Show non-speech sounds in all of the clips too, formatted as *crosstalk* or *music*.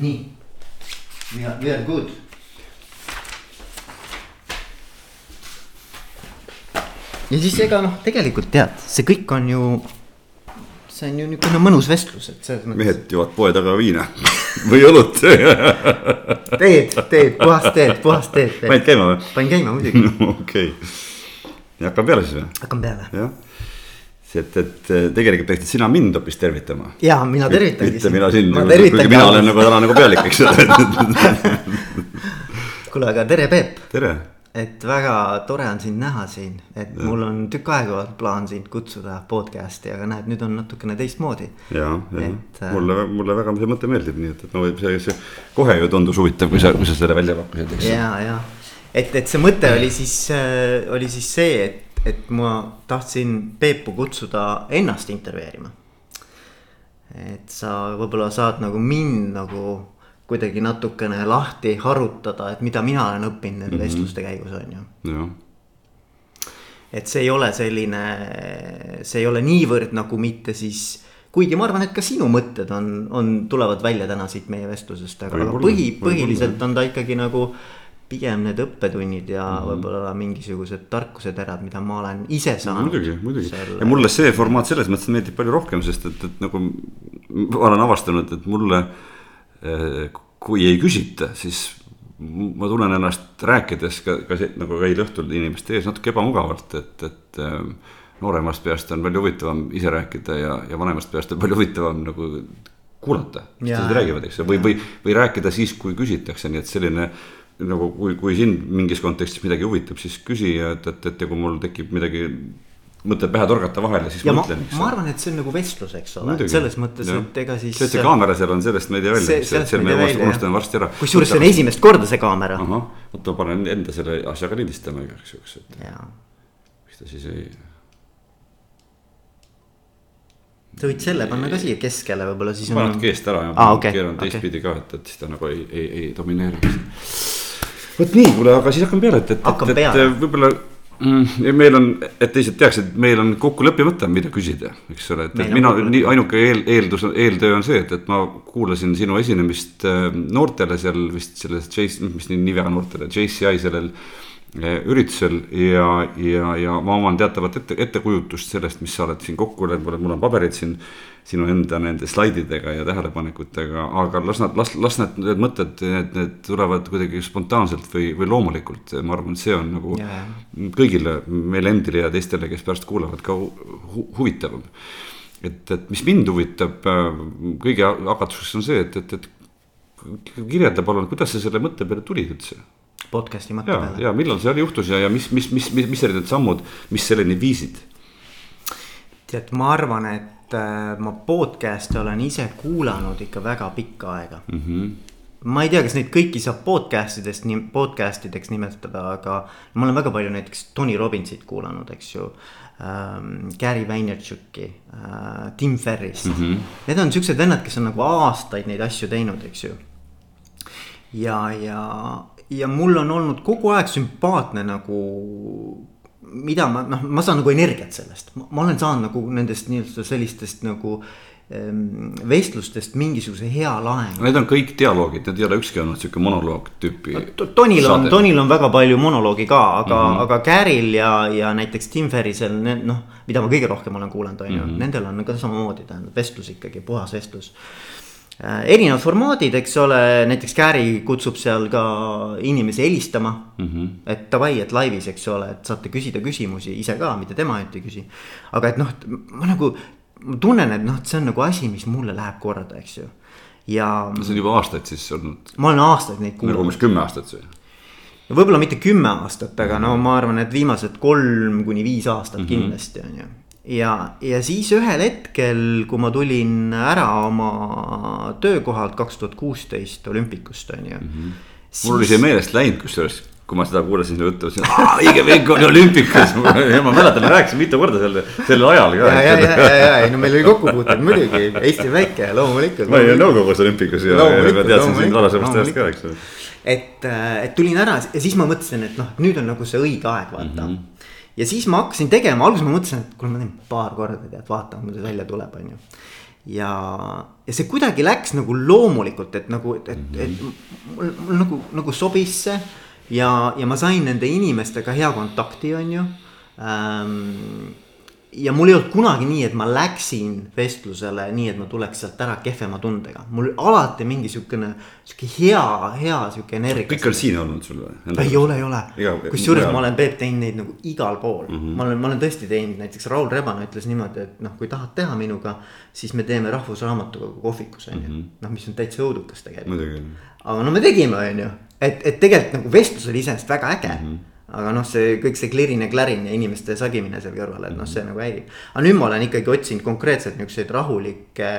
nii. We are, we are good. ja siis ega noh, tegelikult tead, see kõik on ju, see on ju niisugune mõnus vestlus, et selles mõttes. mehed joovad poe taga viina *laughs* või õlut *laughs* teed, teed, puhast teed, puhast teed. panid käima või? panin käima muidugi. *laughs* okei, ja hakkame peale siis või? hakkame peale. jah et, et tegelikult peaksid sina mind hoopis tervitama. ja mina tervitangi. mitte mina sind, kuigi mina olen nagu täna nagu pealik, eks ole *laughs* kuule, aga tere, Peep. tere. et väga tore on sind näha siin, et ja. mul on tükk aega olnud plaan sind kutsuda podcast'i, aga näed, nüüd on natukene teistmoodi. ja, ja et, äh, mulle, mulle väga see mõte meeldib, nii et, et no see, see kohe ju tundus huvitav, kui sa, kui sa selle välja pakkusid, eks. ja, ja, et, et see mõte oli siis äh,, oli siis see, et et ma tahtsin Peepu kutsuda ennast intervjueerima. et sa võib-olla saad nagu mind nagu kuidagi natukene lahti harutada, et mida mina olen õppinud nende mm -hmm. vestluste käigus on ju. et see ei ole selline, see ei ole niivõrd nagu mitte siis kuigi ma arvan, et ka sinu mõtted on, on, tulevad välja täna siit meie vestlusest, aga, põhi, põhiliselt on ta ikkagi nagu pigem need õppetunnid ja mm -hmm. võib-olla mingisugused tarkuseterad, mida ma olen ise saanud. muidugi, muidugi selle... ja mulle see formaat selles mõttes meeldib palju rohkem, sest et, et nagu ma olen avastanud, et mulle. Eh, kui ei küsita, siis ma tunnen ennast rääkides ka, ka see, nagu ka eile õhtul inimeste ees natuke ebamugavalt, et, et. Eh, nooremast peast on palju huvitavam ise rääkida ja, ja vanemast peast on palju huvitavam nagu kuulata, mis teised räägivad, eks ju, või, või, või rääkida siis, kui küsitakse, nii et selline nagu kui, kui sind mingis kontekstis midagi huvitab, siis küsi ja et, et, et ja kui mul tekib midagi mõte pähe torgata vahele, siis ja mõtlen. ma arvan, et see on nagu vestlus, eks ole, selles mõttes, et ega siis. see, et see kaamera seal on, sellest me ei tea välja, selle me unustame varsti ära. kusjuures see on esimest korda see kaamera. oota ma panen enda selle asjaga lindistama igaks juhuks, et. miks ta siis ei. sa võid selle panna ka siia keskele võib-olla siis. ma panen natuke eest ära ja keeran teistpidi ka, et, et siis ta nagu ei, ei, ei domineeri vot nii, kuule, aga siis hakkame peale, et, et, et, et võib-olla mm, meil on, et teised teaksid, meil on kokku leppimata, mida küsida, eks ole, et, et mina nii ainuke eel, eeldus, eeltöö on see, et, et ma kuulasin sinu esinemist äh, noortele seal vist selles Chase, mis nii, nii väga noortele, JCI sellel äh, üritusel ja, ja, ja ma oman teatavat ette, ettekujutust sellest, mis sa oled siin kokku leppinud, mul on paberid siin sinu enda nende slaididega ja tähelepanekutega, aga las nad, las, las need, need mõtted, need, need tulevad kuidagi spontaanselt või, või loomulikult. ma arvan, et see on nagu yeah. kõigile, meile endile ja teistele, kes pärast kuulavad, ka hu huvitavam. et, et mis mind huvitab äh, kõige hakatuseks on see, et, et, et kirjelda palun, kuidas sa selle mõtte peale tulid üldse? podcast'i mõtte peale. ja millal see juhtus ja, ja mis, mis, mis, mis, mis olid need sammud, mis selleni viisid? tead, ma arvan, et et äh, ma podcast'e olen ise kuulanud ikka väga pikka aega mm. -hmm. ma ei tea, kas neid kõiki saab podcast idest, podcast ideks nimetada, aga ma olen väga palju näiteks Tony Robbinsit kuulanud, eks ju ähm,. Gary Vaynerchuki äh,, Tim Ferrist mm. -hmm. Need on siuksed vennad, kes on nagu aastaid neid asju teinud, eks ju. ja, ja, ja mul on olnud kogu aeg sümpaatne nagu mida ma noh, ma saan nagu energiat sellest, ma olen saanud nagu nendest nii-öelda sellistest nagu ehm, vestlustest mingisuguse hea laengu. Need on kõik dialoogid, need ei ole ükski olnud sihuke monoloog tüüpi no,. Tonil on, Tonil on väga palju monoloogi ka, aga mm, -hmm. aga Caril ja, ja näiteks Tim Ferrisel, noh, mida ma kõige rohkem olen kuulanud, on ju, mhm. nendel on ka samamoodi tähendab vestlus ikkagi, puhas vestlus Äh, erinevad formaadid, eks ole, näiteks Gary kutsub seal ka inimesi helistama mm. -hmm. et davai, et laivis, eks ole, et saate küsida küsimusi ise ka, mitte tema ainult ei küsi. aga et noh, ma nagu, ma tunnen, et noh, et see on nagu asi, mis mulle läheb korda, eks ju. ja. see on juba aastaid siis olnud. ma olen aastaid neid kuulanud. nagu umbes kümme aastat see võib-olla mitte kümme aastat, aga no ma arvan, et viimased kolm kuni viis aastat mm -hmm. kindlasti on ju ja, ja siis ühel hetkel, kui ma tulin ära oma töökohalt kaks tuhat kuusteist olümpikust on ju mm. -hmm. Siis... mul oli see meelest läinud, kusjuures, kui ma seda kuulasin juttu, siis õige vend oli olümpikas *laughs* ja ma mäletan, me rääkisime mitu korda selle, sellel ajal ka. ja, ja, ja, ja, ei no meil oli kokkupuuteid muidugi, Eesti väike loomulikult. ma olin nõukogus olümpikas ja, ja ma teadsin sind varasemast ajast ka, eks ole. et, äh, et tulin ära ja siis ma mõtlesin, et noh, nüüd on nagu see õige aeg vaata mm. -hmm ja siis ma hakkasin tegema, alguses ma mõtlesin, et kuule, ma teen paar korda, tead, vaatame, kuidas välja tuleb, on ju. ja, ja see kuidagi läks nagu loomulikult, et nagu, et, et, et mul, mul nagu, nagu sobis see. ja, ja ma sain nende inimestega hea kontakti, on ju ähm, ja mul ei olnud kunagi nii, et ma läksin vestlusele nii, et ma tuleks sealt ära kehvema tundega. mul alati mingi siukene, sihuke hea, hea sihuke energia. kõik on siin olnud sul või? ei ole, ei ole. kusjuures ma olen Peep teinud neid nagu igal pool mm. -hmm. ma olen, ma olen tõesti teinud, näiteks Raul Rebane ütles niimoodi, et noh, kui tahad teha minuga, siis me teeme Rahvusraamatukogu kohvikus on ju -hmm.. noh, mis on täitsa õudukas tegelikult. aga no me tegime, on ju, et, et tegelikult nagu vestlus oli iseenesest väga äge mm. -hmm aga noh, see kõik see klirin ja klärin ja inimeste sagimine seal kõrval, et noh, see nagu häirib. aga nüüd ma olen ikkagi otsinud konkreetselt niisuguseid rahulikke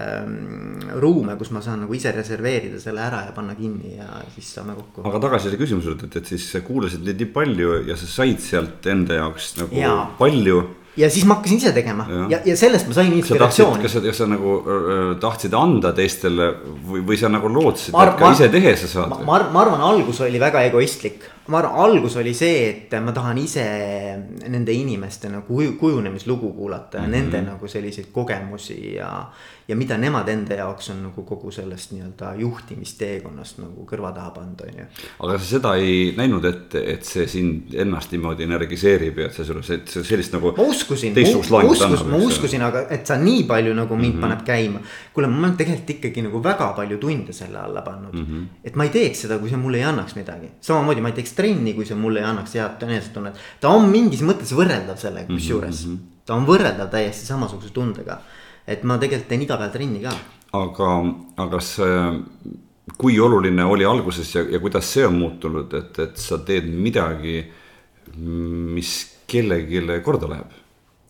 ähm, ruume, kus ma saan nagu ise reserveerida selle ära ja panna kinni ja siis saame kokku. aga tagasi selle küsimuse juurde, et, et siis kuulasid neid nii palju ja sa said sealt enda jaoks nagu ja. palju ja siis ma hakkasin ise tegema ja, ja, ja sellest ma sain inspiratsiooni. kas sa, kas sa nagu äh, tahtsid anda teistele või, või sa nagu lootsid, et ka ise tehes sa saad? ma, ma arvan, algus oli väga egoistlik ma arvan, algus oli see, et ma tahan ise nende inimeste nagu kujunemislugu kuulata ja mm -hmm. nende nagu selliseid kogemusi ja. ja mida nemad enda jaoks on nagu kogu sellest nii-öelda juhtimisteekonnast nagu kõrva taha pannud, on ju. aga sa seda ei näinud, et, et see sind ennast niimoodi energiseerib ja et see sulle sellist nagu. ma uskusin, ma uskusin, ma uskusin, aga et sa nii palju nagu mind mm -hmm. paneb käima. kuule, ma olen tegelikult ikkagi nagu väga palju tunde selle alla pannud mm. -hmm. et ma ei teeks seda, kui see mulle ei annaks midagi, samamoodi ma ei teeks trenni, kui see mulle ei annaks head enesetunnet. ta on mingis mõttes võrreldav sellega kusjuures mm, -hmm. ta on võrreldav täiesti samasuguse tundega. et ma tegelikult teen iga päev trenni ka. aga, aga see, kui oluline oli alguses ja, ja kuidas see on muutunud, et, et sa teed midagi, mis kellelegi korda läheb?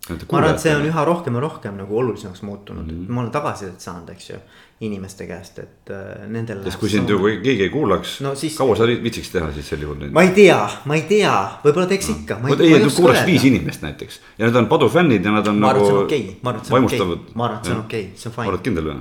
ma arvan, et see on üha rohkem ja rohkem nagu olulisemaks muutunud mm, -hmm. ma olen tagasisidet saanud, eks ju inimeste käest, et äh, nendel. sest kui sind ju keegi ei kuulaks no,, siis... kaua sa viitsiks teha siis sel juhul? ma ei tea, ma ei tea, võib-olla teeks ikka. vot ei, et kuulaks viis inimest näiteks ja nad on padufännid ja nad on ma nagu. Okay. ma arvan, et see on okei okay., ma arvan, et see on okei okay., see on fine. oled kindel või?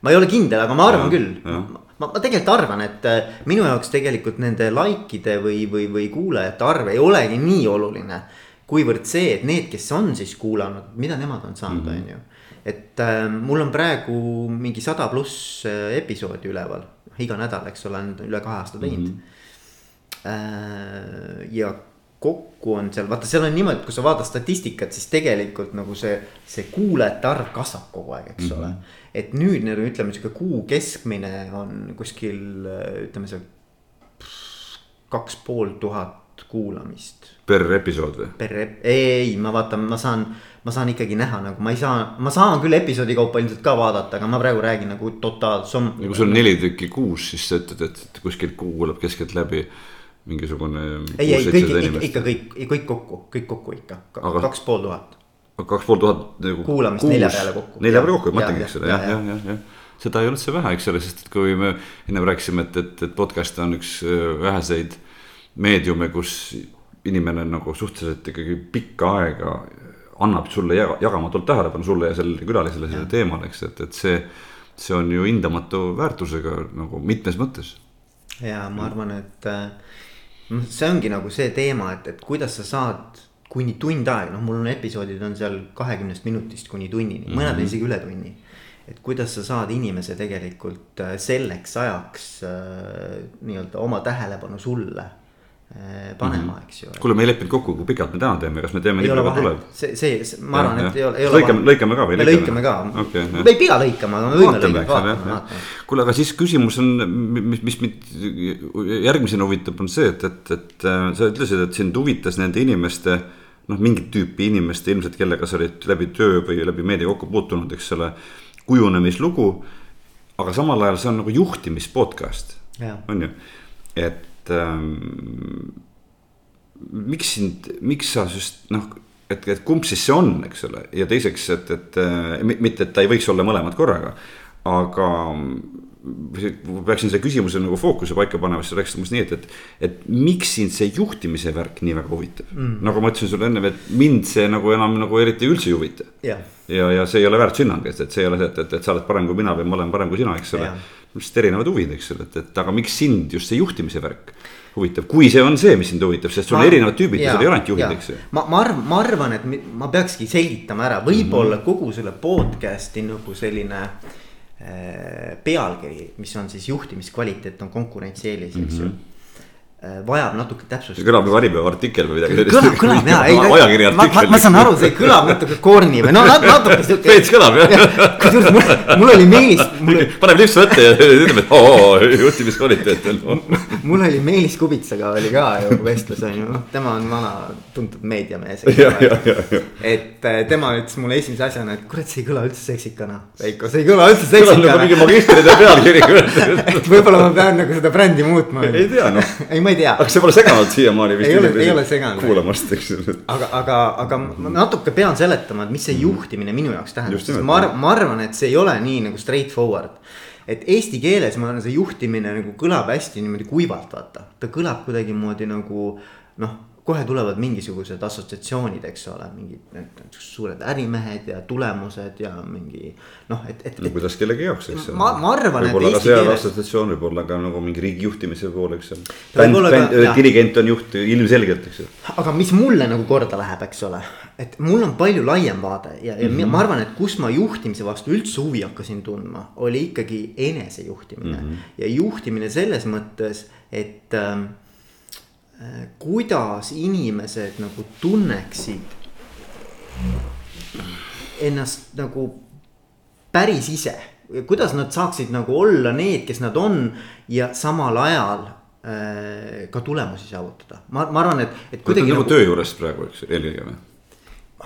ma ei ole kindel, aga ma arvan ja, küll. ma, ma tegelikult arvan, et äh, minu jaoks tegelikult nende likeide või, või, või kuulajate arv ei olegi nii oluline. kuivõrd see, et need, kes on siis kuulanud, mida nemad on saanud, mhm. on ju et äh, mul on praegu mingi sada pluss äh, episoodi üleval, iga nädal, eks ole, on üle kahe aasta teinud mm. -hmm. äh, ja kokku on seal, vaata, seal on niimoodi, et kui sa vaatad statistikat, siis tegelikult nagu see, see kuulajate arv kasvab kogu aeg, eks mm -hmm. ole. et nüüd nagu ütleme, sihuke kuu keskmine on kuskil ütleme see kaks pool tuhat kuulamist. per episood või? per, ei, ma vaatan, ma saan ma saan ikkagi näha nagu ma ei saa, ma saan küll episoodi kaupa ilmselt ka vaadata, aga ma praegu räägin nagu totaalsom-. ja kui sul on neli tükki kuus, siis sa ütled, et, kuskilt kuulab keskeltläbi mingisugune. ei, ei kõik ikka, ikka kõik, kõik kokku, kõik kokku ikka, kaks pool tuhat. kaks pool tuhat nagu. kuulamist kuus, nelja peale kokku. nelja peale kokku, ma mõtlengi, eks ole, jah, jah, jah, jah seda ei ole üldse vähe, eks ole, sest et kui me ennem rääkisime, et, et, et podcast on üks äh, väheseid meediume, kus inimene nagu suhteliselt ikkagi pikka aega annab sulle jagamatult tähelepanu sulle ja sellele külalisele sellele teemale, eks, et, et see. see on ju hindamatu väärtusega nagu mitmes mõttes. ja ma arvan, et noh, see ongi nagu see teema, et, et kuidas sa saad kuni tund aega, noh, mul on episoodid on seal kahekümnest minutist kuni tunnini, mõned mm -hmm. isegi üle tunni. et kuidas sa saad inimese tegelikult äh, selleks ajaks äh, nii-öelda oma tähelepanu sulle panema mm, -hmm. eks ju. kuule, me ei leppinud kokku, kui pikalt me täna teeme, kas me teeme nii palju, kui tuleb? see, see, ma arvan, et ei ole, ei ole. lõikame, lõikame ka või? me lõikame ka okay,, me ei pea lõikama, aga me võime lõigata, vaatame. kuule, aga siis küsimus on, mis, mis mind järgmisena huvitab, on see, et, et, et äh, sa ütlesid, et sind huvitas nende inimeste. noh, mingit tüüpi inimeste ilmselt, kellega sa olid läbi töö või läbi meedia kokku puutunud, eks ole, kujunemislugu. aga samal ajal see on nagu juhtimis podcast, on ju, et et ähm, miks sind, miks sa just noh, et, et kumb siis see on, eks ole, ja teiseks, et, et äh, mitte, et ta ei võiks olla mõlemad korraga. aga peaksin selle küsimuse nagu fookuse paika panema, siis oleks umbes nii, et, et. et miks sind see juhtimise värk nii väga huvitab mm., nagu ma ütlesin sulle ennem, et mind see nagu enam nagu eriti üldse ei huvita yeah.. ja, ja see ei ole väärtushinnang, et, et see ei ole see, et, et, et sa oled parem kui mina või ma olen parem kui sina, eks ole yeah.. Lihtsalt erinevad huvid, eks ole, et, et aga miks sind just see juhtimise värk huvitav, kui see on see, mis sind huvitab, sest sul on erinevad tüübid ja sul ei ole ainult juhid, eks ju. ma, ma arvan, ma arvan, et ma peakski selgitama ära, võib-olla mm -hmm. kogu selle podcast'i nagu selline äh, pealkiri, mis on siis juhtimiskvaliteet on konkurentsieelis, eks ju. Mm -hmm Äh, vajab natuke täpsust. see kõlab nagu Äripäeva artikkel või midagi sellist. kõlab, kõlab ja, *laughs* ei. ajakirja artikkel. ma, ma saan aru, see kõlab natuke corny või no natuke *laughs* siuke. veits kõlab jah. kusjuures mul, mul oli Meelis *laughs* mul.... paneb lipsu ette ja ütleb, et oo, juhtimiskvaliteet on. mul oli Meelis Kubitsaga oli ka ju vestlus on ju, noh tema on vana tuntud meediamees. et äh, tema ütles mulle esimese asjana, et kurat, see ei kõla üldse seksikana. Veiko, see ei kõla üldse seksikana. kõlab nagu mingi magistritöö pealkiri. et võib-olla ma pean nagu seda brändi muutma. ei tea noh. ei, ma ei tea. aga see pole seganud siiamaani vist. ei ole, ei ole seganud. kuulamast, eks ju. aga, aga, aga ma natuke pean seletama, et mis see mhm. juhtimine minu jaoks tähendab, sest ma, ma arvan, et see ei ole nii nagu straight forward. et eesti keeles ma arvan, see juhtimine nagu kõlab hästi niimoodi kuivalt, vaata, ta kõlab kuidagimoodi nagu noh kohe tulevad mingisugused assotsiatsioonid, eks ole, mingid need suured ärimehed ja tulemused ja mingi noh, et, et. no kuidas kellegi jaoks, eks ole. ma, ma arvan, et eesti keeles. assotsiatsioon võib olla ka nagu mingi riigi juhtimise pool, eks ole. dirigent on juht ilmselgelt, eks ju. aga mis mulle nagu korda läheb, eks ole, et mul on palju laiem vaade ja, ja mm -hmm. ma arvan, et kus ma juhtimise vastu üldse huvi hakkasin tundma, oli ikkagi enesejuhtimine mm. -hmm. ja juhtimine selles mõttes, et ähm, kuidas inimesed nagu tunneksid ennast nagu päris ise. kuidas nad saaksid nagu olla need, kes nad on ja samal ajal äh, ka tulemusi saavutada. ma, ma arvan, et, et kuidagi. nagu töö juures praegu, eks eelkõige või?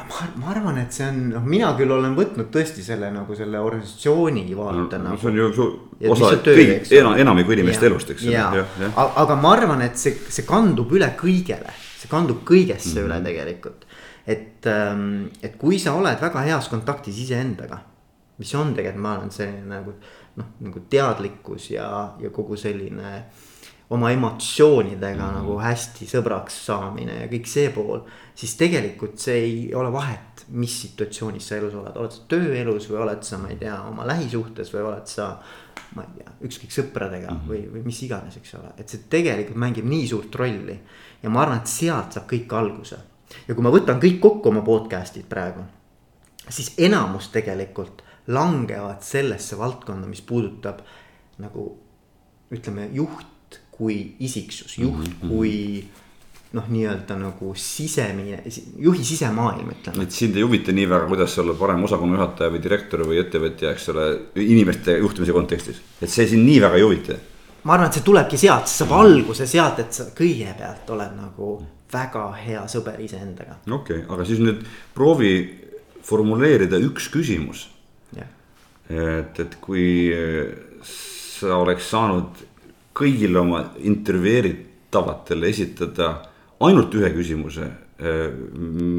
Ma, ma arvan, et see on, noh, mina küll olen võtnud tõesti selle nagu selle organisatsiooni vaate no, nagu. see on ju su osa kõigi, enam, enamiku inimeste elust, eks ole. aga ma arvan, et see, see kandub üle kõigele, see kandub kõigesse mm -hmm. üle tegelikult. et, ähm, et kui sa oled väga heas kontaktis iseendaga, mis on tegelikult, ma arvan, selline nagu noh, nagu teadlikkus ja, ja kogu selline oma emotsioonidega mm -hmm. nagu hästi sõbraks saamine ja kõik see pool siis tegelikult see ei ole vahet, mis situatsioonis sa elus oled, oled sa tööelus või oled sa, ma ei tea, oma lähisuhtes või oled sa. ma ei tea, ükskõik sõpradega mm -hmm. või, või mis iganes, eks ole, et see tegelikult mängib nii suurt rolli. ja ma arvan, et sealt saab kõik alguse. ja kui ma võtan kõik kokku oma podcast'id praegu, siis enamus tegelikult langevad sellesse valdkonda, mis puudutab nagu ütleme, juht kui isiksus, juht mm -hmm. kui noh, nii-öelda nagu sisemine, juhi sisemaailm, ütleme. et sind ei huvita nii väga, kuidas oled parem osakonna juhataja või direktor või ettevõtja, eks ole, inimeste juhtimise kontekstis, et see sind nii väga ei huvita. ma arvan, et see tulebki sealt, see saab alguse sealt, et sa kõigepealt oled nagu väga hea sõber iseendaga. okei okay,, aga siis nüüd proovi formuleerida üks küsimus. et, et kui sa oleks saanud kõigile oma intervjueeritavatele esitada ainult ühe küsimuse, äh,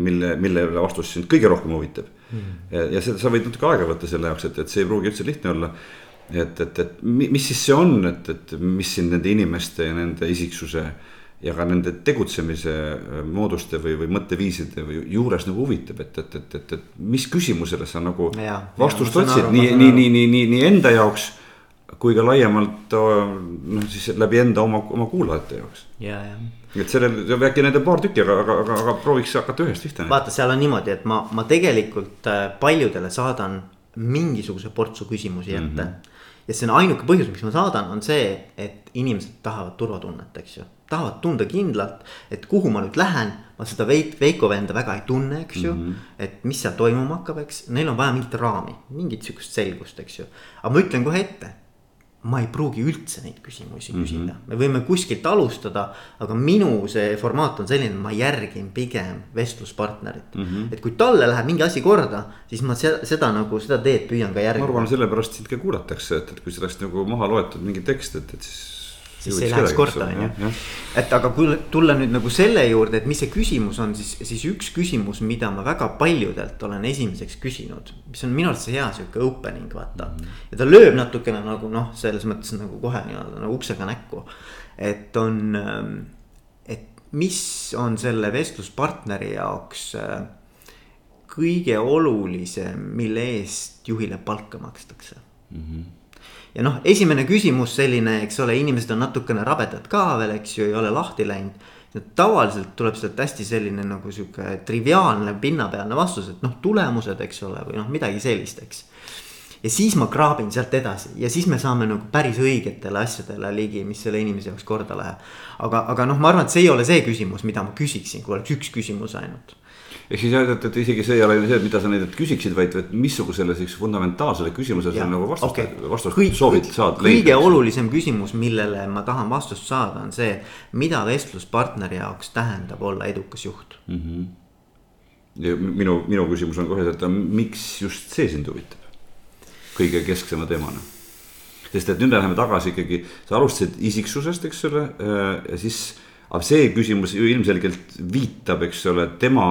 mille, millele vastus sind kõige rohkem huvitab. Mm.. ja, ja seda, sa võid natuke aega võtta selle jaoks, et, et see ei pruugi üldse lihtne olla. et, et, et mis siis see on, et, et mis sind nende inimeste ja nende isiksuse ja ka nende tegutsemise äh, mooduste või, või mõtteviiside või juures nagu huvitab, et, et, et, et, et mis küsimusele sa nagu ja, vastust otsid nii, nii, nii, nii, nii, nii enda jaoks kui ka laiemalt noh, siis läbi enda oma, oma kuulajate jaoks. ja, ja et sellel äkki need on paar tükki, aga, aga, aga, aga prooviks hakata ühest pihta. vaata, seal on niimoodi, et ma, ma tegelikult äh, paljudele saadan mingisuguse portsu küsimusi ette mm. -hmm. ja see on ainuke põhjus, miks ma saadan, on see, et inimesed tahavad turvatunnet, eks ju. tahavad tunda kindlalt, et kuhu ma nüüd lähen, ma seda Veik-, Veiko venda väga ei tunne, eks ju mm. -hmm. et mis seal toimuma hakkab, eks, neil on vaja mingit raami, mingit sihukest selgust, eks ju. aga ma ütlen kohe ette ma ei pruugi üldse neid küsimusi mm -hmm. küsida, me võime kuskilt alustada, aga minu see formaat on selline, ma järgin pigem vestluspartnerit mm. -hmm. et kui talle läheb mingi asi korda, siis ma seda, seda nagu seda teed püüan ka järgida. ma arvan, sellepärast sind ka kuulatakse, et, et kui sa oleks nagu maha loetud mingi tekst, et, et siis siis see ei läheks korda, on ju. et aga kui tulla nüüd nagu selle juurde, et mis see küsimus on, siis, siis üks küsimus, mida ma väga paljudelt olen esimeseks küsinud. mis on minu arust see hea sihuke opening, vaata mm. -hmm. ja ta lööb natukene nagu noh, selles mõttes nagu kohe nii-öelda nagu uksega näkku. et on, ähm, et mis on selle vestluspartneri jaoks äh, kõige olulisem, mille eest juhile palka makstakse mm. -hmm ja noh, esimene küsimus selline, eks ole, inimesed on natukene rabedad ka veel, eks ju, ei ole lahti läinud. tavaliselt tuleb sealt hästi selline nagu sihuke triviaalne pinnapealne vastus, et noh, tulemused, eks ole, või noh, midagi sellist, eks. ja siis ma kraabin sealt edasi ja siis me saame nagu päris õigetele asjadele ligi, mis selle inimese jaoks korda läheb. aga, aga noh, ma arvan, et see ei ole see küsimus, mida ma küsiksin, kui oleks üks küsimus ainult ehk siis jah, et, et isegi see ei ole see, et mida sa nendelt küsiksid, vaid, vaid missugusele siis fundamentaalsele küsimusele sa nagu vastust okay., vastust Kõik, soovid saada. kõige leida, olulisem küsimus, millele ma tahan vastust saada, on see, mida vestluspartneri jaoks tähendab olla edukas juht mm. -hmm. ja minu, minu küsimus on kohe, et miks just see sind huvitab kõige kesksema teemana sest et nüüd me läheme tagasi ikkagi, sa alustasid isiksusest, eks ole, äh, ja siis, aga see küsimus ju ilmselgelt viitab, eks ole, tema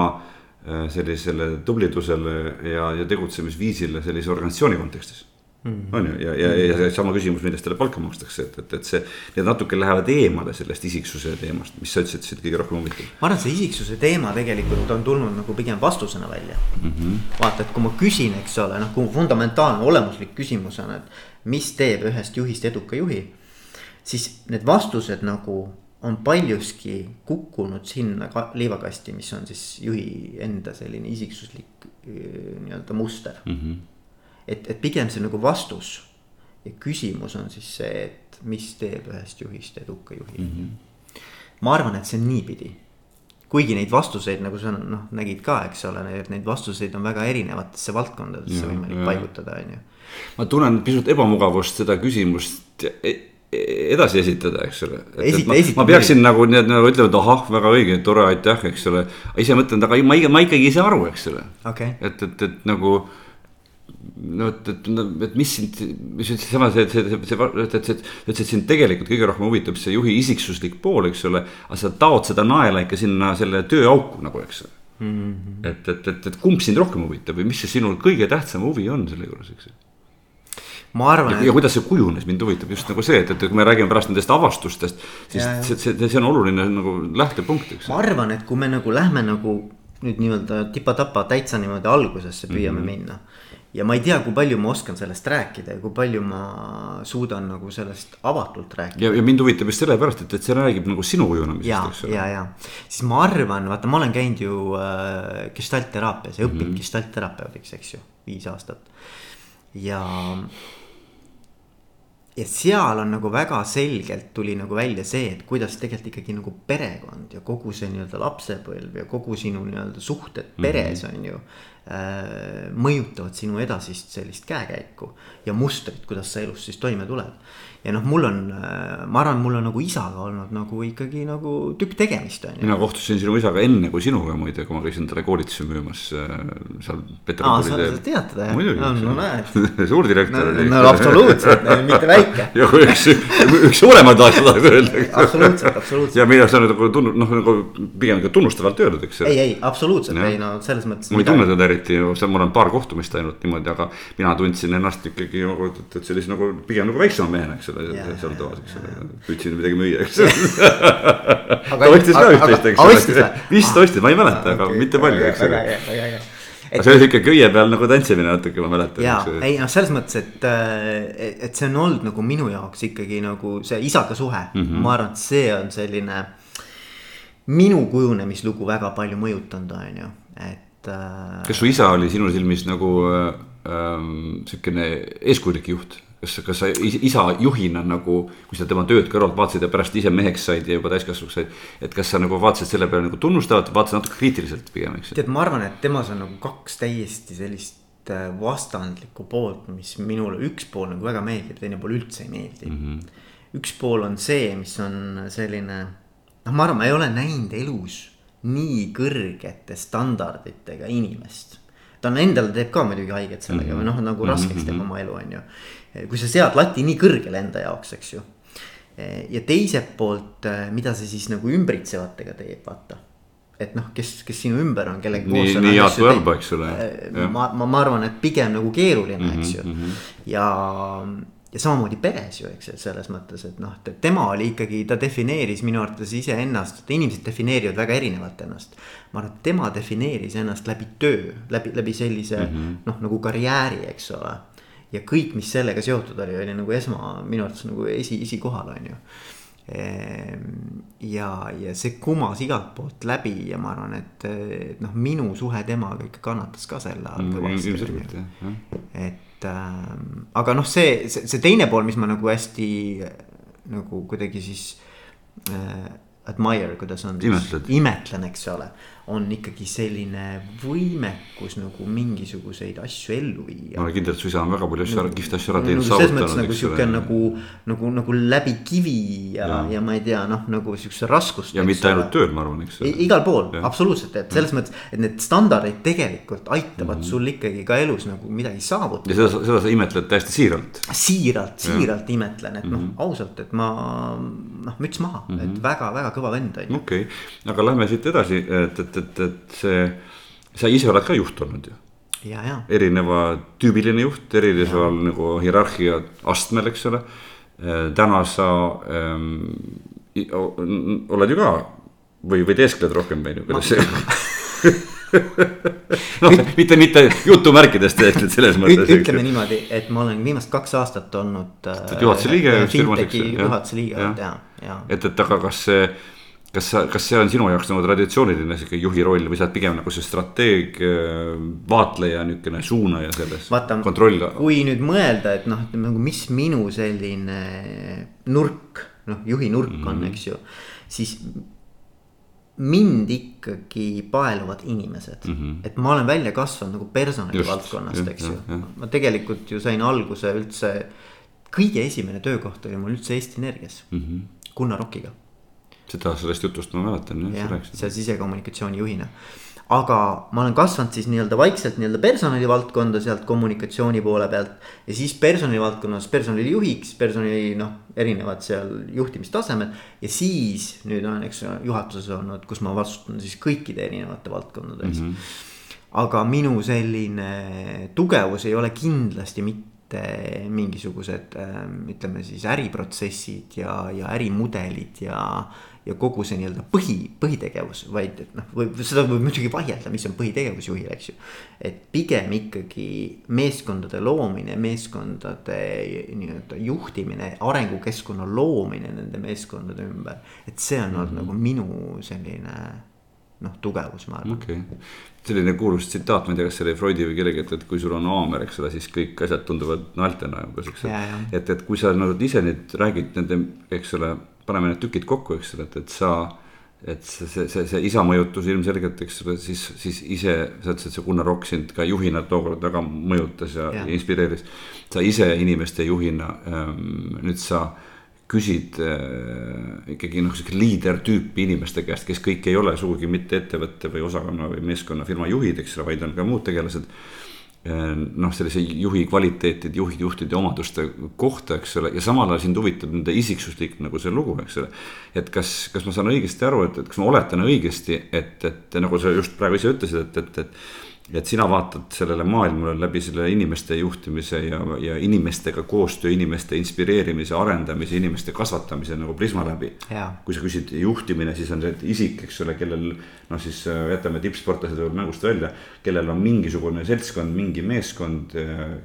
sellisele tublidusele ja, ja tegutsemisviisile sellise organisatsiooni kontekstis mm. -hmm. on ju, ja, ja, ja see sama küsimus, millest talle palka makstakse, et, et, et see, need natuke lähevad eemale sellest isiksuse teemast, mis sa ütlesid, sind kõige rohkem huvitab. ma arvan, et see isiksuse teema tegelikult on tulnud nagu pigem vastusena välja mm. -hmm. vaata, et kui ma küsin, eks ole, noh, kui lihtne olemuslik küsimus on, et mis teeb ühest juhist eduka juhi. siis need vastused nagu on paljuski kukkunud sinna liivakasti, mis on siis juhi enda selline isiksuslik nii-öelda muster mm. -hmm. et, et pigem see nagu vastus ja küsimus on siis see, et mis teeb ühest juhist eduka juhi mm. -hmm. ma arvan, et see on niipidi. kuigi neid vastuseid, nagu sa noh nägid ka, eks ole, neid vastuseid on väga erinevatesse valdkondadesse võimalik paigutada, on ju. ma tunnen pisut ebamugavust seda küsimust edasi esitada, eks ole. Ma, ma peaksin nagu nii, et nagu ütlema, et ahah, väga õige, tore, aitäh, eks ole. ise mõtlen, aga ma, ma ikkagi ei saa aru, eks ole okay.. et, et, et nagu. no et, et, et mis sind, mis ütles sama see, see, see, see, et, et, et, et sind tegelikult kõige rohkem huvitab see juhi isiksuslik pool, eks ole. aga sa taod seda naela ikka sinna selle tööauku nagu, eks ole. Mm -hmm. et, et, et, et kumb sind rohkem huvitab või mis see sinu kõige tähtsam huvi on selle juures, eks ju ma arvan. ja, kuidas see kujunes, mind huvitab just nagu see, et, et kui me räägime pärast nendest avastustest, siis ja, see, see, see on oluline nagu lähtepunkt, eks. ma arvan, et kui me nagu lähme nagu nüüd nii-öelda tipa-tapa täitsa niimoodi algusesse püüame mm -hmm. minna. ja ma ei tea, kui palju ma oskan sellest rääkida ja kui palju ma suudan nagu sellest avatult rääkida. ja, ja mind huvitab just sellepärast, et, et see räägib nagu sinu kujunemisest, eks ole. ja, ja, siis ma arvan, vaata, ma olen käinud ju äh, gestaltteraapias ja õppinud mm -hmm. gestaltterapeudiks, eks ju, viis aastat. ja ja seal on nagu väga selgelt tuli nagu välja see, et kuidas tegelikult ikkagi nagu perekond ja kogu see nii-öelda lapsepõlv ja kogu sinu nii-öelda suhted peres mm -hmm. on ju äh,. mõjutavad sinu edasist sellist käekäiku ja mustrit, kuidas sa elus siis toime tuled ja noh, mul on, äh, ma arvan, mul on nagu isaga olnud nagu ikkagi nagu tükk tegemist on ju. mina kohtusin sinu isaga enne kui sinuga muide, kui ma käisin talle koolitusi müümas äh, seal. aa, sa tead teda jah? muidugi no,, no näed *laughs* suurdirektor no, no absoluutselt mitte väike. *laughs* ja üks, üks suuremaid asju tahaks öelda. absoluutselt, absoluutselt. ja mina saan nagu tunnu-, noh nagu pigem ka tunnustavalt öeldud, eks. ei, ei absoluutselt ei no selles mõttes. ma ei tunne teda eriti, ma olen paar kohtumist ainult niimoodi, aga mina tundsin ennast ikkagi nagu, et sellise nagu pigem nagu väiksema mehena, eks ole ole, seal toas, eks ole, püüdsin midagi müüa, eks ole. *laughs* ta ostis ka üht-teist, eks ole, *laughs* vist ostis, ma ei mäleta, aga mitte palju, eks ole. aga see oli sihuke köie peal nagu tantsimine natuke, ma mäletan. ja, ei noh, selles mõttes, et, et see on olnud nagu minu jaoks ikkagi nagu see isaga suhe mm, -hmm. ma arvan, et see on selline. minu kujunemislugu väga palju mõjutanud, on ju, et. Äh, kas su isa oli sinu silmis nagu äh, ähm, sihukene eeskujulik juht? Kas, kas sa isa juhina nagu, kui sa tema tööd kõrvalt vaatasid ja pärast ise meheks said ja juba täiskasvanuks said. et kas sa nagu vaatasid selle peale nagu tunnustavalt või vaatasid natuke kriitiliselt pigem, eks. tead, ma arvan, et temas on nagu kaks täiesti sellist äh, vastandlikku poolt, mis minule üks pool nagu väga meeldib, teine pool üldse ei meeldi mm. -hmm. üks pool on see, mis on selline, noh, ma arvan, ma ei ole näinud elus nii kõrgete standarditega inimest ta on endale teeb ka muidugi haiget sellega mm -hmm. või noh, nagu raskeks teeb mm -hmm. oma elu, on ju kui sa sead lati nii kõrgele enda jaoks, eks ju. ja teiselt poolt, mida see siis nagu ümbritsevatega teeb, vaata et noh, kes, kes sinu ümber on, kellega koos. nii, nii head kui halba, eks ole. ma, ma, ma arvan, et pigem nagu keeruline mm, -hmm, eks ju mm. -hmm. ja, ja samamoodi peres ju, eks, et selles mõttes, et noh, tema oli ikkagi, ta defineeris minu arvates iseennast, inimesed defineerivad väga erinevalt ennast. ma arvan, et tema defineeris ennast läbi töö, läbi, läbi sellise mm -hmm. noh, nagu karjääri, eks ole. Ja kõik, mis sellega seotud oli, oli nagu esma, minu arvates nagu esi, esikohal, on ju Ehm, ja, ja see kumas igalt poolt läbi ja ma arvan, et, et noh, minu suhe temaga ikka kannatas ka selle all mm, kõvasti. ilmselgelt jah, et äh, aga noh, see, see, see teine pool, mis ma nagu hästi nagu kuidagi siis äh, admire, kuidas on. imetlen, eks ole on ikkagi selline võimekus nagu mingisuguseid asju ellu viia. kindel, et su isa on väga palju asju ära, kihvte asju ära teinud no,. selles mõttes nagu sihuke nagu, nagu, nagu läbi kivi ja, ja., ja ma ei tea, noh nagu siukse raskust. ja mitte ainult tööl, ma arvan, eks. igal pool, absoluutselt, et selles mõttes, et need standardid tegelikult aitavad mm -hmm. sul ikkagi ka elus nagu midagi saavutada. ja seda, seda sa imetled täiesti siiralt. siiralt, siiralt ja. imetlen, et mm -hmm. noh, mhm. ausalt, et ma noh, müts maha mm, -hmm. et väga-väga kõva vend on ju. okei okay., aga lähme siit edasi, et, et et, et see, sa ise oled ka juht olnud ju. erineva tüübiline juht, erineval nagu hierarhia astmel, eks ole. Äh, täna sa ähm, oled ju ka või, või teeskled rohkem, on ju, kuidas see *laughs* noh, mitte, mitte jutumärkides teeskled selles mõttes. ütleme niimoodi, et ma olen viimased kaks aastat olnud äh,. juhatuse liige. juhatuse liige olnud ja, ja. et, et aga kas see kas sa, kas see on sinu jaoks nagu traditsiooniline sihuke juhi roll või sa oled pigem nagu see strateeg, vaatleja, niisugune suunaja selles? vaata, kui nüüd mõelda, et noh, ütleme nagu mis minu selline nurk, noh juhi nurk mm -hmm. on, eks ju, siis mind ikkagi paeluvad inimesed mm, -hmm. et ma olen välja kasvanud nagu personali just, valdkonnast, eks ju. ma tegelikult ju sain alguse üldse, kõige esimene töökoht oli mul üldse Eesti Energias mm, -hmm. Gunnar Okiga seda, sellest jutust ma mäletan jah, jah, seal sisekommunikatsiooni juhina. aga ma olen kasvanud siis nii-öelda vaikselt nii-öelda personali valdkonda sealt kommunikatsiooni poole pealt. ja siis personali valdkonnas personalijuhiks, personali noh, erinevad seal juhtimistasemed. ja siis nüüd olen, eks juhatuses olnud, kus ma vastutan siis kõikide erinevate valdkondade eest mm. -hmm aga minu selline tugevus ei ole kindlasti mitte mitte mingisugused ähm, ütleme siis äriprotsessid ja, ja ärimudelid ja. Ja kogu see nii-öelda põhi, põhitegevus, vaid et noh, võib seda võib muidugi vaielda, mis on põhitegevus juhil, eks ju. et pigem ikkagi meeskondade loomine, meeskondade nii-öelda juhtimine, arengukeskkonna loomine nende meeskondade ümber. et see on olnud mm -hmm. nagu minu selline noh, tugevus, ma arvan. okay., selline kuulus tsitaat, ma ei tea, kas see oli Freudi või kellegi, et, et kui sul on haamer, eks ole, siis kõik asjad tunduvad naeltena umbes, eks ole. et, et kui sa nagu ise nüüd räägid nende, eks ole, paneme need tükid kokku, eks ole, et, et sa et see, see, see, see isa mõjutus ilmselgelt, eks ole, siis, siis ise, sa ütlesid, see Gunnar Okk sind ka juhina tookord väga mõjutas ja, ja inspireeris. sa ise inimeste juhina ähm,, nüüd sa küsid äh, ikkagi noh, sihuke liider-tüüpi inimeste käest, kes kõik ei ole sugugi mitte ettevõtte või osakonna või meeskonna firma juhid, eks ole, vaid on ka muud tegelased. Noh, sellise juhi kvaliteetide, juhi, juhtide omaduste kohta, eks ole, ja samal ajal sind huvitab nende isiksuslik nagu see lugu, eks ole. et kas, kas ma saan õigesti aru, et, et kas ma oletan õigesti, et, et nagu sa just praegu ise ütlesid, et, et, et et sina vaatad sellele maailmale läbi selle inimeste juhtimise ja, ja inimestega koostöö, inimeste inspireerimise, arendamise, inimeste kasvatamise nagu prisma läbi. kui sa küsid juhtimine, siis on see isik, eks ole, kellel noh, siis äh, jätame tippsportlased mängust välja, kellel on mingisugune seltskond, mingi meeskond, äh,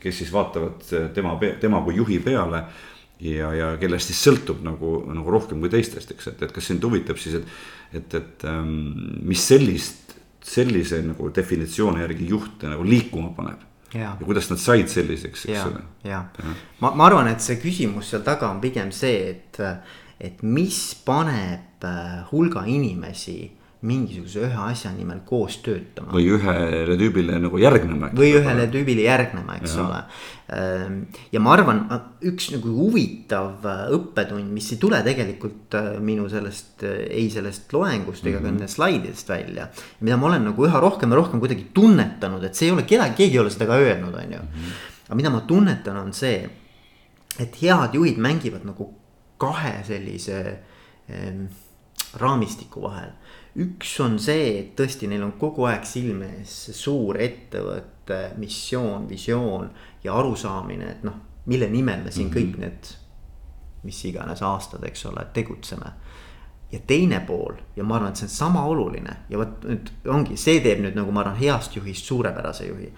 kes siis vaatavad äh, tema, tema kui juhi peale ja, ja kellest siis sõltub nagu, nagu rohkem kui teistest, eks, et, et kas sind huvitab siis, et, et, et ähm, mis sellist sellise nagu definitsiooni järgi juhte nagu liikuma paneb. ja kuidas nad said selliseks, eks ole. ja, ma, ma arvan, et see küsimus seal taga on pigem see, et, et mis paneb äh, hulga inimesi mingisuguse ühe asja nimel koos töötama. või ühele tüübile nagu järgnema. või ühele tüübile järgnema, eks ja. ole. Ehm, ja ma arvan, üks nagu huvitav äh, õppetund, mis ei tule tegelikult äh, minu sellest, äh, ei sellest loengust ega mm -hmm. ka mhm. nendest slaididest välja. mida ma olen nagu üha rohkem ja rohkem kuidagi tunnetanud, et see ei ole kedagi, keegi ei ole seda ka öelnud, on ju. Mhm. aga mida ma tunnetan, on see, et head juhid mängivad nagu kahe sellise ähm, raamistiku vahel. Üks on see, et tõesti, neil on kogu aeg silme ees suur ettevõtte missioon, visioon ja arusaamine, et noh, mille nimel me siin mm -hmm. kõik need, mis iganes aastad, eks ole, tegutseme ja teine pool ja ma arvan, et see on sama oluline ja vot nüüd ongi, see teeb nüüd nagu ma arvan, heast juhist suurepärase juhi.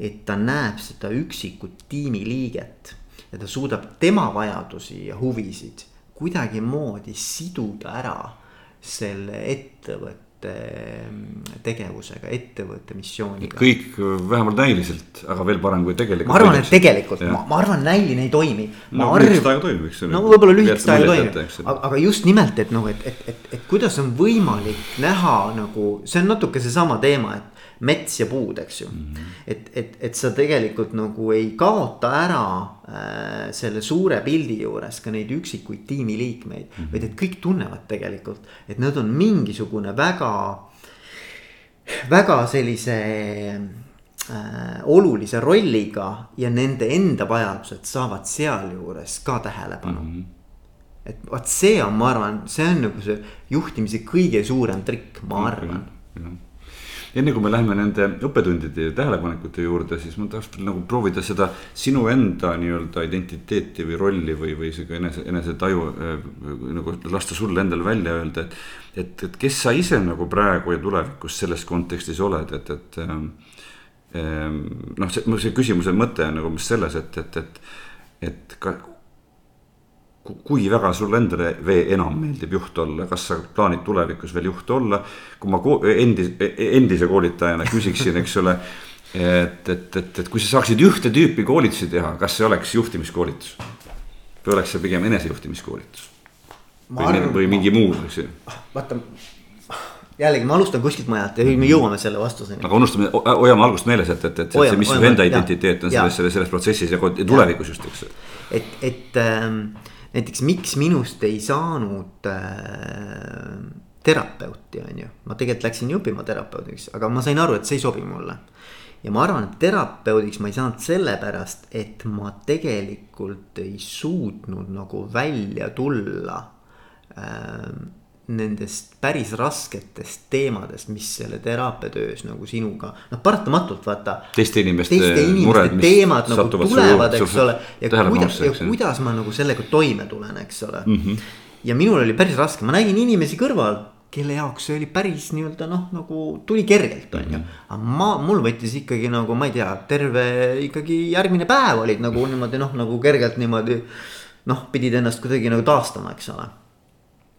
et ta näeb seda üksikut tiimiliiget ja ta suudab tema vajadusi ja huvisid kuidagimoodi siduda ära selle ettevõtte tegevusega, ettevõtte missiooniga. kõik vähemalt näiliselt, aga veel parem kui tegelikult. ma arvan, et tegelikult, ma, ma arvan, näiline ei toimi. no arv... lühikest aega toimib, eks ole. no võib-olla lühikest aega toimib, aga, aga just nimelt, et noh, et, et, et, et kuidas on võimalik näha nagu, see on natuke seesama teema, et mets ja puud, eks ju mm. -hmm. et, et, et sa tegelikult nagu ei kaota ära äh, selle suure pildi juures ka neid üksikuid tiimiliikmeid mm. -hmm. vaid et kõik tunnevad tegelikult, et nad on mingisugune väga, väga sellise äh, olulise rolliga ja nende enda vajadused saavad sealjuures ka tähelepanu mm. -hmm et vot see on, ma arvan, see on nagu see juhtimise kõige suurem trikk, ma arvan mm. -hmm enne kui me läheme nende õppetundide ja tähelepanekute juurde, siis ma tahaks nagu proovida seda sinu enda nii-öelda identiteeti või rolli või, või sihuke enese, enesetaju äh, nagu lasta sulle endale välja öelda, et. et, et kes sa ise nagu praegu ja tulevikus selles kontekstis oled, et, et ähm, ähm noh, see, see küsimuse mõte on nagu selles, et, et, et, et ka kui väga sulle endale veel enam meeldib juht olla, kas sa plaanid tulevikus veel juht olla? kui ma endis, endise koolitajana küsiksin, eks ole. et, et, et, et kui sa saaksid ühte tüüpi koolitusi teha, kas see oleks juhtimiskoolitus? või oleks see pigem enesejuhtimiskoolitus? või, arvan, või mingi muu, eks ju. vaata, jällegi ma alustan kuskilt mujalt ja me jõuame selle vastuseni. aga unustame, hoiame algust meeles, et, et, et see, mis su enda identiteet on selles, selles, selles protsessis ja tulevikus just, eks. et, et ähm, näiteks miks minust ei saanud äh, terapeuti, on ju. ma tegelikult läksin ju õppima terapeudiks, aga ma sain aru, et see ei sobi mulle. ja ma arvan, et terapeudiks ma ei saanud sellepärast, et ma tegelikult ei suutnud nagu välja tulla äh, nendest päris rasketest teemadest, mis selle teraapiatöös nagu sinuga, noh, paratamatult vaata. teiste inimeste, teiste inimeste mured, teemad nagu tulevad, eks ole. ja kuidas, ja kuidas ma nagu sellega toime tulen, eks ole mm. -hmm. ja minul oli päris raske, ma nägin inimesi kõrval, kelle jaoks see oli päris nii-öelda noh, nagu tuli kergelt, on ju. Mhm. aga ma, mul võttis ikkagi nagu ma ei tea, terve ikkagi järgmine päev olid nagu niimoodi noh, nagu kergelt niimoodi. noh, pidid ennast kuidagi nagu taastama, eks ole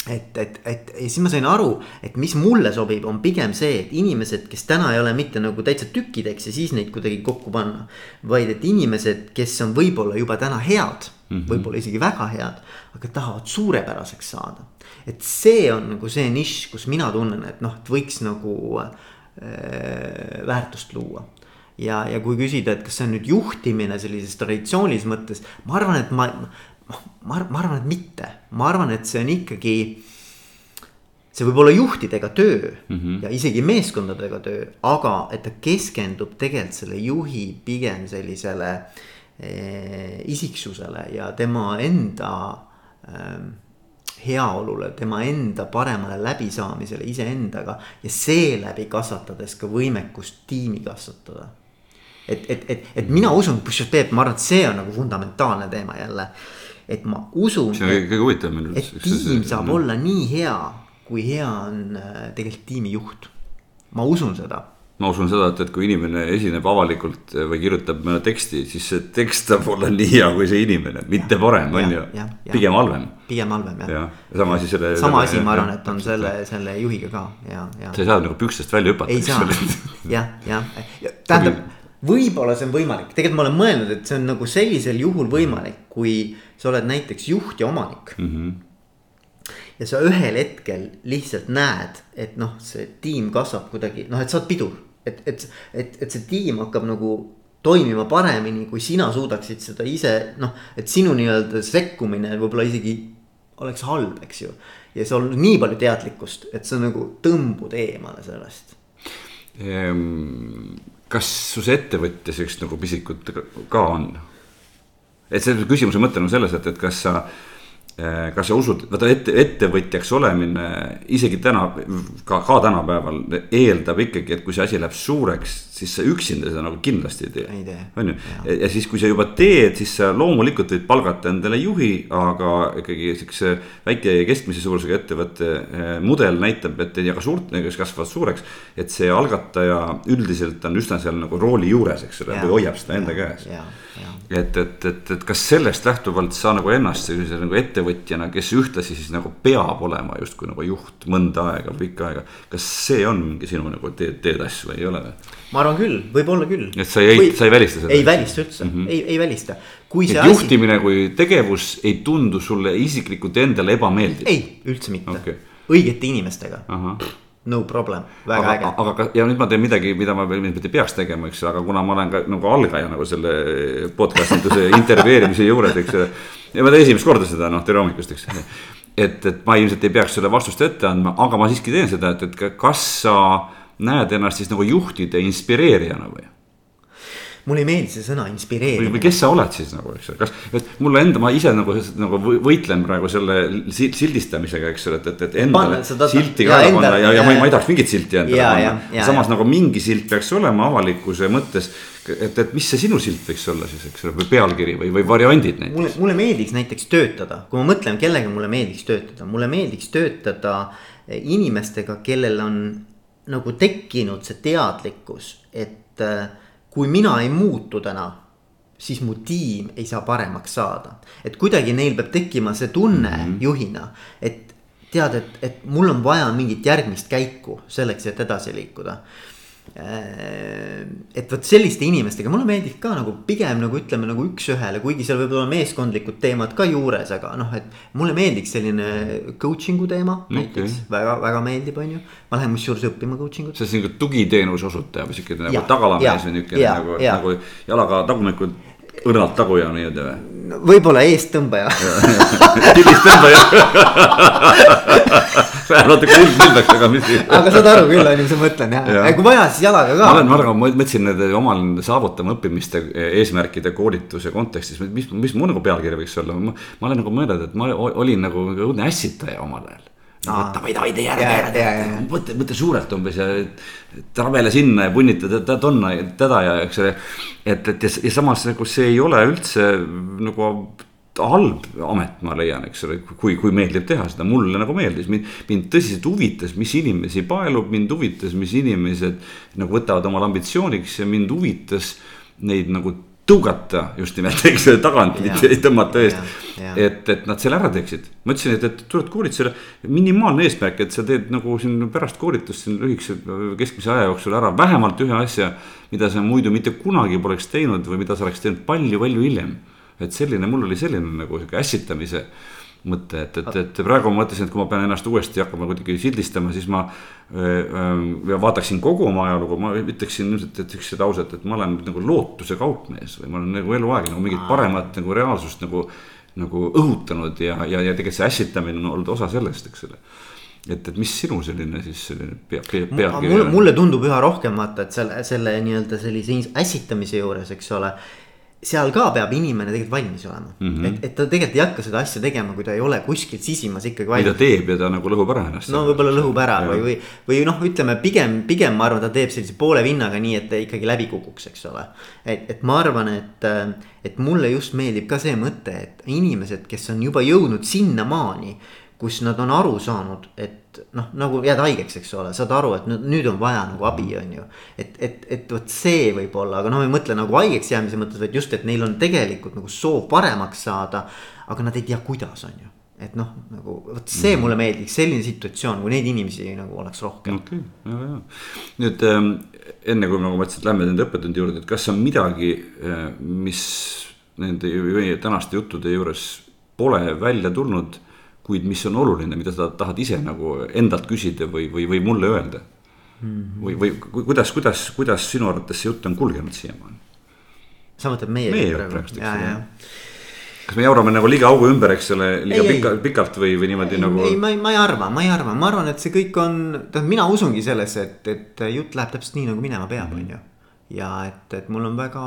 et, et, et ja siis ma sain aru, et mis mulle sobib, on pigem see, et inimesed, kes täna ei ole mitte nagu täitsa tükkideks ja siis neid kuidagi kokku panna. vaid et inimesed, kes on võib-olla juba täna head mm -hmm., võib-olla isegi väga head, aga tahavad suurepäraseks saada. et see on nagu see nišš, kus mina tunnen, et noh, et võiks nagu äh, väärtust luua ja, ja kui küsida, et kas see on nüüd juhtimine sellises traditsioonilises mõttes, ma arvan, et ma ma, ma arvan, et mitte, ma arvan, et see on ikkagi. see võib olla juhtidega töö mm -hmm. ja isegi meeskondadega töö, aga et ta keskendub tegelikult selle juhi pigem sellisele eh, isiksusele ja tema enda eh, heaolule, tema enda paremale läbisaamisele iseendaga ja seeläbi kasvatades ka võimekust tiimi kasvatada et, et, et, et mina usun, Peep, ma arvan, et see on nagu fundamentaalne teema jälle et ma usun. see on kõige huvitavam minu arust. et tiim saab no. olla nii hea, kui hea on äh, tegelikult tiimi juht. ma usun seda. ma usun seda, et, et kui inimene esineb avalikult äh, või kirjutab mõne teksti, siis see tekst saab olla nii hea kui see inimene, mitte parem, on ju. pigem halvem. pigem halvem jah ja.. sama asi selle. sama asi, ma arvan, et on selle, selle juhiga ka ja, ja. sa ei saa nagu pükstest välja hüpata. ei saa, jah, jah, tähendab võib-olla see on võimalik, tegelikult ma olen mõelnud, et see on nagu sellisel juhul võimalik, kui sa oled näiteks juht ja omanik mm. -hmm ja sa ühel hetkel lihtsalt näed, et noh, see tiim kasvab kuidagi noh, et sa oled pidur, et, et, et, et see tiim hakkab nagu toimima paremini, kui sina suudaksid seda ise noh, et sinu nii-öelda sekkumine võib-olla isegi oleks halb, eks ju. ja sul on nii palju teadlikkust, et sa nagu tõmbud eemale sellest ehm,. Kas su see ettevõtja siukest nagu pisikut ka on? et see küsimuse mõte on selles, et, et kas sa Äh, kas sa usud, vaata ette, ettevõtjaks olemine isegi täna, ka, ka tänapäeval eeldab ikkagi, et kui see asi läheb suureks, siis sa üksinda seda nagu kindlasti ei tee. on ju, ja siis, kui sa juba teed, siis sa loomulikult võid palgata endale juhi, aga ikkagi siukse väike ja keskmise suurusega ettevõtte äh, mudel näitab, et ja ka suurt, kes kasvavad suureks. et see algataja üldiselt on üsna seal nagu rooli juures, eks ole, või hoiab seda enda käes et, et, et, et kas sellest lähtuvalt sa nagu ennast sellise nagu ettevõtjana, kes ühtlasi siis nagu peab olema justkui nagu juht mõnda aega, pikka aega. kas see on mingi sinu nagu teed, teetass või ei ole või? Ma arvan küll, võib-olla küll. et sa ei sa ei välista seda? ei välista üldse mm, -hmm. ei, ei välista. kui see asi. juhtimine kui tegevus ei tundu sulle isiklikult endale ebameeldiv? ei, üldse mitte okay., õigete inimestega no problem, väga aga, äge. aga ja nüüd ma teen midagi, mida ma veel ei peaks tegema, eks aga kuna ma olen ka nagu algaja nagu selle podcast ituse *laughs* intervjueerimise juures, eks ja ma teen esimest korda seda noh, tere hommikust, eks. et, et ma ilmselt ei peaks selle vastust ette andma, aga ma siiski teen seda, et, et kas sa näed ennast siis nagu juhtide inspireerijana või? mulle ei meeldi see sõna inspireerimine. või kes sa oled siis nagu, eks ju, kas, et mulle enda, ma ise nagu, nagu võitlen praegu selle sildistamisega, eks ju, et, et, et endale Panna, silti ka ära panna ja, ja, ja ma ei, ma ei tahaks mingit silti endale panna. samas ja. nagu mingi silt peaks olema avalikkuse mõttes. et, et mis see sinu silt võiks olla siis, eks ole, või pealkiri või, või variandid näiteks. mulle, mulle meeldiks näiteks töötada, kui ma mõtlen, kellega mulle meeldiks töötada, mulle meeldiks töötada inimestega, kellel on nagu tekkinud see teadlikkus, et äh, kui mina ei muutu täna, siis mu tiim ei saa paremaks saada. et kuidagi neil peab tekkima see tunne mm -hmm. juhina, et tead, et, et mul on vaja mingit järgmist käiku selleks, et edasi liikuda et vot selliste inimestega mulle meeldib ka nagu pigem nagu ütleme nagu üks-ühele, kuigi seal võib olla meeskondlikud teemad ka juures, aga noh, et mulle meeldiks selline coaching'u teema okay. näiteks väga, väga meeldib, on ju. ma lähen kusjuures õppima coaching ut. see on sihuke tugiteenuse osutaja või sihuke nagu tagalamees või nihuke nagu, nagu jalaga tagumikul õrnalt taguja nii-öelda või? võib-olla eesttõmbaja. *laughs* tildistõmbaja natuke kuldmildaks, aga mis. aga saad aru küll, on ju, mis ma mõtlen jah ja., kui vaja, siis jalaga ka. ma olen, ma arvan, ma mõtlesin nende omal saavutama õppimiste eesmärkide koolituse kontekstis, mis, mis mu nagu pealkiri võiks olla, ma olen nagu mõelnud, et ma olin nagu õudne ässitaja omal ajal no davai, davai, tee järgi, mõtle, mõtle suurelt umbes ja travele sinna ja punnita teda, tonna, teda ja eks ole. et, et ja, ja samas nagu see ei ole üldse nagu halb amet, ma leian, eks ole, kui, kui meeldib teha seda, mulle nagu meeldis, mind, mind tõsiselt huvitas, mis inimesi paelub, mind huvitas, mis inimesed nagu võtavad omale ambitsiooniks ja mind huvitas neid nagu tõugata just nimelt, *laughs* eks tagant, tõmmata eest. et, et nad selle ära teeksid, ma ütlesin, et, et tuled koolitusele, minimaalne eesmärk, et sa teed nagu siin pärast koolitust siin lühikese keskmise aja jooksul ära vähemalt ühe asja. mida sa muidu mitte kunagi poleks teinud või mida sa oleks teinud palju-palju hiljem. et selline, mul oli selline nagu sihuke ässitamise mõte, et, et, et praegu ma mõtlesin, et kui ma pean ennast uuesti hakkama kuidagi sildistama, siis ma äh,. vaataksin kogu oma ajalugu, ma ütleksin ilmselt, et siukse lauset, et ma olen nagu lootuse kaupmees või ma olen nagu eluaeg nagu mingit paremat nagu reaalsust nagu. nagu õhutanud ja, ja, ja tegelikult see ässitamine on olnud osa sellest, eks ole et, et mis sinu selline siis selline pea, pea, pealkiri on? mulle tundub üha rohkem vaata, et selle, selle nii-öelda sellise ässitamise juures, eks ole seal ka peab inimene tegelikult valmis olema mm, -hmm. et, et ta tegelikult ei hakka seda asja tegema, kui ta ei ole kuskilt sisimas ikkagi valmis. ta teeb ja ta nagu lõhub ära ennast. no võib-olla lõhub ära ja. või, või, või noh, ütleme pigem, pigem ma arvan, ta teeb sellise poole vinnaga, nii et ta ikkagi läbi kukuks, eks ole. et, et ma arvan, et, et mulle just meeldib ka see mõte, et inimesed, kes on juba jõudnud sinnamaani, kus nad on aru saanud, et noh, nagu jääd haigeks, eks ole, saad aru, et nüüd on vaja nagu abi, on ju. et, et, et vot see võib-olla, aga noh, ei mõtle nagu haigeks jäämise mõttes, vaid just, et neil on tegelikult nagu soov paremaks saada. aga nad ei tea, kuidas, on ju et noh, nagu vot see mm. mulle meeldiks, selline situatsioon, kui neid inimesi nagu oleks rohkem. okei okay,, väga hea. nüüd ähm, enne kui nagu ma ütlesin, et lähme nende õppetundi juurde, et kas on midagi, äh, mis nende tänaste juttude juures pole välja tulnud kuid mis on oluline, mida sa tahad ise nagu endalt küsida või, või, või mulle öelda mm. -hmm. või, või kuidas, kuidas, kuidas sinu arvates see jutt on kulgenud siiamaani? sa mõtled meie, meie jutt praegu, eks ole kas me jaurame nagu liiga augu ümber, eks ole, liiga ei, pika, pikalt või, või niimoodi ei, nagu? ei, ma ei, ma ei arva, ma ei arva, ma arvan, et see kõik on, tähendab, mina usungi sellesse, et, et jutt läheb täpselt nii, nagu minema peab, on ju ja et, et mul on väga,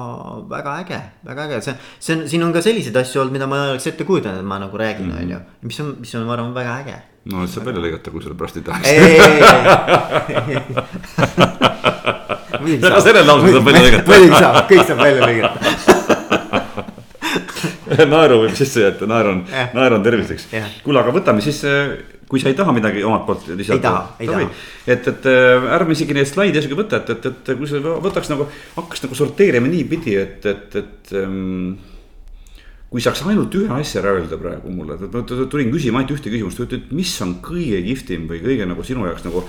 väga äge, väga äge, see, see on, siin on ka selliseid asju olnud, mida ma ei oleks ette kujutanud, et ma nagu räägin, mhm. on ju. mis on, mis on, ma arvan, väga äge. no et saab välja lõigata, kui sulle pärast ei tahaks. ka selle lause saab välja lõigata. muidugi saab, kõik saab välja lõigata *laughs* naeru võib sisse jätta, naer on, naer on terviseks. kuule, aga võtame siis kui sa ei taha midagi omalt poolt lisada. ei taha, ei taha. et, et äh, ärme isegi neid slaide isegi võta, et, et, et kui sa võtaks nagu, hakkaks nagu sorteerima niipidi, et, et, et ähm, kui saaks ainult ühe asja ära öelda praegu mulle, tulin küsima ainult ühte küsimust, et mis on kõige kihvtim või kõige nagu sinu jaoks nagu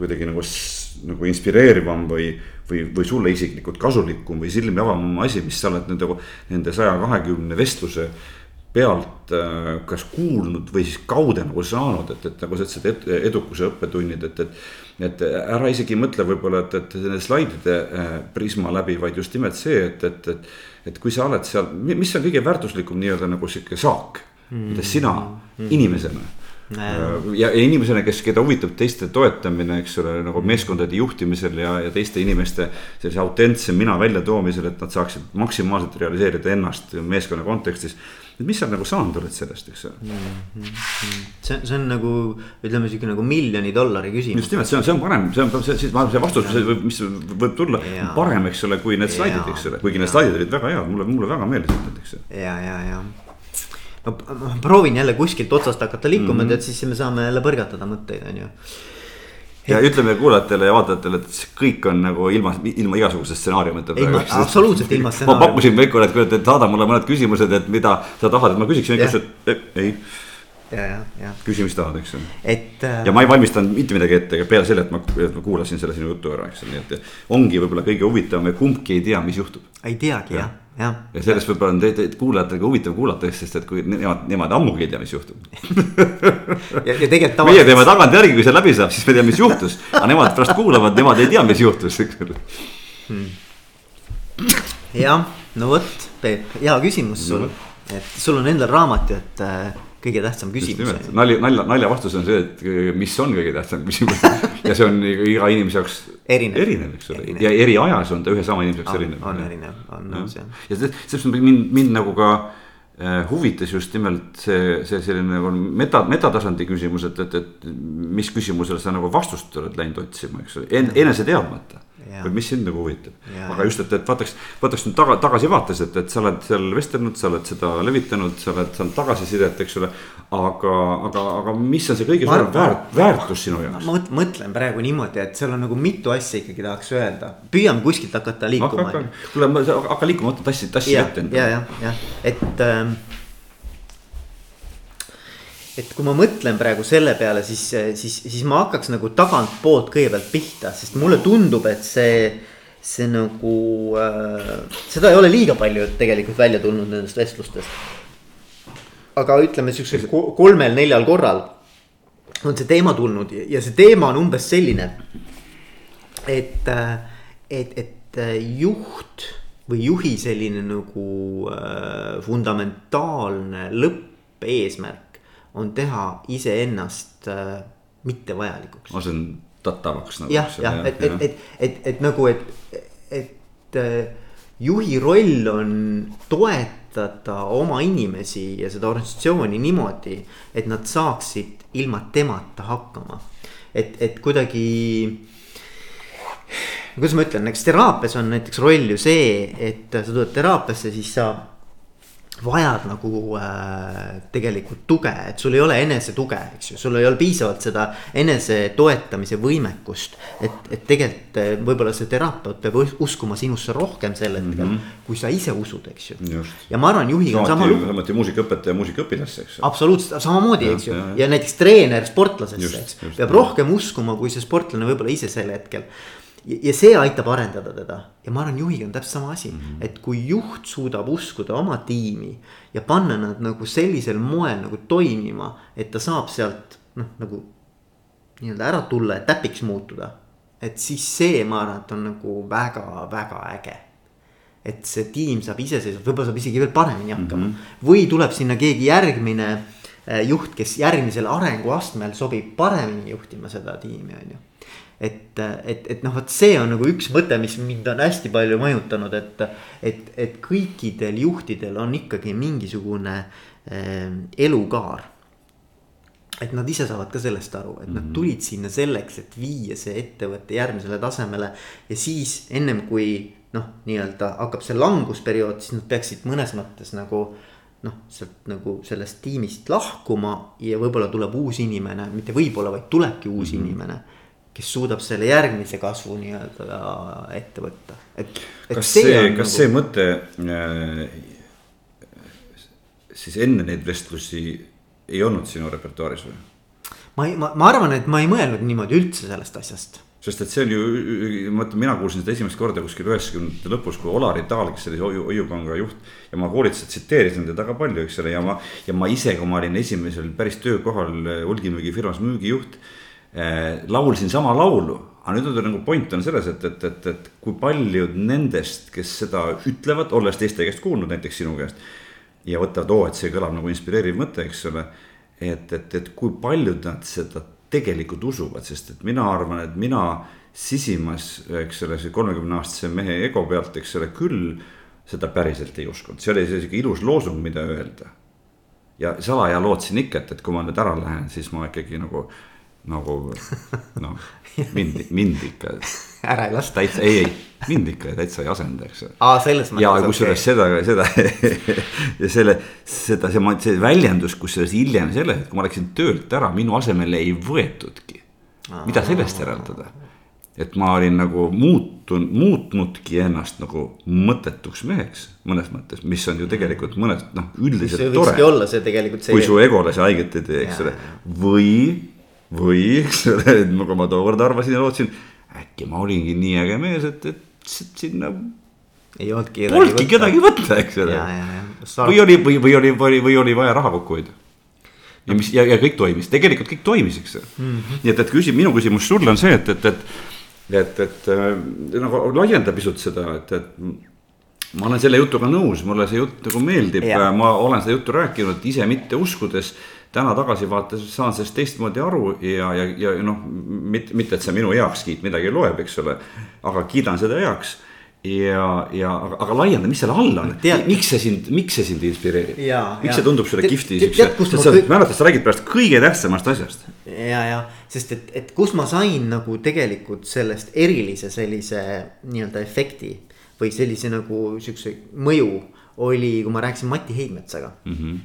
kuidagi nagu, nagu inspireerivam või, või, või sulle isiklikult kasulikum või silmi avavam asi, mis sa oled nende, nende saja kahekümne vestluse pealt äh, kas kuulnud või siis kaude nagu saanud, et, et nagu sa ütlesid, edukuse õppetunnid, et, et. et ära isegi mõtle võib-olla, et, et nende slaidide äh, prisma läbi, vaid just nimelt see, et, et, et. et kui sa oled seal, mis on kõige väärtuslikum nii-öelda nagu sihuke saak mm., mida sina mm. inimesena ja, ja inimesena, kes, keda huvitab teiste toetamine, eks ole, nagu meeskondade juhtimisel ja, ja teiste inimeste sellise autentse mina väljatoomisel, et nad saaksid maksimaalselt realiseerida ennast meeskonna kontekstis et mis sa nagu saanud oled sellest, eks ole mm. -hmm. see, see on nagu ütleme sihuke nagu miljoni dollari küsimus. just nimelt, see on, see on parem, see on, see, see, see vastus, mis võib tulla parem, eks ole, kui need slaidid, eks ole, kuigi need slaidid olid väga head, mulle, mulle väga meeldisid need, eks ju. ja, ja, ja no ma proovin jälle kuskilt otsast hakata liikuma mm, -hmm. et siis me saame jälle põrgatada mõtteid, on ju ja ütleme kuulajatele ja vaatajatele, et kõik on nagu ilma, ilma igasuguse stsenaariumita. absoluutselt ilma stsenaariumita. *laughs* ma pakkusin Veikole, et kuule, et saada mulle mõned küsimused, et mida sa tahad, et ma küsiksin, ütles, et ei ja, ja, ja. küsi, mis tahad, eks ju. et äh.... ja ma ei valmistanud mitte midagi ette, peale selle, et ma, et ma kuulasin selle sinu jutu ära, eks ju, nii et ongi võib-olla kõige huvitavam ja kumbki ei tea, mis juhtub. ei teagi jah ja, ja sellest võib-olla on teid kuulajatele ka huvitav kuulata, sest et kui nemad, nemad ammugi ei tea, mis juhtub. *laughs* Ja, ja tegelikult tavaliselt. meie teeme tagantjärgi, kui see läbi saab, siis me teame, mis juhtus, aga nemad pärast kuulavad, nemad ei tea, mis juhtus, eks ole. Hmm.. jah, no vot, Peep, hea küsimus sul. no., et sul on endal raamat ju, et äh, kõige tähtsam küsimus. nalja, nalja, nalja vastus on see, et mis on kõige tähtsam küsimus. *laughs* Ja see on iga inimese jaoks erinev, erinev, eks ole, ja eri ajas on ta ühe sama inimese jaoks erinev. on erinev, on nõus jah. ja sellest mind, mind nagu ka äh, huvitas just nimelt see, see selline nagu meta, metatasandi küsimus, et, et, et mis küsimusele sa nagu vastust oled läinud otsima, eks ole. En,, enese teadmata või mis sind nagu huvitab. aga just, et, et vaataks, vaataks nüüd taga, tagasivaates, et, et sa oled seal vestelnud, sa oled seda levitanud, sa oled saanud tagasisidet, eks ole. aga, aga, aga mis on see kõige suurem väärt, väärtus sinu jaoks? ma mõtlen praegu niimoodi, et seal on nagu mitu asja ikkagi tahaks öelda, püüame kuskilt hakata liikuma. kuule, hakka liikuma, võta tassi, tassi ette. ja, ja, ja, et ähm, et kui ma mõtlen praegu selle peale, siis, siis, siis ma hakkaks nagu tagantpoolt kõigepealt pihta, sest mulle tundub, et see, see nagu äh,. seda ei ole liiga palju tegelikult välja tulnud nendest vestlustest. aga ütleme siuksel kolmel-neljal korral on see teema tulnud ja see teema on umbes selline. et, äh, et, et äh, juht või juhi selline nagu äh, fundamentaalne lõppeesmärk on teha iseennast äh, mittevajalikuks. ma saan tattavaks nagu. jah, jah, et, et, et, et, et nagu, et, et äh, juhi roll on toetada oma inimesi ja seda organisatsiooni niimoodi, et nad saaksid ilma temata hakkama. et, et kuidagi kuidas ma ütlen, näiteks teraapias on näiteks roll ju see, et sa tuled teraapiasse, siis sa vajad nagu äh, tegelikult tuge, et sul ei ole enesetuge, eks ju, sul ei ole piisavalt seda enese toetamise võimekust. et, et tegelikult äh, võib-olla see terapeut peab uskuma sinusse rohkem sel hetkel mm, -hmm. kui sa ise usud, eks ju. ja ma arvan, juhiga on sama lugu. samuti muusikaõpetaja muusikaõpilasse, eks ju. absoluutselt, samamoodi, eks ju, ja näiteks treener sportlasesse, eks, peab rohkem uskuma, kui see sportlane võib-olla ise sel hetkel ja see aitab arendada teda ja ma arvan, juhiga on täpselt sama asi mm, -hmm. et kui juht suudab uskuda oma tiimi ja panna nad nagu sellisel moel nagu toimima, et ta saab sealt noh, nagu nii-öelda ära tulla ja täpiks muutuda. et siis see, ma arvan, et on nagu väga-väga äge. et see tiim saab iseseisvalt, võib-olla saab isegi veel paremini hakkama mm -hmm. või tuleb sinna keegi järgmine juht, kes järgmisel arenguastmel sobib paremini juhtima seda tiimi, on ju et, et, et noh, vot see on nagu üks mõte, mis mind on hästi palju mõjutanud, et, et, et kõikidel juhtidel on ikkagi mingisugune äh, elukaar. et nad ise saavad ka sellest aru, et nad mhm. tulid sinna selleks, et viia see ettevõte järgmisele tasemele ja siis ennem kui noh, nii-öelda hakkab see langusperiood, siis nad peaksid mõnes mõttes nagu noh, sealt nagu sellest tiimist lahkuma ja võib-olla tuleb uus inimene, mitte võib-olla, vaid tulebki uus mm -hmm. inimene kes suudab selle järgmise kasvu nii-öelda ette võtta, et, et. kas see, see, kas nagu... see mõte äh, siis enne neid vestlusi ei olnud sinu repertuaaris või? ma ei, ma, ma arvan, et ma ei mõelnud niimoodi üldse sellest asjast sest et see on ju, ma mõtlen, mina kuulsin seda esimest korda kuskil üheksakümnendate lõpus, kui Olari Taal, kes oli Hoiu, Hoiupanga juht. ja ma koolituses tsiteerisin teda väga palju, eks ole, ja ma, ja ma ise, kui ma olin esimesel päris töökohal hulgimüügifirmas müügijuht Eh, laulsin sama laulu, aga nüüd on nagu point on selles, et, et, et, et kui paljud nendest, kes seda ütlevad, olles teiste käest kuulnud, näiteks sinu käest. ja võtavad, oo, et see kõlab nagu inspireeriv mõte, eks ole. et, et, et kui paljud nad seda tegelikult usuvad, sest et mina arvan, et mina sisimas, eks ole, see kolmekümne aastase mehe ego pealt, eks ole, küll seda päriselt ei uskunud, see oli sihuke ilus loosung, mida öelda. ja salaja lootsin ikka, et, et kui ma nüüd ära lähen, siis ma ikkagi nagu nagu *laughs* noh, mind, mind ikka. *laughs* ära ei lasta. täitsa, ei, ei, mind ikka täitsa ei asenda, eks ole. aa, selles mõttes. ja kusjuures okay. seda, seda *laughs* ja selle, seda, see, see väljendus, kusjuures hiljem selles, et kui ma läksin töölt ära, minu asemele ei võetudki. mida sellest järeldada? et ma olin nagu muutunud, muutnudki ennast nagu mõttetuks meheks mõnes mõttes, mis on ju tegelikult mõnes noh, üldiselt tore. olla see tegelikult see. kui su egole see haiget ei tee, eks ole, või või eks ole, nagu ma tookord arvasin ja lootsin, äkki ma olingi nii äge mees, et, et sinna. ei olnudki kedagi Polnudki võtta. kedagi võtta, eks ole. või oli, või, või oli, või, või oli vaja raha kokku hoida. ja mis ja, ja kõik toimis, tegelikult kõik toimis, eks mm. -hmm. nii et, et küsi-, minu küsimus sulle on see, et, et, et, et, et äh, nagu laienda pisut seda, et, et ma olen selle jutuga nõus, mulle see jutt nagu meeldib, ma olen seda juttu rääkinud ise mitte uskudes täna tagasivaates saan sellest teistmoodi aru ja, ja, ja noh, mitte, mitte, et see minu heakskiit midagi loeb, eks ole. aga kiidan seda heaks ja, ja aga, aga laienda, mis selle all on, miks see sind, miks see sind inspireerib? miks see tundub sulle kihvti siukse, sa kõik... mäletad, sa räägid pärast kõige tähtsamast asjast. ja, ja sest et, et kus ma sain nagu tegelikult sellest erilise sellise nii-öelda efekti või sellise nagu siukse mõju oli, kui ma rääkisin Mati Heidmetsaga mm. -hmm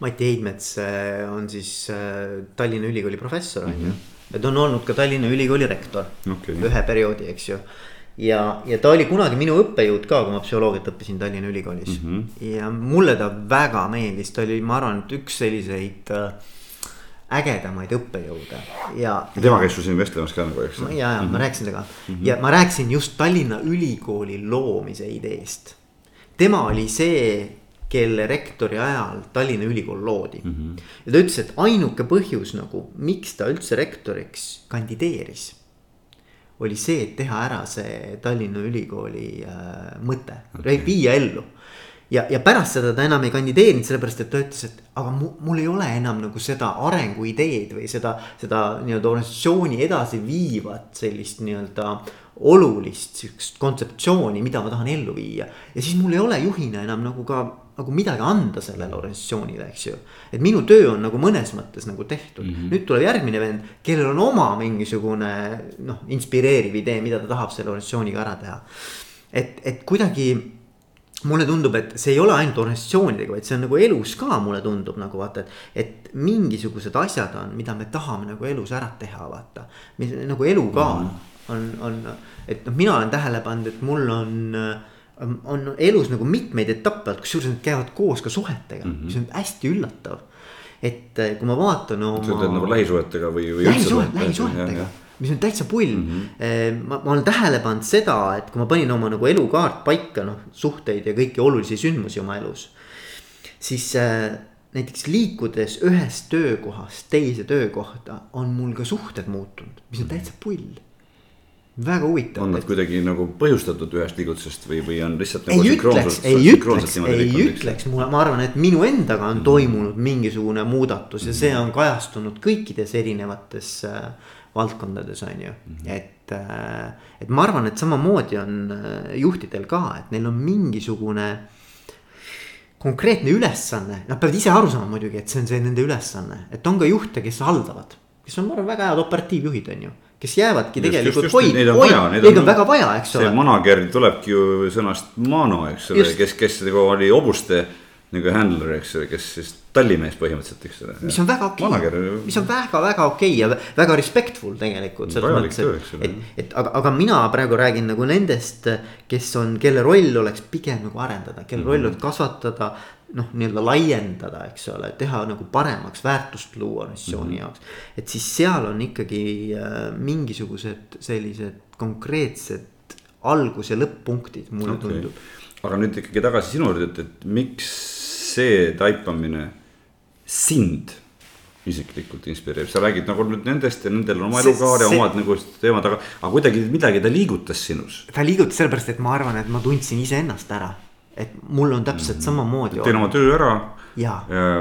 Mati Heidmets äh, on siis äh, Tallinna Ülikooli professor on mm -hmm. ju. Mhm. ja ta on olnud ka Tallinna Ülikooli rektor okay. ühe perioodi, eks ju. ja, ja ta oli kunagi minu õppejõud ka, kui ma psühholoogiat õppisin Tallinna Ülikoolis mm. -hmm. ja mulle ta väga meeldis, ta oli, ma arvan, et üks selliseid äh, ägedamaid õppejõude ja. tema käis sul siin vestlemas ka nagu, eks. ja, ja mm -hmm. ma rääkisin temaga mm -hmm. ja ma rääkisin just Tallinna Ülikooli loomise ideest. tema oli see kelle rektori ajal Tallinna Ülikool loodi mm. -hmm. ja ta ütles, et ainuke põhjus nagu, miks ta üldse rektoriks kandideeris. oli see, et teha ära see Tallinna Ülikooli äh, mõte okay., viia ellu. Ja, ja pärast seda ta enam ei kandideerinud, sellepärast et ta ütles, et aga mu, mul ei ole enam nagu seda arenguideed või seda, seda nii-öelda organisatsiooni edasiviivat sellist nii-öelda olulist sihukest kontseptsiooni, mida ma tahan ellu viia. ja siis mul ei ole juhina enam nagu ka nagu midagi anda sellele organisatsioonile, eks ju. et minu töö on nagu mõnes mõttes nagu tehtud mm, -hmm. nüüd tuleb järgmine vend, kellel on oma mingisugune noh, inspireeriv idee, mida ta tahab selle organisatsiooniga ära teha. et, et kuidagi mulle tundub, et see ei ole ainult organisatsioonidega, vaid see on nagu elus ka, mulle tundub nagu vaata, et. et mingisugused asjad on, mida me tahame nagu elus ära teha, vaata. nagu elu ka mm -hmm. on, on, et noh, mina olen tähele pannud, et mul on äh, on elus nagu mitmeid etappe kusjuures need käivad koos ka suhetega mm, -hmm. mis on hästi üllatav. et eh, kui ma vaatan oma. sa ütled nagu lähisuhetega või, või lähisuhet, lähisuhetega, mis on täitsa pull mm. -hmm. ma, ma olen tähele pannud seda, et kui ma panin oma nagu elukaart paika, noh suhteid ja kõiki olulisi sündmusi oma elus. siis äh, näiteks liikudes ühest töökohast teise töökohta on mul ka suhted muutunud, mis on täitsa pull väga huvitav. on nad kuidagi nagu põhjustatud ühest liigutusest või, või on lihtsalt nagu. ei ütleks, ei ütleks, ei ütleks, mulle, ma arvan, et minu endaga on -hmm. toimunud mingisugune muudatus ja see on kajastunud kõikides erinevates äh, valdkondades, on ju mm, -hmm. et äh,. et ma arvan, et samamoodi on äh, juhtidel ka, et neil on mingisugune konkreetne ülesanne, nad peavad ise aru saama muidugi, et see on see nende ülesanne, et on ka juhte, kes haldavad, kes on, ma arvan, väga head operatiivjuhid, on ju kes jäävadki tegelikult hoid, hoid, neid on, on väga vaja, eks ole. see manager tulebki ju sõnast mano, eks ole, kes, kes nagu oli hobuste nagu handler, eks ole, kes siis tallimees põhimõtteliselt, eks ole. mis on väga okei okay., mis on väga-väga okei okay ja väga respectful tegelikult selles mõttes, et, et, et aga, aga mina praegu räägin nagu nendest, kes on, kelle roll oleks pigem nagu arendada, kelle mm -hmm. roll oleks kasvatada noh, nii-öelda laiendada, eks ole, teha nagu paremaks, väärtust luua organisatsiooni mm -hmm. jaoks. et siis seal on ikkagi äh, mingisugused sellised konkreetsed algus- ja lõpp-punktid, mulle okay. tundub. aga nüüd ikkagi tagasi sinu juurde, et, et miks see taipamine sind isiklikult inspireerib, sa räägid nagu nüüd nendest ja nendel on oma elukaar ja omad nagu teemad, aga, aga kuidagi midagi ta liigutas sinus. ta liigutas sellepärast, et ma arvan, et ma tundsin iseennast ära et mul on täpselt samamoodi. teen oma töö ära. ja,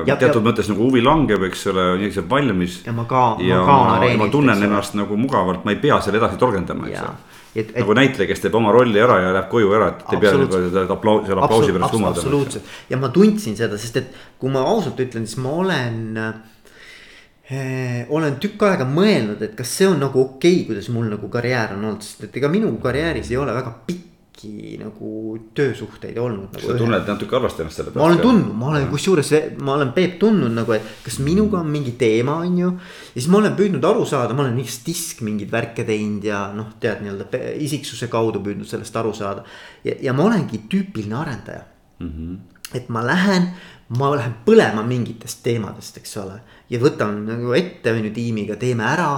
ja teatud ja, mõttes nagu huvi langeb, eks ole, nii saab valmis. ja ma ka, ma ka olen areenilt. ma tunnen ennast nagu mugavalt, ma ei pea selle edasi torgendama, eks ole. Et, et, nagu näitleja, kes teeb oma rolli ära ja läheb koju ära, et ei pea nagu seda aplaus, selle aplausi pärast lumada. absoluutselt ja ma tundsin seda, sest et kui ma ausalt ütlen, siis ma olen äh, olen tükk aega mõelnud, et kas see on nagu okei okay,, kuidas mul nagu karjäär on olnud, sest et ega minu karjääris ei ole väga pikk pikki nagu töösuhteid olnud nagu. sa ühe. tunned natuke halvasti ennast selle peale. ma olen tundnud, ma olen kusjuures, ma olen Peep tundnud nagu, et kas minuga on mingi teema, on ju. ja siis ma olen püüdnud aru saada, ma olen mingit disk mingeid värke teinud ja noh, tead nii-öelda isiksuse kaudu püüdnud sellest aru saada. ja, ja ma olengi tüüpiline arendaja mm. -hmm. et ma lähen, ma lähen põlema mingitest teemadest, eks ole. ja võtan nagu ette, on ju tiimiga, teeme ära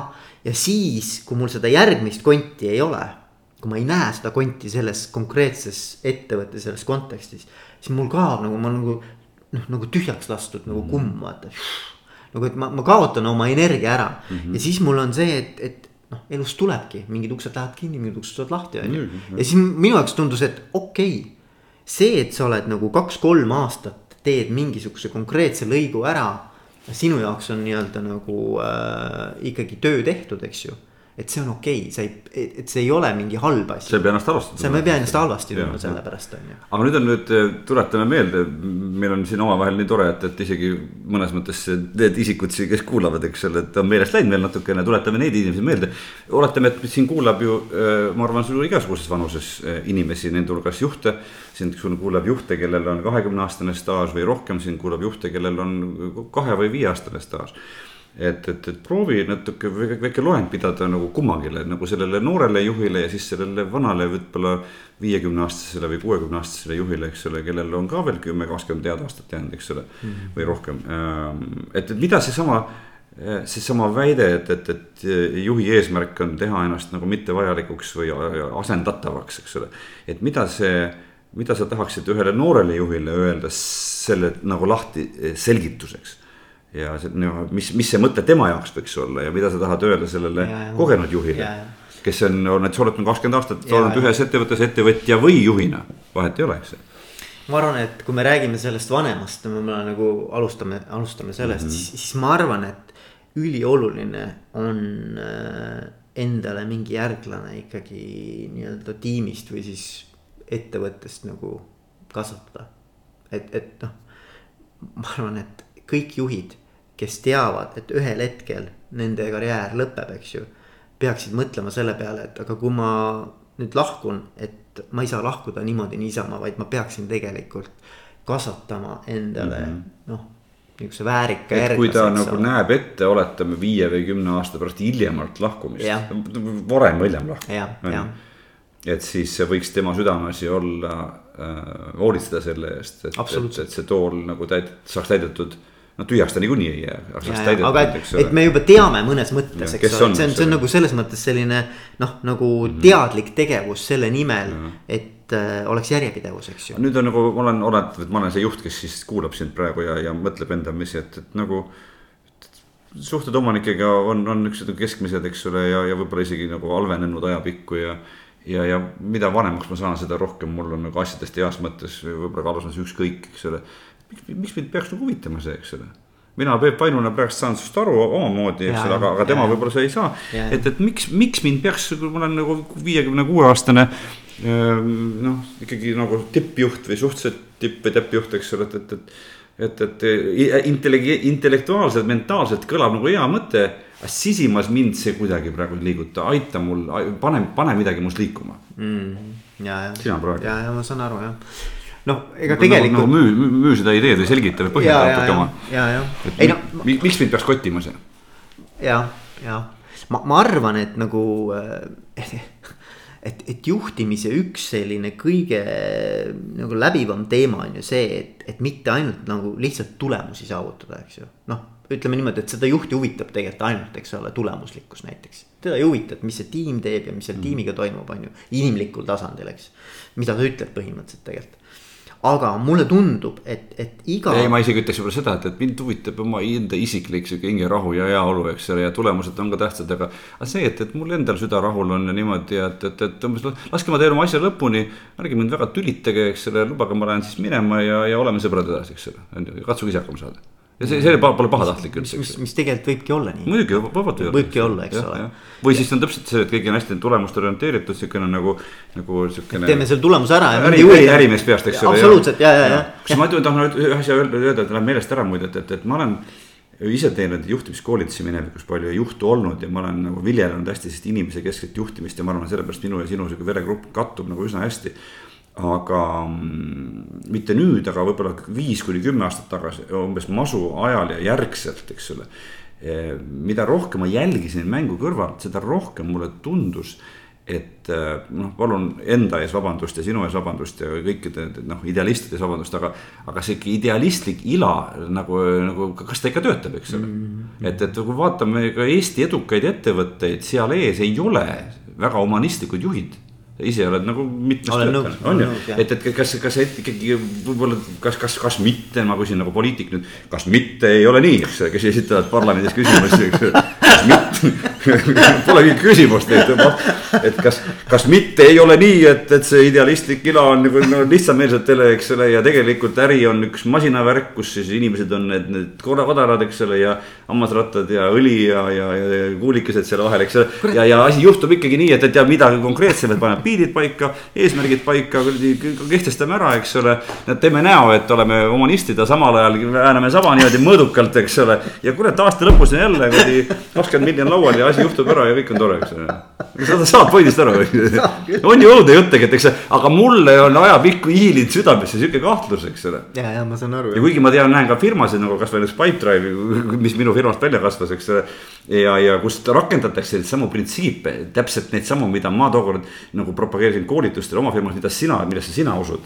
ja siis, kui mul seda järgmist konti ei ole kui ma ei näe seda konti selles konkreetses ettevõttes, selles kontekstis, siis mul kaob nagu ma nagu noh, nagu tühjaks lastud nagu kumm, vaata. nagu, et ma, ma kaotan oma energia ära mm -hmm. ja siis mul on see, et, et noh, elus tulebki, mingid uksed lähevad kinni, mingid uksed tulevad lahti, on ju. ja siis minu jaoks tundus, et okei okay,, see, et sa oled nagu kaks-kolm aastat teed mingisuguse konkreetse lõigu ära. sinu jaoks on nii-öelda nagu äh, ikkagi töö tehtud, eks ju et see on okei okay,, sa ei, et see ei ole mingi halb asi. sa ei pea ennast halvasti tundma. sa ei pea ennast halvasti tundma selle pärast on ju. aga nüüd on nüüd, eh, tuletame meelde, meil on siin omavahel nii tore, et, et isegi mõnes mõttes need isikud, kes kuulavad, eks ole, et on meelest läinud veel natukene, tuletame neid inimesi meelde. oletame, et siin kuulab ju, eh, ma arvan, sul igasuguses vanuses eh, inimesi, nende hulgas juhte. sind, sul kuulab juhte, kellel on kahekümne aastane staaž või rohkem, sind kuulab juhte, kellel on kahe või viieaastane staaž et, et, et proovi natuke väike loeng pidada nagu kummagile, nagu sellele noorele juhile ja siis sellele vanale võib-olla viiekümne aastasele või kuuekümne aastasele juhile, eks ole, kellel on ka veel kümme, kakskümmend head aastat jäänud, eks ole mm. -hmm. või rohkem, ähm, et, et mida seesama seesama väide, et, et, et juhi eesmärk on teha ennast nagu mittevajalikuks või asendatavaks, eks ole. et mida see, mida sa tahaksid ühele noorele juhile öelda selle nagu lahti selgituseks ja see, no mis, mis see mõte tema jaoks võiks olla ja mida sa tahad öelda sellele ja, ja, kogenud juhile. kes on, on, sa oled kakskümmend aastat olnud ühes ettevõttes ettevõtja või juhina, vahet ei ole, eks ma arvan, et kui me räägime sellest vanemast, me nagu alustame, alustame sellest mm, -hmm. siis, siis ma arvan, et ülioluline on äh, endale mingi järglane ikkagi nii-öelda tiimist või siis ettevõttest nagu kasvatada. et, et noh, ma arvan, et kõik juhid, kes teavad, et ühel hetkel nende karjäär lõpeb, eks ju. peaksid mõtlema selle peale, et aga kui ma nüüd lahkun, et ma ei saa lahkuda niimoodi niisama, vaid ma peaksin tegelikult kasvatama endale mm -hmm. noh niisuguse väärika järglase. kui ta nagu on. näeb ette, oletame viie või kümne aasta pärast hiljemalt lahkumist, varem või hiljem lahkub. et siis võiks tema südameasi olla äh, hoolitseda selle eest, et, et, et see tool nagu täid-, saaks täidetud no tühjaks ta niikuinii ei jää. aga et, et me juba teame mõnes mõttes, eks ole, see on, see on nagu selles mõttes selline noh, nagu mm -hmm. teadlik tegevus selle nimel, et äh, oleks järjepidevus, eks ju. nüüd on nagu ma olen, oletame, et ma olen see juht, kes siis kuulab sind praegu ja, ja mõtleb endamisi, et, et nagu suhted omanikega on, on niisugused keskmised, eks ole, ja, ja võib-olla isegi nagu halvenenud ajapikku ja. ja, ja mida vanemaks ma saan, seda rohkem mul on nagu asjadest heas mõttes võib-olla ka alguses ükskõik, eks ole. Miks mind peaks nagu huvitama see, eks ole mina Peep Vainuna peaks saan sinust aru omamoodi, eks ole, aga, aga tema võib-olla see ei saa. et, et miks, miks mind peaks, ma olen nagu viiekümne kuue aastane ehm, noh, ikkagi nagu tippjuht või suhteliselt tipp või täppjuht, eks ole, et, et, et et, et intellegi-, intellektuaalselt, mentaalselt kõlab nagu hea mõte. aga sisimas mind see kuidagi praegu ei liiguta, aita mul, pane, pane midagi must liikuma mm,. sina praegu. ja, ja ma saan aru jah noh, ega nagu, tegelikult nagu,. müü, müü, müü seda ideed või selgita või põhjenda natuke oma. ja, ja, ja. ei no. miks mind peaks kottima see? ja, ja ma, ma arvan, et nagu äh, et, et juhtimise üks selline kõige nagu läbivam teema on ju see, et, et mitte ainult nagu lihtsalt tulemusi saavutada, eks ju. noh, ütleme niimoodi, et seda juhti huvitab tegelikult ainult, eks ole, tulemuslikkus näiteks. teda ei huvita, et mis see tiim teeb ja mis selle mm. tiimiga toimub, on ju, inimlikul tasandil, eks. mida ta ütleb põhimõtteliselt tegelikult aga mulle tundub, et, et iga. ei, ma isegi ütleks võib-olla seda, et, et mind huvitab oma enda isiklik sihuke hingerahu ja heaolu, eks ole, ja tulemused on ka tähtsad, aga. aga see, et, et mul endal süda rahul on ja niimoodi, et, et, et umbes laske ma teen oma asja lõpuni. ärge mind väga tülitage, eks ole, lubage, ma lähen siis minema ja, ja oleme sõbrad edasi, eks ole, on ju, katsuge ise hakkama saada ja see, see pole pahatahtlik üldse. mis, mis tegelikult võibki olla nii. muidugi, vabalt olla. võibki olla, eks ole. või siis on täpselt see, et keegi on hästi tulemust orienteeritud, siukene nagu, nagu siukene. teeme selle tulemuse ära. äri, äri, ärimees peast, eks ole. absoluutselt ja, ja, ja. kas ma tahan ühe asja öelda, et läheb meelest ära muide, et, et, et ma olen ise teinud juhtimiskoolitusi minevikus palju ja juhtu olnud ja ma olen nagu viljelenud hästi sellist inimese keskset juhtimist ja ma arvan, sellepärast minu ja sinu sihuke veregrupp kattub nagu üsna hästi aga mm, mitte nüüd, aga võib-olla viis kuni kümme aastat tagasi, umbes masu ajal ja järgselt, eks ole. Eh, mida rohkem ma jälgisin mängu kõrvalt, seda rohkem mulle tundus, et eh, noh, palun enda ees vabandust ja sinu ees vabandust ja kõikide noh, idealistide ees vabandust, aga. aga sihuke idealistlik ila nagu, nagu kas ta ikka töötab, eks ole mm. -hmm. et, et kui vaatame ka Eesti edukaid ettevõtteid, seal ees ei ole väga humanistlikud juhid ise oled nagu mitmes töötanud, on ju, et, et kas, kas ikkagi võib-olla, kas, kas, kas mitte, ma küsin nagu poliitik nüüd, kas mitte ei ole nii, eks, kes esitavad parlamendis küsimusi, eks *laughs* *laughs* Pole mingit küsimust, et, et kas, kas mitte ei ole nii, et, et see idealistlik ila on nagu no, lihtsameelsetele, eks ole, ja tegelikult äri on üks masinavärk, kus siis inimesed on need, need kodarad, eks ole, ja hammasrattad ja õli ja, ja, ja kuulikesed seal vahel, eks ole. ja, ja asi juhtub ikkagi nii, et, et ja mida konkreetsemalt paneb piirid paika, eesmärgid paika, kehtestame ära, eks ole. teeme näo, et oleme humanistid ja samal ajal vääname saba niimoodi mõõdukalt, eks ole, ja kurat aasta lõpus on jälle kuradi kakskümmend miljonit laual ja asi juhtub ära ja kõik on tore, eks ole. sa saad pointist aru, on ju õudne jutt tegelikult, eks, aga mulle on ajapikku hiilinud südamesse sihuke kahtlus, eks ole. ja, ja ma saan aru. ja kuigi ma tean, näen ka firmasid nagu kasvõi näiteks Pipedrive, mis minu firmast välja kasvas, eks ole. ja, ja kus rakendatakse neid samu printsiipe, täpselt neid samu, mida ma tookord nagu propageerisin koolitustel oma firmas, mida sina, millesse sina usud.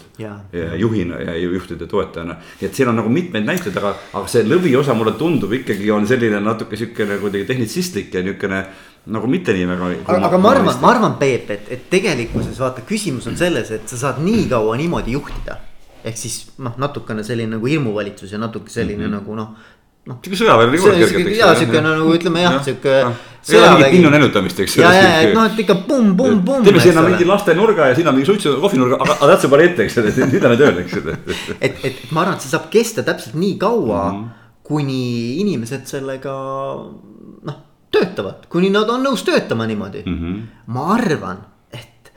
juhina ja juhtide toetajana, et siin on nagu mitmeid näiteid, aga, aga see lõviosa mulle tundub ikkagi on selline natuke sihuke nagu kuidagi tehnitsistlik ja niukene nagu mitte nii väga. aga, aga ma arvan, ma arvan, Peep, et, et tegelikkuses vaata, küsimus on selles, et sa saad nii kaua niimoodi juhtida. ehk siis noh, natukene selline nagu hirmuvalitsus ja natuke selline mm -hmm. nagu noh noh. sihuke sõjaväeline kord kergelt, eks. jaa, sihuke nagu ütleme jah, sihuke. ei ole mingit pinnu nennutamist, eks. ja, ja, et noh, et ikka pumm-pumm-pumm. teeme sinna mingi lastenurga ja sinna mingi suitsu kohvinurga, aga, aga täitsa palju ette, eks ole, et nüüd lähme tööle, eks ole. *laughs* et, et ma arvan, et see saab kesta täpselt nii kaua mm, -hmm. kuni inimesed sellega töötavad, kuni nad on nõus töötama niimoodi mm. -hmm. ma arvan, et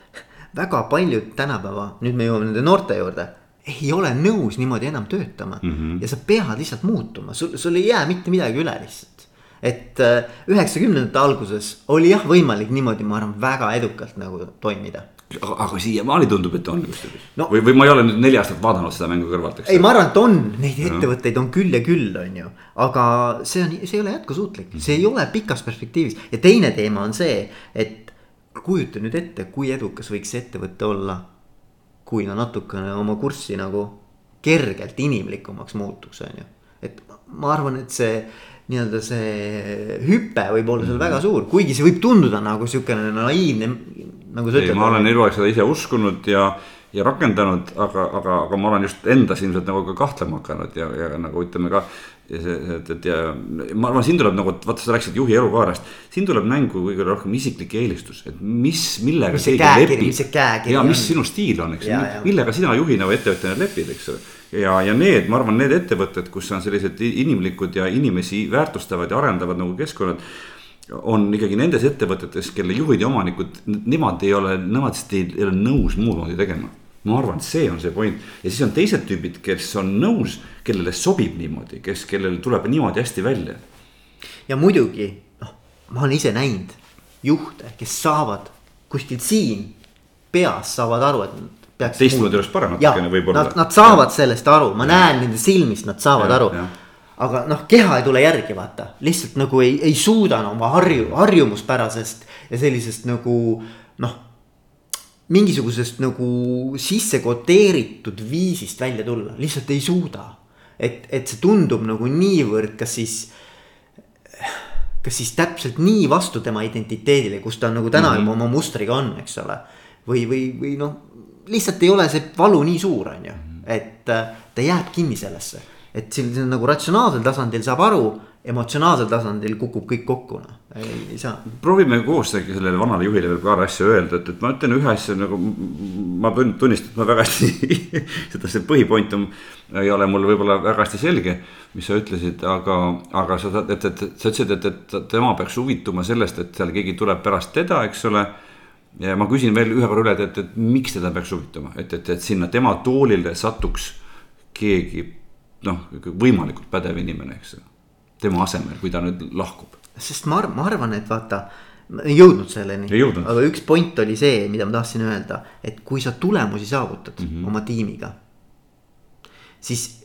väga paljud tänapäeva, nüüd me jõuame nende noorte juurde ei ole nõus niimoodi enam töötama mm. -hmm. ja sa pead lihtsalt muutuma, sul, sul ei jää mitte midagi üle lihtsalt. et äh, üheksakümnendate alguses oli jah võimalik niimoodi, ma arvan, väga edukalt nagu toimida aga, aga siiamaani tundub, et on kusjuures no, või, või ma ei ole nüüd neli aastat vaadanud seda mängu kõrvalt, eks. ei, ma arvan, et on, neid ettevõtteid on küll ja küll, on ju. aga see on, see ei ole jätkusuutlik, see ei ole pikas perspektiivis ja teine teema on see, et kujuta nüüd ette, kui edukas võiks see ettevõte olla. kui ta natukene oma kurssi nagu kergelt inimlikumaks muutuks, on ju. et ma arvan, et see nii-öelda see hüpe võib olla seal väga suur, kuigi see võib tunduda nagu sihukene naiivne nagu sa ütled. ma olen eluaeg seda ise uskunud ja, ja rakendanud, aga, aga, aga ma olen just endas ilmselt nagu ka kahtlema hakanud ja, ja nagu ütleme ka. ja see, et, et ja ma arvan, siin tuleb nagu, vaata, sa rääkisid juhi elukaarest. siin tuleb mängu kõige rohkem isiklik eelistus, et mis, millega mis keegi lepib. ja mis sinu stiil on, eks ju, millega sina juhina või ettevõtjana lepid, eks ole. Ja, ja need, ma arvan, need ettevõtted, kus on sellised inimlikud ja inimesi väärtustavad ja arendavad nagu keskkonnad on ikkagi nendes ettevõtetes, kelle juhid ja omanikud, nemad ei ole, nemad ei, ole nõus muud moodi tegema ma arvan, et see on see point ja siis on teised tüübid, kes on nõus, kellele sobib niimoodi, kes, kellel tuleb niimoodi hästi välja. ja muidugi noh, ma olen ise näinud juhte, kes saavad kuskil siin peas saavad aru, et peaks. teistmoodi oleks parem natukene võib-olla. Nad, nad saavad ja. sellest aru, ma ja. näen nende silmist, nad saavad ja, aru. aga noh, keha ei tule järgi, vaata, lihtsalt nagu ei, ei suuda no, oma harju, harjumuspärasest ja sellisest nagu noh mingisugusest nagu sisse kodeeritud viisist välja tulla, lihtsalt ei suuda. et, et see tundub nagu niivõrd, kas siis, kas siis täpselt nii vastu tema identiteedile, kus ta nagu täna mm -hmm. juba oma mustriga on, eks ole. või, või, või noh, lihtsalt ei ole see valu nii suur, on ju, et äh, ta jääb kinni sellesse. et siin nagu ratsionaalsel tasandil saab aru emotsionaalsel tasandil kukub kõik kokku, noh, ei saa. proovime koos sellele vanale juhile veel paar asja öelda, et, et ma ütlen ühe asja nagu. ma tunnistan, et ma väga hästi *laughs* seda, see põhipoint on, ei ole mul võib-olla väga hästi selge. mis sa ütlesid, aga, aga sa, et, et sa ütlesid, et, et tema peaks huvituma sellest, et seal keegi tuleb pärast teda, eks ole ja ma küsin veel ühe korra üle, et, et, et miks teda peaks huvitama, et, et, et sinna tema toolile satuks keegi noh, võimalikult pädev inimene, eks ju tema asemel, kui ta nüüd lahkub. sest ma, ma arvan, et vaata, ei jõudnud selleni, aga üks point oli see, mida ma tahtsin öelda, et kui sa tulemusi saavutad mm -hmm. oma tiimiga. siis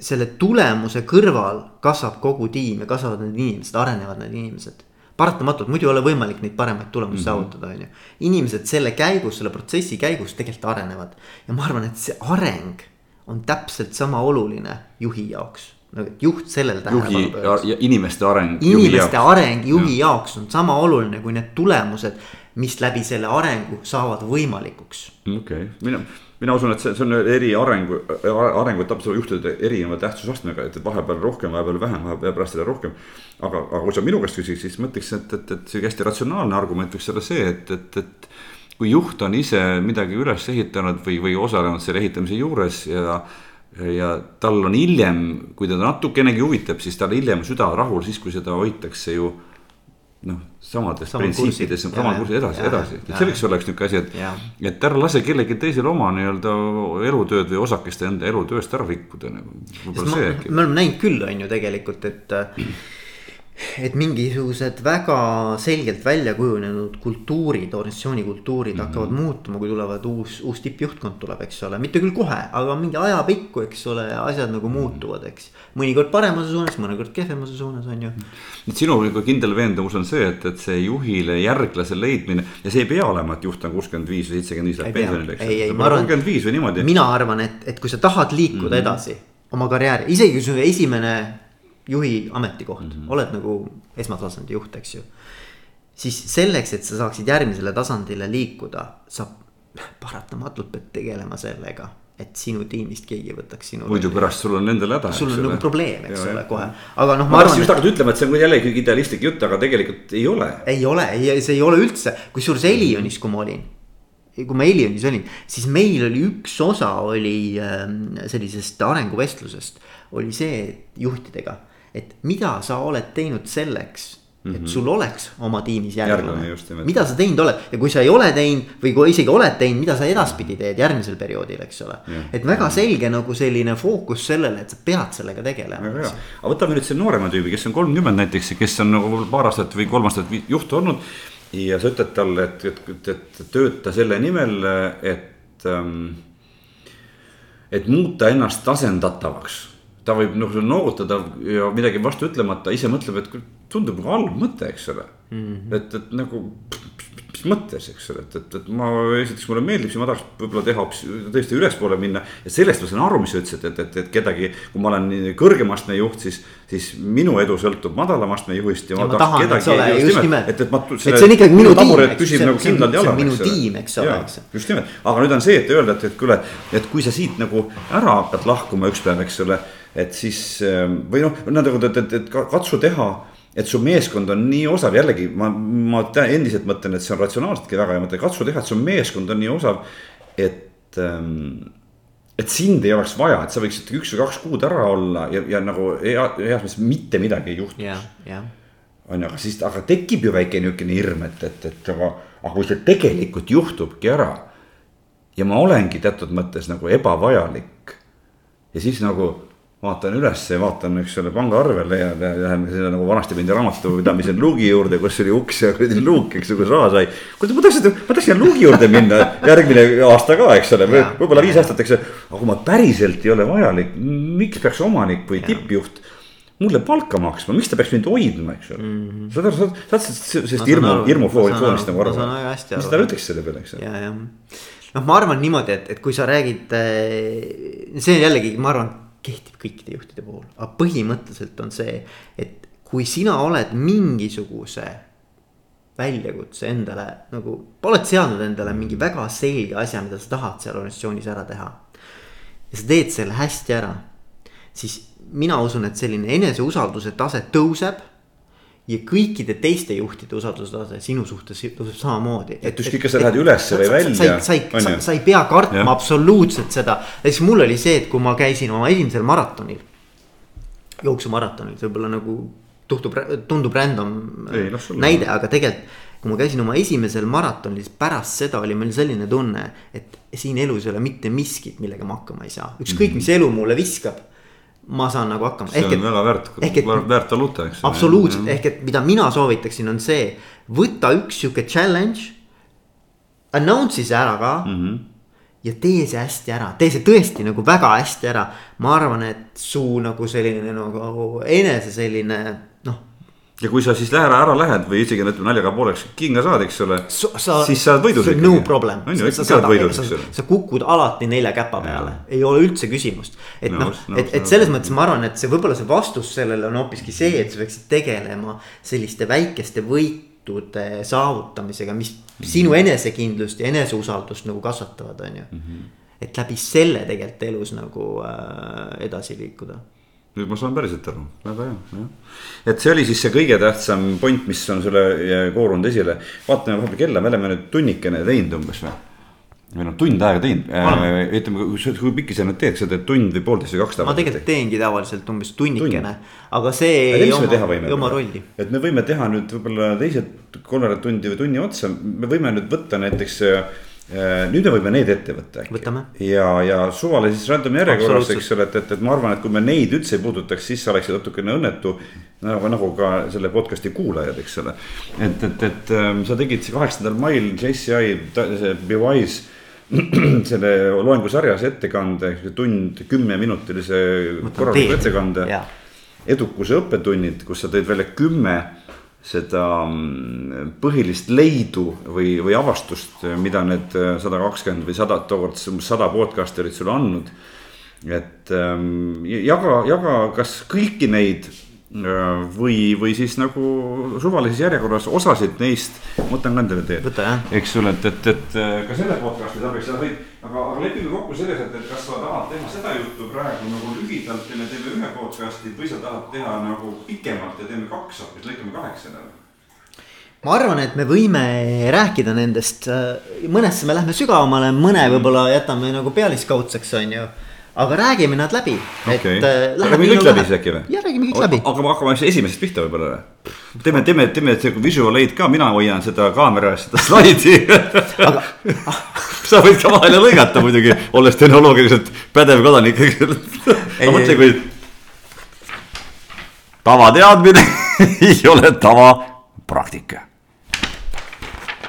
selle tulemuse kõrval kasvab kogu tiim ja kasvavad need inimesed, arenevad need inimesed paratamatult, muidu ei ole võimalik neid paremaid tulemusi mm -hmm. saavutada, on ju. inimesed selle käigus, selle protsessi käigus tegelikult arenevad ja ma arvan, et see areng on täpselt sama oluline juhi jaoks nagu juht sellele tähelepanu pööras. inimeste areng. inimeste areng juhi ja. jaoks on sama oluline kui need tulemused, mis läbi selle arengu saavad võimalikuks. okei okay., mina, mina usun, et see, see on eri arengu, arenguetapp, see juhtub erineva tähtsusastmega, et vahepeal rohkem, vahepeal vähem, vahepeal pärast seda rohkem. aga, aga kui sa minu käest küsiks, siis ma ütleks, et, et, et sihuke hästi ratsionaalne argument võiks olla see, et, et, et kui juht on ise midagi üles ehitanud või, või osalenud selle ehitamise juures ja ja tal on hiljem, kui teda natukenegi huvitab, siis tal hiljem süda rahul siis, kui seda hoitakse ju noh, samades Sama printsiipides, samal kursil edasi, edasi, et see võiks olla üks nihuke asi, et. et ära lase kellelgi teisel oma nii-öelda elutööd või osakest enda elutööst ära rikkuda nagu. me oleme näinud küll, on ju tegelikult, et et mingisugused väga selgelt välja kujunenud kultuurid, organisatsioonikultuurid mm -hmm. hakkavad muutuma, kui tulevad uus, uus tippjuhtkond tuleb, eks ole, mitte küll kohe, aga mingi ajapikku, eks ole, asjad nagu mhm. muutuvad, eks. mõnikord paremuse suunas, mõnikord kehvemuse suunas on ju. nüüd sinu nagu kindel veendumus on see, et, et see juhile järglase leidmine ja see ei pea olema, et juht on kuuskümmend viis või seitsekümmend viis läheb pensionile, eks. ei, ei, ma arvan, mina arvan, et, et kui sa tahad liikuda mm -hmm. edasi oma karjääri, isegi kui su esimene juhi ametikoht mm, -hmm. oled nagu esmatasandi juht, eks ju. siis selleks, et sa saaksid järgmisele tasandile liikuda, sa paratamatult pead tegelema sellega et sinu tiimist keegi võtaks sinu. muidu pärast sul on endal häda. sul on nagu probleem, eks ole, kohe, aga noh. ma tahtsin just hakata ütlema, et see on jällegi idealistlik jutt, aga tegelikult ei ole. ei ole, ei, see ei ole üldse, kusjuures Elionis, kui ma olin. kui ma Elionis olin, siis meil oli üks osa oli äh, sellisest arenguvestlusest, oli see juhtidega et mida sa oled teinud selleks et mm -hmm. sul oleks oma tiimis järglane, mida sa teinud oled ja kui sa ei ole teinud või kui isegi oled teinud, mida sa edaspidi teed järgmisel perioodil, eks ole. et väga selge nagu selline fookus sellele, et sa pead sellega tegelema. aga võtame nüüd selle noorema tüübi, kes on kolmkümmend näiteks, kes on nagu paar aastat või kolm aastat juht olnud. ja sa ütled talle, et, et, et, et tööta selle nimel, et ähm,, et muuta ennast asendatavaks ta võib noh noogutada ja midagi vastu ütlemata, ise mõtleb, et tundub nagu halb mõte, eks ole mm. -hmm. et, et nagu mis mõttes, eks ole, et, et, et ma esiteks mulle meeldib, siis ma tahaks võib-olla teha hoopis tõesti ülespoole minna. ja sellest ma saan aru, mis sa ütlesid, et, et, et kedagi, kui ma olen kõrgema astme juht, siis, siis minu edu sõltub madalama astme juhist. ja, ja ma, ma tahaks kedagi ole, just nimelt, et, et ma. et see on ikkagi minu tiim, eks see, nagu see on minu tiim, eks ole, eks. just nimelt, aga nüüd on see, et öelda, et, et kuule, et kui sa siit nagu ära hakkad lahkuma üks päev, eks ole et siis või noh, nagu, et, et, et katsu teha et su meeskond on nii osav, jällegi ma, ma endiselt mõtlen, et see on ratsionaalseltki väga hea mõte, katsu teha, et su meeskond on nii osav, et ähm, et sind ei oleks vaja, et sa võiksid üks või kaks kuud ära olla ja, ja nagu hea, heas mõttes mitte midagi ei juhtu. on ju, aga siis, aga tekib ju väike niisugune hirm, et, et, et aga, aga kui see tegelikult juhtubki ära. ja ma olengi teatud mõttes nagu ebavajalik. ja siis nagu vaatan üles ja vaatan, eks ole, pangaarvele ja lähen sinna nagu vanasti pidi raamatupidamise luugi juurde, kus oli uks ja kuradi luuk, eks ju, kus raha sai. kuule, ma tahaks, ma tahaks sinna luugi juurde minna järgmine aasta ka, eks ole, võib-olla viis aastat, eks ju. aga kui ma päriselt ei ole vajalik, miks peaks omanik või tippjuht mulle palka maksma, miks ta peaks mind hoidma, eks ole? Mm -hmm.. saad aru, saad, saad sellest hirmu, hirmufoonist nagu aru. mis ta ütleks selle peale, eks ole. ja, jah. Noh, ma arvan niimoodi, et, et kui sa räägid, eh, see jällegi, ma arvan kehtib kõikide juhtide puhul, aga põhimõtteliselt on see, et kui sina oled mingisuguse väljakutse endale nagu, oled seadnud endale mingi väga selge asja, mida sa tahad seal organisatsioonis ära teha. ja sa teed selle hästi ära, siis mina usun, et selline eneseusalduse tase tõuseb ja kõikide teiste juhtide usaldustase sinu suhtes tõuseb samamoodi. et ükskõik, kas sa lähed ülesse või välja. sa ei, sa sa, sa ei pea kartma ja. absoluutselt seda, näiteks mul oli see, et kui ma käisin oma esimesel maratonil. jooksumaratonil, see võib-olla nagu tuhtub, tundub random ei, näide, aga tegelikult kui ma käisin oma esimesel maratonil, siis pärast seda oli meil selline tunne, et siin elus ei ole mitte miskit, millega ma hakkama ei saa, ükskõik -hmm. mis elu mulle viskab ma saan nagu hakkama. see ehk on et, väga väärt, väärt valuuta, eks. absoluutselt, ehk et mida mina soovitaksin, on see, võta üks sihuke challenge. Announce'i see ära ka mm. -hmm. ja tee see hästi ära, tee see tõesti nagu väga hästi ära. ma arvan, et su nagu selline nagu enese selline ja kui sa siis lähe, ära lähed või isegi ütleme naljaga pooleks kinga saad, eks ole. siis saad võidus ikkagi. no problem. Sa, sa, sa, sa kukud alati nelja käpa peale, ei ole üldse küsimust. et noh, et, et selles mõttes ma arvan, et see võib-olla see vastus sellele on hoopiski see, et sa peaksid tegelema selliste väikeste võitude saavutamisega, mis -hmm. sinu enesekindlust ja eneseusaldust nagu kasvatavad, on ju. Mhm. et läbi selle tegelikult elus nagu äh, edasi liikuda nüüd ma saan päriselt aru, väga hea, jah. et see oli siis see kõige tähtsam point, mis on sulle koorunud esile. vaatame vahepeal kella, me oleme nüüd tunnikene teinud umbes või? või noh, tund aega teinud äh,, ütleme, kui pikki sa nüüd teed, sa teed tund või poolteist või kaks tavaliselt? ma tegelikult teengi tavaliselt umbes tunnikene Tund., aga see ei oma, oma rolli. et me võime teha nüüd võib-olla teised kolmveerand tundi või tunni otsa, me võime nüüd võtta näiteks Äh, nüüd me võime need ette võtta äkki. ja, ja suvalises random järjekorras, eks ole, et, et, et ma arvan, et kui me neid üldse ei puudutaks, siis sa oleksid natukene õnnetu. nagu, nagu ka selle podcast'i kuulajad, eks ole. et, et, et ähm, sa tegid kaheksandal mail JCI, see Be *clears throat* Wise selle loengusarjas ettekande, tund kümneminutilise korraliku ettekande. edukuse õppetunnid, kus sa tõid välja kümme seda mm, põhilist leidu või, või avastust, mida need äh, sada kakskümmend või sada, tookord umbes sada podcast'i olid sulle andnud. et ähm, jaga, jaga kas kõiki neid äh, või, või siis nagu suvalises järjekorras osasid neist, ma võtan ka endale teed. eks ole, et, et, et äh, ka selle podcast'i tarbeks sa võid, aga, aga lepime kokku selles, et, et kas sa tahad teha seda juttu praegu nagu lühidalt ja me teeme ühe podcast'i või sa tahad teha nagu pikemalt ja teeme kaks hoopis, lõikame kaheksa nädalat ma arvan, et me võime rääkida nendest, mõnesse me lähme sügavamale, mõne võib-olla jätame nagu pealiskaudseks, on ju. Aga räägime nad läbi. Okay.. Äh, räägime kõik läbi siis äkki või? jah, räägime kõik läbi. aga me hakkame esimesest pihta võib-olla või? teeme, teeme, teeme visual aid ka, mina hoian seda kaamera ees, seda slaidi. Aga *laughs* sa võid ka vahele lõigata muidugi, olles tehnoloogiliselt pädev kodanik. *laughs* Aga mõtle, kui tavateadmine *laughs* ei ole tavapraktika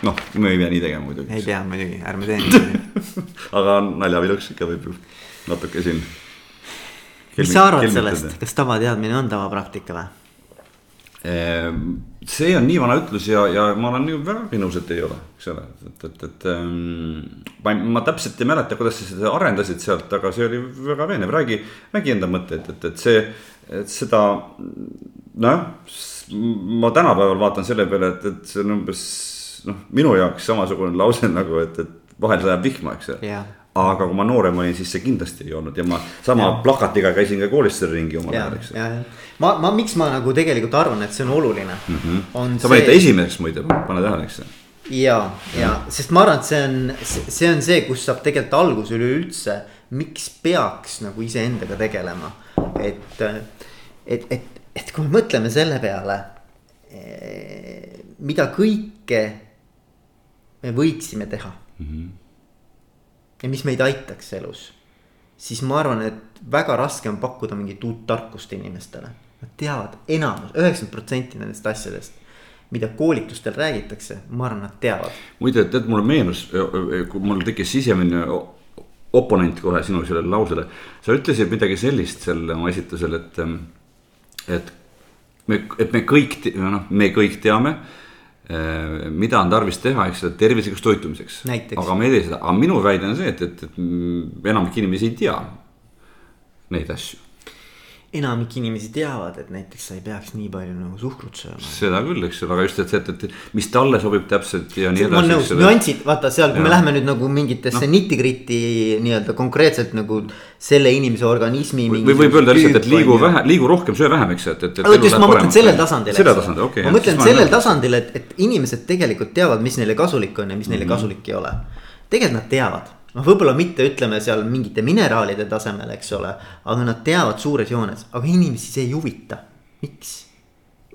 noh, me ei pea nii tegema muidugi. ei pea muidugi, ärme tee nii. Aga naljaviluks ikka võib ju natuke siin. mis sa arvad sellest, kas tavateadmine on tavapraktika või? Ehm, see on nii vana ütlus ja, ja ma olen ju vägagi nõus, et ei ole, eks ole, et, et, et ähm,. ma, ma täpselt ei mäleta, kuidas sa seda arendasid sealt, aga see oli väga veenev, räägi, räägi enda mõtteid, et, et see, et seda. nojah, ma tänapäeval vaatan selle peale, et, et see on umbes noh, minu jaoks samasugune lause nagu, et, et vahel sajab vihma, eks ju. Aga kui ma noorem olin, siis see kindlasti ei olnud ja ma sama ja. plakatiga käisin ka koolis seal ringi omal ajal, eks. ma, ma, miks ma nagu tegelikult arvan, et see on oluline mm. -hmm. sa panid ta esimeseks muide, pane tähele, eks. ja, ja sest ma arvan, et see on, see on see, kus saab tegelikult alguse üleüldse, miks peaks nagu iseendaga tegelema, et, et, et, et kui me mõtleme selle peale, eh, mida kõike me võiksime teha mm. -hmm ja mis meid aitaks elus. siis ma arvan, et väga raske on pakkuda mingit uut tarkust inimestele. Nad teavad enamus, üheksakümmend protsenti nendest asjadest mida koolitustel räägitakse, ma arvan, nad teavad. muide, tead, mulle meenus, kui mul tekkis sisemine oponent kohe sinu sellele lausele. sa ütlesid midagi sellist seal oma esitlusel, et, et me, et me kõik, noh, me kõik teame mida on tarvis teha, eks ole, tervislikuks toitumiseks. aga me ei seda, aga minu väide on see, et, et, et enamik inimesi ei tea neid asju enamik inimesi teavad, et näiteks sa ei peaks nii palju nagu suhkrut sööma. seda küll, eks ole, aga just, et et, et mis talle sobib täpselt ja nii edasi. nõus, nüansid, vaata seal, kui ja. me läheme nüüd nagu mingitesse no. nitty-gritty nii-öelda konkreetselt nagu selle inimese organismi. või võib öelda lihtsalt, et liigu vähe, liigu rohkem, söö vähem, eks, et, et. aga just ma mõtlen sellel tasandil. sellel tasandil, okei okay,. ma mõtlen sellel tasandil, et, et inimesed tegelikult teavad, mis neile kasulik on ja mis neile mm -hmm. kasulik ei ole. tegelikult nad teavad noh, võib-olla mitte ütleme seal mingite mineraalide tasemel, eks ole, aga nad teavad suures joones, aga inimesi see ei huvita, miks?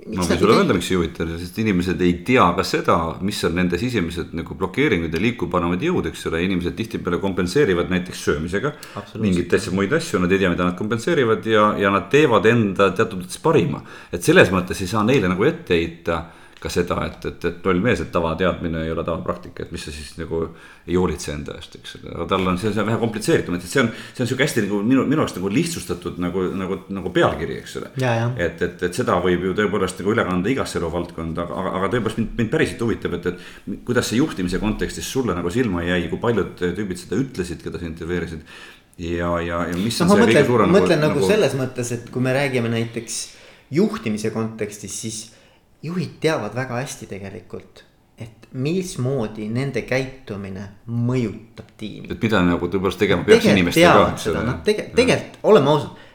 ma võin sulle öelda, miks ei huvita, sest inimesed ei tea ka seda, mis on nende sisemised nagu blokeeringud ja liikupanevad jõud, eks ole, inimesed tihtipeale kompenseerivad näiteks söömisega. mingeid täitsa muid asju, nad ei tea, mida nad kompenseerivad ja, ja nad teevad enda teatud mõttes parima. et selles mõttes ei saa neile nagu ette heita ka seda, et, et, et loll mees, et tavateadmine ei ole tavapraktika, et mis sa siis nagu ei hoolitse enda eest, eks aga tal on see, see on vähe komplitseeritum, et see on, see on sihuke hästi nagu minu, minu arust nagu lihtsustatud nagu, nagu, nagu pealkiri, eks ole. et, et, et seda võib ju tõepoolest nagu üle kanda igasse eluvaldkonda, aga, aga, tõepoolest mind, mind päriselt huvitab, et, et kuidas see juhtimise kontekstis sulle nagu silma jäi, kui paljud tüübid seda ütlesid, keda sa intervjueerisid. ja, ja, ja mis on no, see mõtlen, kõige suurem. ma mõtlen nagu, nagu selles mõttes, et kui me räägime näiteks juhtimise kontekstis, siis juhid teavad väga hästi tegelikult, et mismoodi nende käitumine mõjutab tiimi. et mida nagu tõepoolest tegema peaks inimestega. Nad tege-, tegelikult oleme ausad,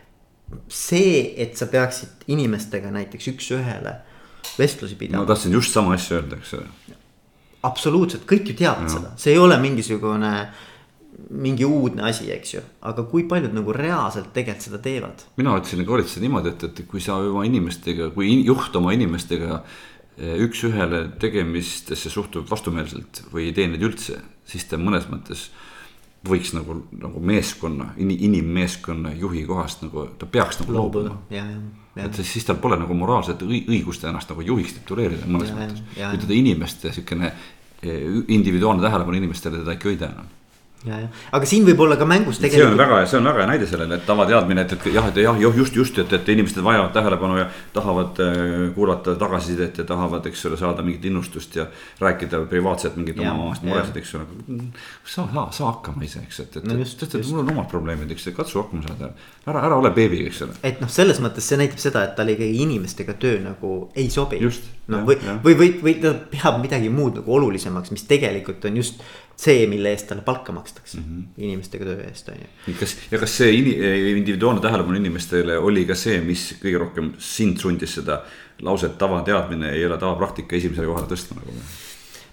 see, et sa peaksid inimestega näiteks üks-ühele vestlusi pidama. ma tahtsin just sama asja öelda, eks ole. absoluutselt, kõik ju teavad ja. seda, see ei ole mingisugune mingi uudne asi, eks ju, aga kui paljud nagu reaalselt tegelikult seda teevad? mina ütlesin koolituses niimoodi, et, et kui sa oma inimestega, kui juht oma inimestega eh, üks-ühele tegemistesse suhtub vastumeelselt või ei tee neid üldse, siis ta mõnes mõttes võiks nagu, nagu meeskonna, inimmeeskonna juhi kohast nagu, ta peaks nagu loobuma. et siis tal pole nagu moraalset õigust ennast nagu juhiks tituleerida mõnes ja, mõttes. kui teda inimeste sihukene eh, individuaalne tähelepanu inimestele teda ikka ei hoida enam ja, ja, aga siin võib olla ka mängus tegelikult. see on väga, see on väga hea näide sellele, et tavateadmine, et, et jah, et jah, just, just, et, et inimesed vajavad tähelepanu ja tahavad äh, kuulata tagasisidet ja tahavad, eks ole, saada mingit innustust ja. rääkida privaatselt mingit oma omast muresid, eks ole. saa, saa, saa hakkama ise, eks, et, et no, just, et, et mul on omad probleemid, eks, katsu hakkama saada. ära, ära ole beebi, eks ole. et noh, selles mõttes see näitab seda, et tal ikkagi inimestega töö nagu ei sobi. no või, või, või, või ta peab midagi muud nagu olulisemaks, mis tegelikult on just see, mille eest talle palka makstakse mm -hmm. inimestega töö eest, on ju. kas ja kas see individuaalne tähelepanu inimestele oli ka see, mis kõige rohkem sind sundis seda lauset tavateadmine ei ole tavapraktika esimesele kohale tõstma nagu?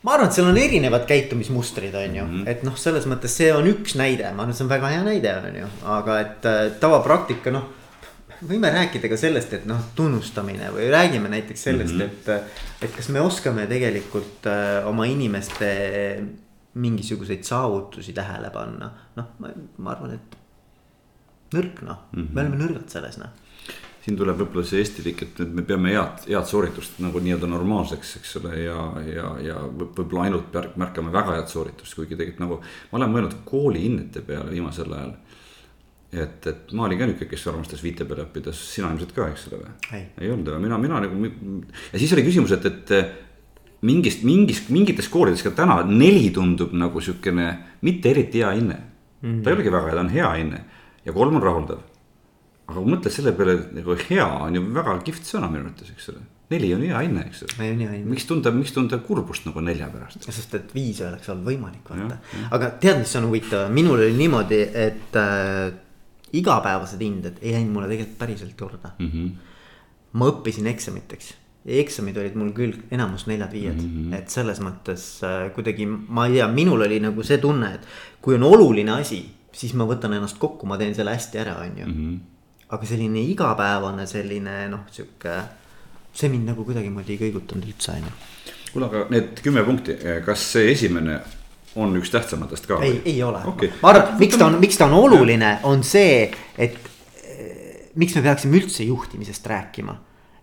ma arvan, et seal on erinevad käitumismustrid, on ju mm, -hmm. et noh, selles mõttes see on üks näide, ma arvan, et see on väga hea näide, on ju, aga et äh, tavapraktika noh võime rääkida ka sellest, et noh, tunnustamine või räägime näiteks sellest mm, -hmm. et, et kas me oskame tegelikult äh, oma inimeste mingisuguseid saavutusi tähele panna, noh, ma, arvan, et nõrk noh mm, -hmm. me oleme nõrgad selles noh siin tuleb võib-olla see eestilik, et me peame head, head sooritust nagu nii-öelda normaalseks, eks ole, ja, ja, ja võib-olla ainult märkame väga head sooritust, kuigi tegelikult nagu. ma olen mõelnud koolihinnete peale viimasel ajal. et, et ma olin ka nihuke, kes armastas viite peale õppida, sina ilmselt ka, eks ole või? ei olnud, mina, mina nagu ja siis oli küsimus, et, et mingist, mingis, mingites koolides ka täna neli tundub nagu sihukene mitte eriti hea hinne mm. -hmm. ta ei olegi väga hea, ta on hea hinne ja kolm on rahuldav. aga kui mõtled selle peale nagu hea on ju väga kihvt sõna minu arvates, eks ole. neli on hea hinne, eks ole. miks tunda, miks tunda kurbust nagu nelja pärast? sest et viis oleks olnud võimalik vaata, aga tead, mis on huvitav, minul oli niimoodi, et äh, igapäevased hinded ei läinud mulle tegelikult päriselt korda mm. -hmm. ma õppisin eksamiteks eksamid olid mul küll enamus neljad-viied mm, -hmm. et selles mõttes äh, kuidagi ma ei tea, minul oli nagu see tunne, et kui on oluline asi, siis ma võtan ennast kokku, ma teen selle hästi ära, on ju. -hmm. aga selline igapäevane selline noh, sihuke see mind nagu kuidagimoodi ei kõigutanud üldse on ju. kuule, aga need kümme punkti, kas see esimene on üks tähtsamatest ka? ei, ei ole okay., ma arvan, miks ta on, miks ta on oluline, on see, et miks me peaksime üldse juhtimisest rääkima.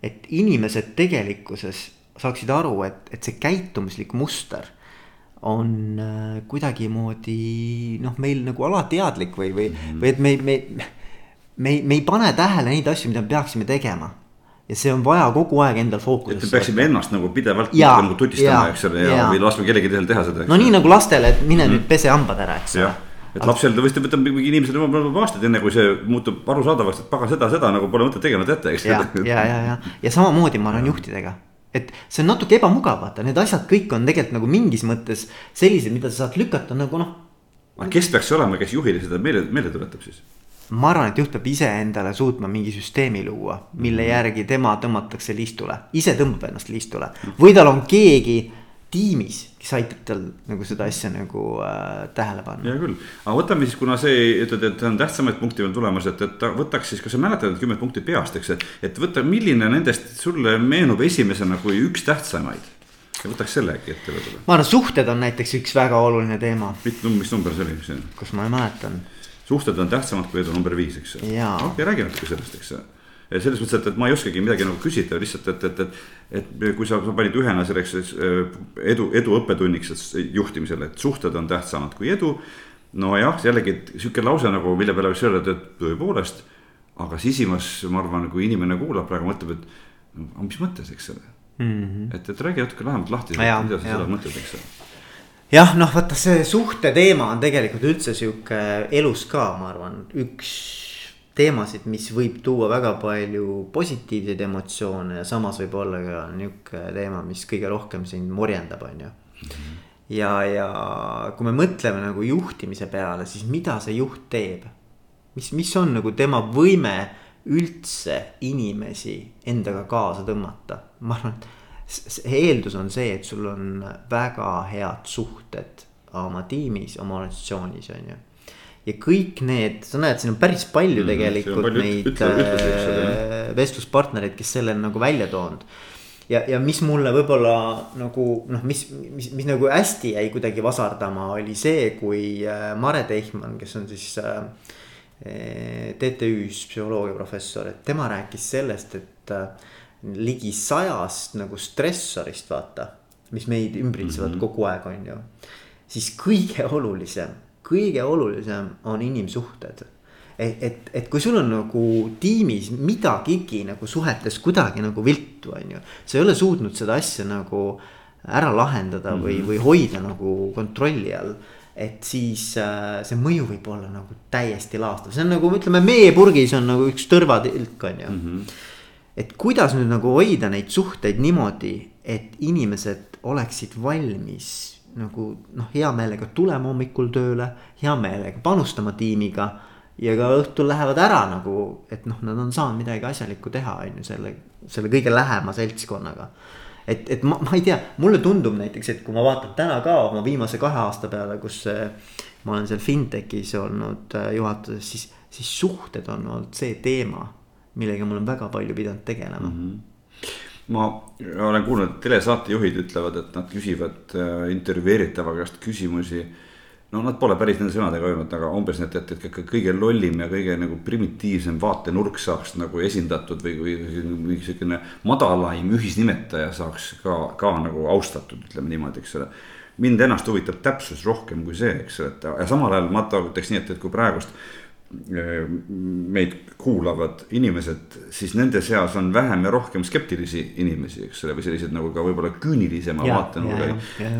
Et inimesed tegelikkuses saaksid aru, et, et see käitumuslik muster on äh, kuidagimoodi noh, meil nagu alateadlik või, või -hmm. või et me, me, me, me ei pane tähele neid asju, mida me peaksime tegema ja see on vaja kogu aeg endal fookusesse. et me peaksime ennast nagu pidevalt ja, nagu tutistama, eks ole, ja, ja või laskma kellelgi teisel teha seda. no nii nagu lastele, et mine mm -hmm. nüüd pese hambad ära, eks ole et lapsel ta võis võtta mingi inimesel juba aastaid enne, kui see muutub arusaadavaks, et pagan seda, seda nagu pole mõtet tegema teate, eks. ja, ja, ja, ja, ja samamoodi ma olen juhtidega. et see on natuke ebamugav, vaata, need asjad kõik on tegelikult nagu mingis mõttes sellised, mida sa saad lükata nagu noh. aga kes peaks olema, kes juhile seda meelde, meelde tuletab siis? ma arvan, et juht peab iseendale suutma mingi süsteemi luua, mille mhm. järgi tema tõmmatakse liistule, ise tõmbab ennast liistule või tal on keegi tiimis, kes aitab tal nagu seda asja nagu äh, tähele panna. hea küll, aga võtame siis, kuna see ütled, et on tähtsamaid punkte veel tulemas, et, et võtaks siis, kas sa mäletad need kümmet punkti peast, eks, et võta, milline nendest sulle meenub esimesena kui üks tähtsamaid ja võtaks selle äkki ette võib-olla. ma arvan, suhted on näiteks üks väga oluline teema. mis number see oli? kas ma ei mäletan suhted on tähtsamad kui edu number viis, eks. okei okay,, räägi natuke sellest, eks selles mõttes, et, et ma ei oskagi midagi nagu küsida, lihtsalt, et, et, et. et kui sa, sa panid ühena selleks edu, edu õppetunniks juhtimisele, et suhted on tähtsamad kui edu. nojah, jällegi sihuke lause nagu, mille peale võiks öelda, et tõepoolest. aga sisimas, ma arvan, kui inimene kuulab praegu, mõtleb, et no, mis mõttes, eks ole mm. -hmm. et, et räägi natuke lähemalt lahti, mida sa seda mõtled, eks ole jah, noh, vaata see suhte teema on tegelikult üldse sihuke elus ka, ma arvan, üks teemasid, mis võib tuua väga palju positiivseid emotsioone ja samas võib olla ka nihuke teema, mis kõige rohkem sind morjendab, on ju. ja, ja kui me mõtleme nagu juhtimise peale, siis mida see juht teeb? mis, mis on nagu tema võime üldse inimesi endaga kaasa tõmmata, ma arvan, et see eeldus on see, et sul on väga head suhted oma tiimis, oma organisatsioonis, on ju. Ja kõik need, sa näed, siin on päris palju mm, tegelikult palju neid ütle, ütle, ütle, vestluspartnereid, kes selle on nagu välja toonud. ja, ja mis mulle võib-olla nagu noh, mis, mis, mis nagu hästi jäi kuidagi vasardama, oli see, kui äh, Mare Teichmann, kes on siis äh, TTÜ-s psühholoogiaprofessor, et tema rääkis sellest, et äh, ligi sajast nagu stressorist, vaata. mis meid ümbritsevad mm -hmm. kogu aeg, on ju. siis kõige olulisem, kõige olulisem on inimsuhted. et, et, et kui sul on nagu tiimis midagigi nagu suhetes kuidagi nagu viltu, on ju. sa ei ole suutnud seda asja nagu ära lahendada mm -hmm. või, mhm. või hoida nagu kontrolli all et siis äh, see mõju võib olla nagu täiesti laastav, see on nagu ütleme, meepurgis on nagu üks tõrvatilk on ju mm. -hmm et kuidas nüüd nagu hoida neid suhteid niimoodi, et inimesed oleksid valmis nagu noh, hea meelega tulema hommikul tööle, hea meelega panustama tiimiga. ja ka õhtul lähevad ära nagu, et noh, nad on saanud midagi asjalikku teha, on ju, selle, selle kõige lähema seltskonnaga. et, et ma, ma ei tea, mulle tundub näiteks, et kui ma vaatan täna ka oma viimase kahe aasta peale, kus ma olen seal fintech'is olnud äh, juhatuses, siis, siis suhted on olnud see teema millega ma olen väga palju pidanud tegelema mm. -hmm ma olen kuulnud, et telesaatejuhid ütlevad, et nad küsivad äh, intervjueeritava käest küsimusi. no nad pole päris nende sõnadega öelnud, aga umbes need, et, et kõige lollim ja kõige nagu primitiivsem vaatenurk saaks nagu esindatud või, või, või sihukene madalaim ühisnimetaja saaks ka, ka nagu austatud, ütleme niimoodi, eks ole mind ennast huvitab täpsus rohkem kui see, eks ole, et ja samal ajal ma ütleks nii, et, et kui praegust meid kuulavad inimesed, siis nende seas on vähem ja rohkem skeptilisi inimesi, eks ole, või sellised nagu ka võib-olla küünilisema vaatenurga.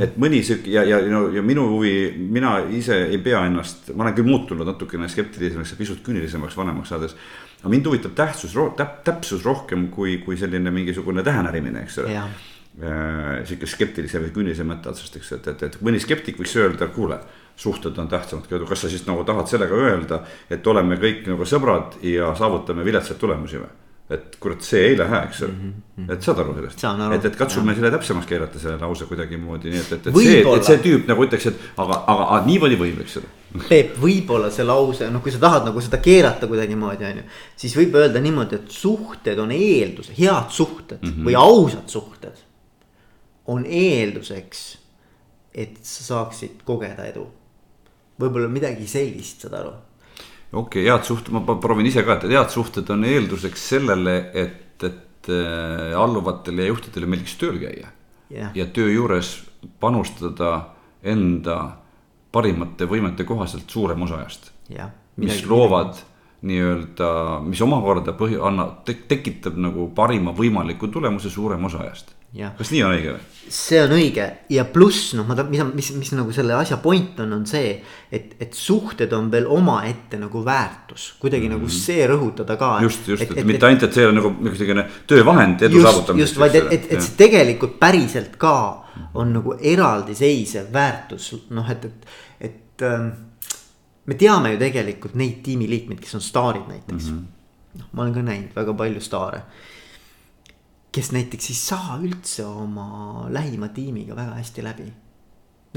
et mõni sihuke ja, ja, ja, ja minu huvi, mina ise ei pea ennast, ma olen küll muutunud natukene skeptilisemaks ja pisut küünilisemaks vanemaks saades. aga mind huvitab tähtsus, täp, täpsus rohkem kui, kui selline mingisugune tähenärimine, eks ole äh, sihuke skeptilise või küünilise mõtte otsast, eks, et, et, et mõni skeptik võiks öelda, kuule suhted on tähtsamad, kas sa siis nagu tahad sellega öelda, et oleme kõik nagu sõbrad ja saavutame viletsaid tulemusi või? et kurat, see ei lähe, eks ole mm, -hmm. et saad aru sellest, et, et katsume selle täpsemaks keerata, selle lause kuidagimoodi, nii et, et, et see, et see tüüp nagu ütleks, et aga, aga, aga niimoodi võib, eks ole. Peep, võib-olla see lause, noh, kui sa tahad nagu seda keerata kuidagimoodi, on ju. siis võib öelda niimoodi, et suhted on eeldus, head suhted mm -hmm. või ausad suhted. on eelduseks, et sa saaksid kogeda edu võib-olla midagi sellist, saad aru. okei okay,, head suhted, ma proovin ise ka, et head suhted on eelduseks sellele, et, et äh, alluvatele ja juhtidele meeldiks tööl käia. Yeah.. ja töö juures panustada enda parimate võimete kohaselt suurem osa ajast. Yeah.. mis loovad nii-öelda, mis omakorda põhi, annab te,, tekitab nagu parima võimaliku tulemuse suurema osa ajast kas nii on õige või? see on õige ja pluss noh, ma tahan, mis, mis, mis nagu selle asja point on, on see, et, et suhted on veel omaette nagu väärtus, kuidagi mm -hmm. nagu mhm. see rõhutada ka. just, just, et, et, et mitte ainult, et see on nagu mingisugune töövahend edu saavutamiseks. just, vaid et, et, et see tegelikult päriselt ka on nagu eraldiseisev väärtus, noh, et, et, et ähm, me teame ju tegelikult neid tiimiliikmeid, kes on staarid näiteks mm. -hmm. noh, ma olen ka näinud väga palju staare kes näiteks ei saa üldse oma lähima tiimiga väga hästi läbi.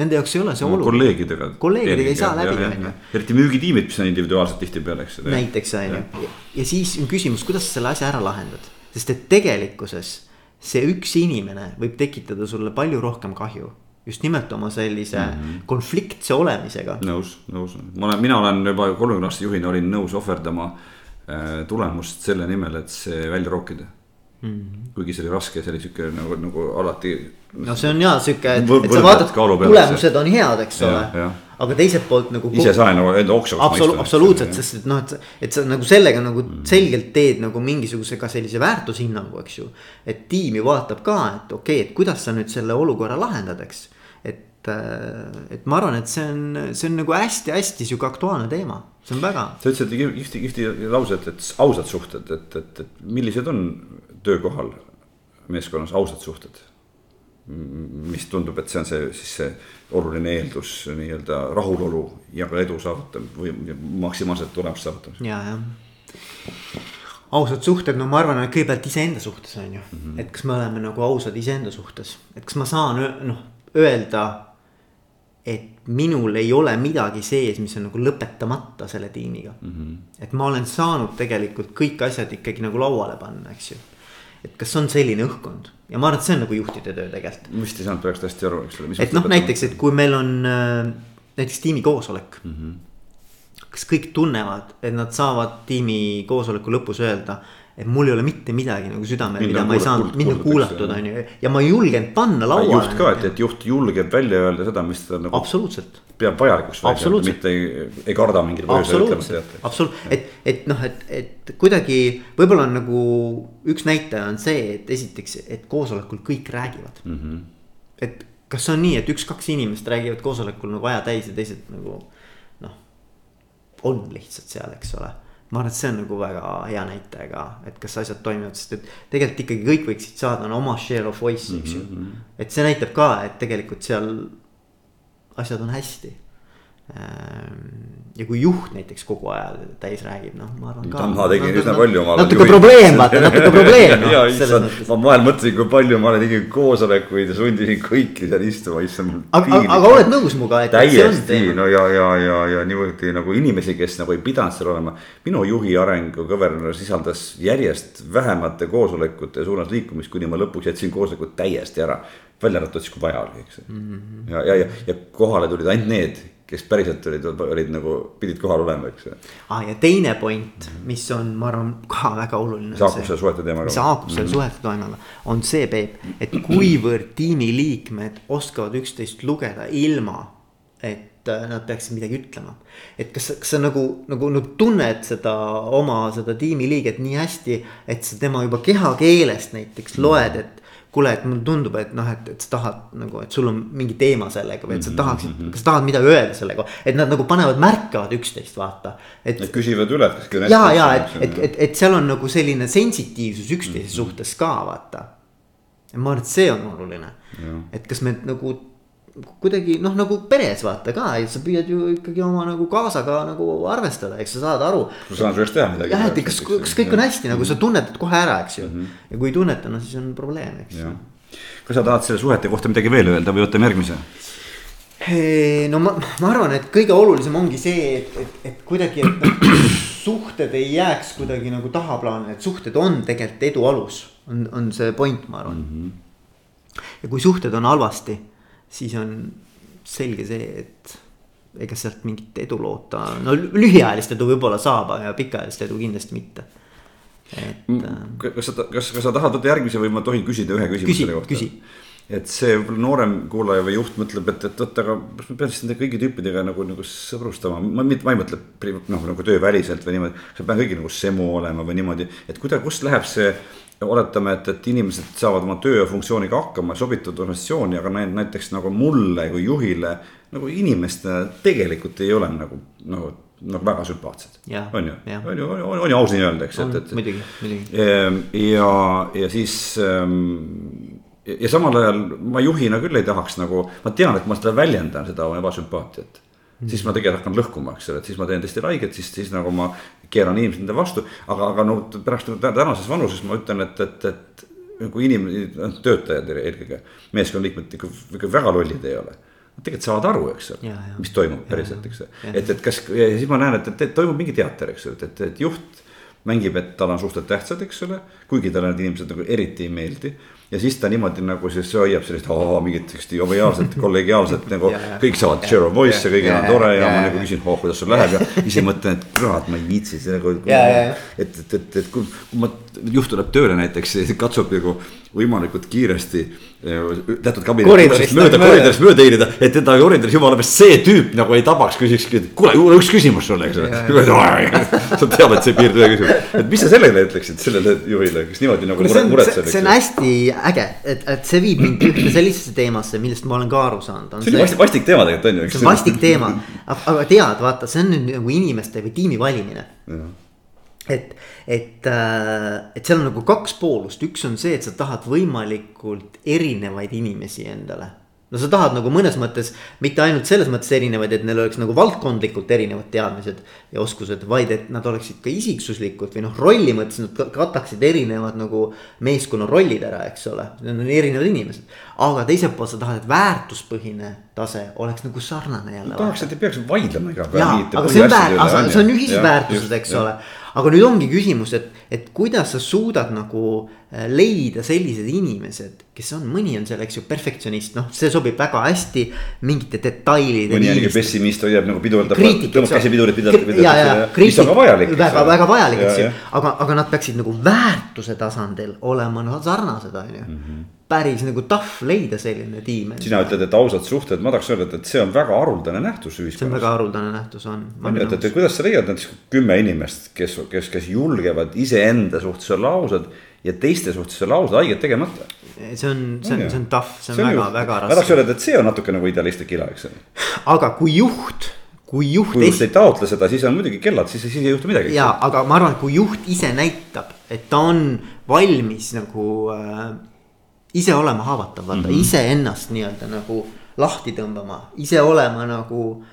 Nende jaoks ei ole see oluline. kolleegidega. kolleegidega ei saa läbi, on ju. eriti müügitiimid, mis on individuaalsed tihtipeale, eks. näiteks on ju, ja siis on küsimus, kuidas sa selle asja ära lahendad, sest et tegelikkuses see üks inimene võib tekitada sulle palju rohkem kahju just nimelt oma sellise mm -hmm. konfliktse olemisega. nõus, nõus, ma olen, mina olen juba kolmekümne aastase juhina olin nõus ohverdama äh, tulemust selle nimel, et see välja rookida Mm kuigi see oli raske, see oli sihuke nagu, nagu alati. no see on ja sihuke, et, sa vaatad, tulemused on head, eks ole. aga teiselt poolt nagu. ise sain nagu enda oksaks Absolu. absoluutselt, sest et noh, et, et sa nagu sellega nagu mm selgelt teed nagu mingisuguse ka sellise väärtushinnangu, eks ju. et tiimi vaatab ka, et okei okay,, et kuidas sa nüüd selle olukorra lahendad, eks. Et, äh, et ma arvan, et see on, see on nagu hästi-hästi sihuke aktuaalne teema see on väga. sa ütlesid kihvti, kihvti lause, et, et ausad suhted, et, et, et millised on töökohal meeskonnas ausad suhted. mis tundub, et see on see siis see oluline eeldus nii-öelda rahulolu ja ka edu saavutamisel või maksimaalset tulemust saavutamisel. ja, jah ausad suhted, no ma arvan, et kõigepealt iseenda suhtes on ju mm, -hmm. et kas me oleme nagu ausad iseenda suhtes, et kas ma saan noh öelda. Et minul ei ole midagi sees, mis on nagu lõpetamata selle tiimiga mm. -hmm. et ma olen saanud tegelikult kõik asjad ikkagi nagu lauale panna, eks ju et kas on selline õhkkond ja ma arvan, et see on nagu juhtide töö tegelikult. ma vist ei saanud praegu hästi aru, eks ole. et noh, näiteks, et kui meil on äh, näiteks tiimi koosolek mm. -hmm. kas kõik tunnevad, et nad saavad tiimi koosoleku lõpus öelda et mul ei ole mitte midagi nagu südamel, mida ma ei saanud, mind on kuulatud, on ju. ja ma ei julgenud panna lauale. juht ka, et, et juht julgeb välja öelda seda, mis ta nagu. absoluutselt. peab vajalikuks välja öelda, mitte ei, ei karda mingil põhjusel ütlema absoluutselt, et, et noh, et, et kuidagi võib-olla on nagu üks näitaja on see, et esiteks, et koosolekul kõik räägivad mm. -hmm. et kas on nii, et üks-kaks inimest räägivad koosolekul nagu aja täis ja teised nagu noh, on lihtsalt seal, eks ole ma arvan, et see on nagu väga hea näitaja ka, et kas asjad toimivad, sest et tegelikult ikkagi kõik võiksid saada no, oma share of voice, eks ju. Mm -hmm.. et see näitab ka, et tegelikult seal asjad on hästi ja kui juht näiteks kogu aja täis räägib, noh, ma arvan ka. ma tegin üsna palju. natuke probleem, vaata, natuke *laughs* probleem no,. ma vahel mõtlesin, kui palju ma olen teinud koosolekuid ja sundisin kõiki seal istuma, issand. aga, aga oled nõus minuga, et. täiesti, no ja, ja, ja, ja niimoodi nagu inimesi, kes nagu ei pidanud seal olema. minu juhi arengukõver sisaldas järjest vähemate koosolekute suunas liikumist, kuni ma lõpuks jätsin koosolekud täiesti ära välja arvatud siis, kui vaja oli, eks mm. -hmm. ja, ja, ja, ja kohale tulid ainult need kes päriselt olid, olid nagu, pidid kohal olema, eks ju. ah ja teine point, mis on, ma arvan, ka väga oluline. mis haakub selle suhete teemaga. mis haakub selle mm -hmm. suhete teemaga, on see, Peep, et kuivõrd tiimiliikmed oskavad üksteist lugeda ilma, et et äh, nad peaksid midagi ütlema. et kas, kas sa nagu, nagu, nagu tunned seda oma seda tiimiliiget nii hästi, et sa tema juba kehakeelest näiteks loed, et kuule, et mulle tundub, et noh, et, et sa tahad nagu, et sul on mingi teema sellega või et sa mhm, tahaksid mm, -hmm. kas sa tahad midagi öelda sellega. et nad nagu panevad, märkavad üksteist, vaata. et Nad küsivad üle, et kas kõik on hästi. ja, ja et, et, et, et seal on nagu selline sensitiivsus üksteise mm -hmm. suhtes ka vaata. ma arvan, et see on oluline. et kas me nagu kuidagi noh, nagu peres vaata ka, et sa püüad ju ikkagi oma nagu kaasaga nagu arvestada, eks sa saad aru. sa saad sellest teha midagi. jah, et kas, kas kõik on hästi, nagu sa tunnetad kohe ära, eks ju mm. -hmm. ja kui ei tunneta, no siis on probleem, eks ju. kas sa tahad selle suhete kohta midagi veel öelda või võtame järgmise? no ma, ma arvan, et kõige olulisem ongi see, et, et, et kuidagi, et noh, *clears throat* suhted ei jääks kuidagi nagu tahaplaanile, et suhted on tegelikult edu alus, on, on see point, ma arvan mm. -hmm. ja kui suhted on halvasti siis on selge see, et ega sealt mingit edu loota, no lühiajalist edu võib-olla saab, aga pikaajalist edu kindlasti mitte. et. Mm, kas sa, kas, kas sa tahad võtta järgmise või ma tohin küsida ühe küsimuse küsi, selle kohta? küsi et see noorem kuulaja või juht mõtleb, et, et oot, aga kas ma pean siis nende kõigi tüüpidega nagu, nagu sõbrustama, ma ma ei mõtle noh, nagu tööväliselt või niimoodi. kas ma pean kõigi nagu semu olema või niimoodi, et kuidas, kust läheb see oletame, et, et inimesed saavad oma töö ja funktsiooniga hakkama, sobituvad organisatsiooni, aga näiteks nagu mulle kui juhile nagu inimestena tegelikult ei ole nagu, nagu, nagu väga sümpaatsed. on ju, on ju, on, on ju aus nii öelda, eks, et, et. muidugi, muidugi. Ehm, ja, ja siis ähm, ja samal ajal ma juhina küll ei tahaks nagu, ma tean, et ma seda väljendan, seda ebasümpaatiat Mm. siis ma tegelikult hakkan lõhkuma, eks ole, et siis ma teen teistele haiget, siis, siis nagu ma keeran inimesed enda vastu. aga, aga no pärast tänases vanuses ma ütlen, et, et, et nagu inimesed, noh, töötajad eelkõige, meeskonnaliikmed ikka, ikka väga lollid ei ole. Nad tegelikult saavad aru, eks ole, mis toimub päriselt, eks ole, et, et kas ja siis ma näen, et, et toimub mingi teater, eks ole, et, et, et juht mängib, et tal on suhteliselt tähtsad, eks ole, kuigi talle need inimesed nagu eriti ei meeldi ja siis ta niimoodi nagu siis hoiab sellist mingit sellist joviaalset, kollegiaalset nagu *laughs* kõik saavad share of voice ja kõigil on tore ja ma nagu küsin, oh kuidas sul läheb? Ja ise mõtlen, et kurat, ma ei viitsi see nagu. et, et, et, et kui ma, juht tuleb tööle näiteks, katsub nagu võimalikult kiiresti teatud kabinetist mööda koridorist mööda hiilida, et teda koridoris jumala pärast see tüüp nagu ei tabaks, küsiks, kuule, üks küsimus sulle, eks ole. *laughs* sa tead, et see ei piirdu ühe küsimusega, et mis sa sellele ütleksid, sellele juhile, kes niimoodi nagu muretseb. see on hästi äge, et, et see viib mind ühte sellisesse teemasse, millest ma olen ka aru saanud. see on vastik, vastik teema tegelikult on ju. see on vastik teema, *laughs* aga tead, vaata, see on nüüd nagu inimeste või tiimi valimine et, et, äh, et seal on nagu kaks poolust, üks on see, et sa tahad võimalikult erinevaid inimesi endale no sa tahad nagu mõnes mõttes, mitte ainult selles mõttes erinevaid, et neil oleks nagu valdkondlikult erinevad teadmised ja oskused, vaid et nad oleksid ka isiksuslikult või noh, rolli mõttes nad kataksid erinevad nagu meeskonna rollid ära, eks ole. Need on erinevad inimesed, aga teiselt poolt sa tahad, et väärtuspõhine tase oleks nagu sarnane jälle. tahaks, et ei peaks vaidlema iga päev. jaa, aga see on väär-, see on ühisväärtused, eks ja. ole aga nüüd ongi küsimus, et, et kuidas sa suudad nagu äh, leida sellised inimesed, kes on, mõni on seal, eks ju, perfektsionist, noh, see sobib väga hästi mingite detailide. mõni on ikka pessimist, hoiab nagu pidurdab, tõmbab käsi pidurit pidurdab, pidurdab, mis on ka vajalik. väga, väga vajalik, eks ju, aga, aga nad peaksid nagu väärtuse tasandil olema noh sarnased, on ju. Mhm päris nagu tough leida selline tiim. sina ütled, et ausad suhted, ma tahaks öelda, et, see on väga haruldane nähtus ühiskonnas. see on väga haruldane nähtus on. et, et, kuidas sa leiad näiteks kümme inimest, kes, kes, kes julgevad iseenda suhtes olla ausad ja teiste suhtes olla ausad, haiget tegemata. see on, see on, see on tough, see on, see on väga, väga raske. ma tahaks öelda, et see on natuke nagu idealistlik ila, eks ole. aga kui juht kui juht. kui just ei taotle seda, siis on muidugi kellad, siis, siis ei juhtu midagi. ja, aga ma arvan, et kui juht ise näitab, et ta on valmis nagu äh, ise olema haavatav, vaata mm -hmm. iseennast nii-öelda nagu lahti tõmbama, ise olema nagu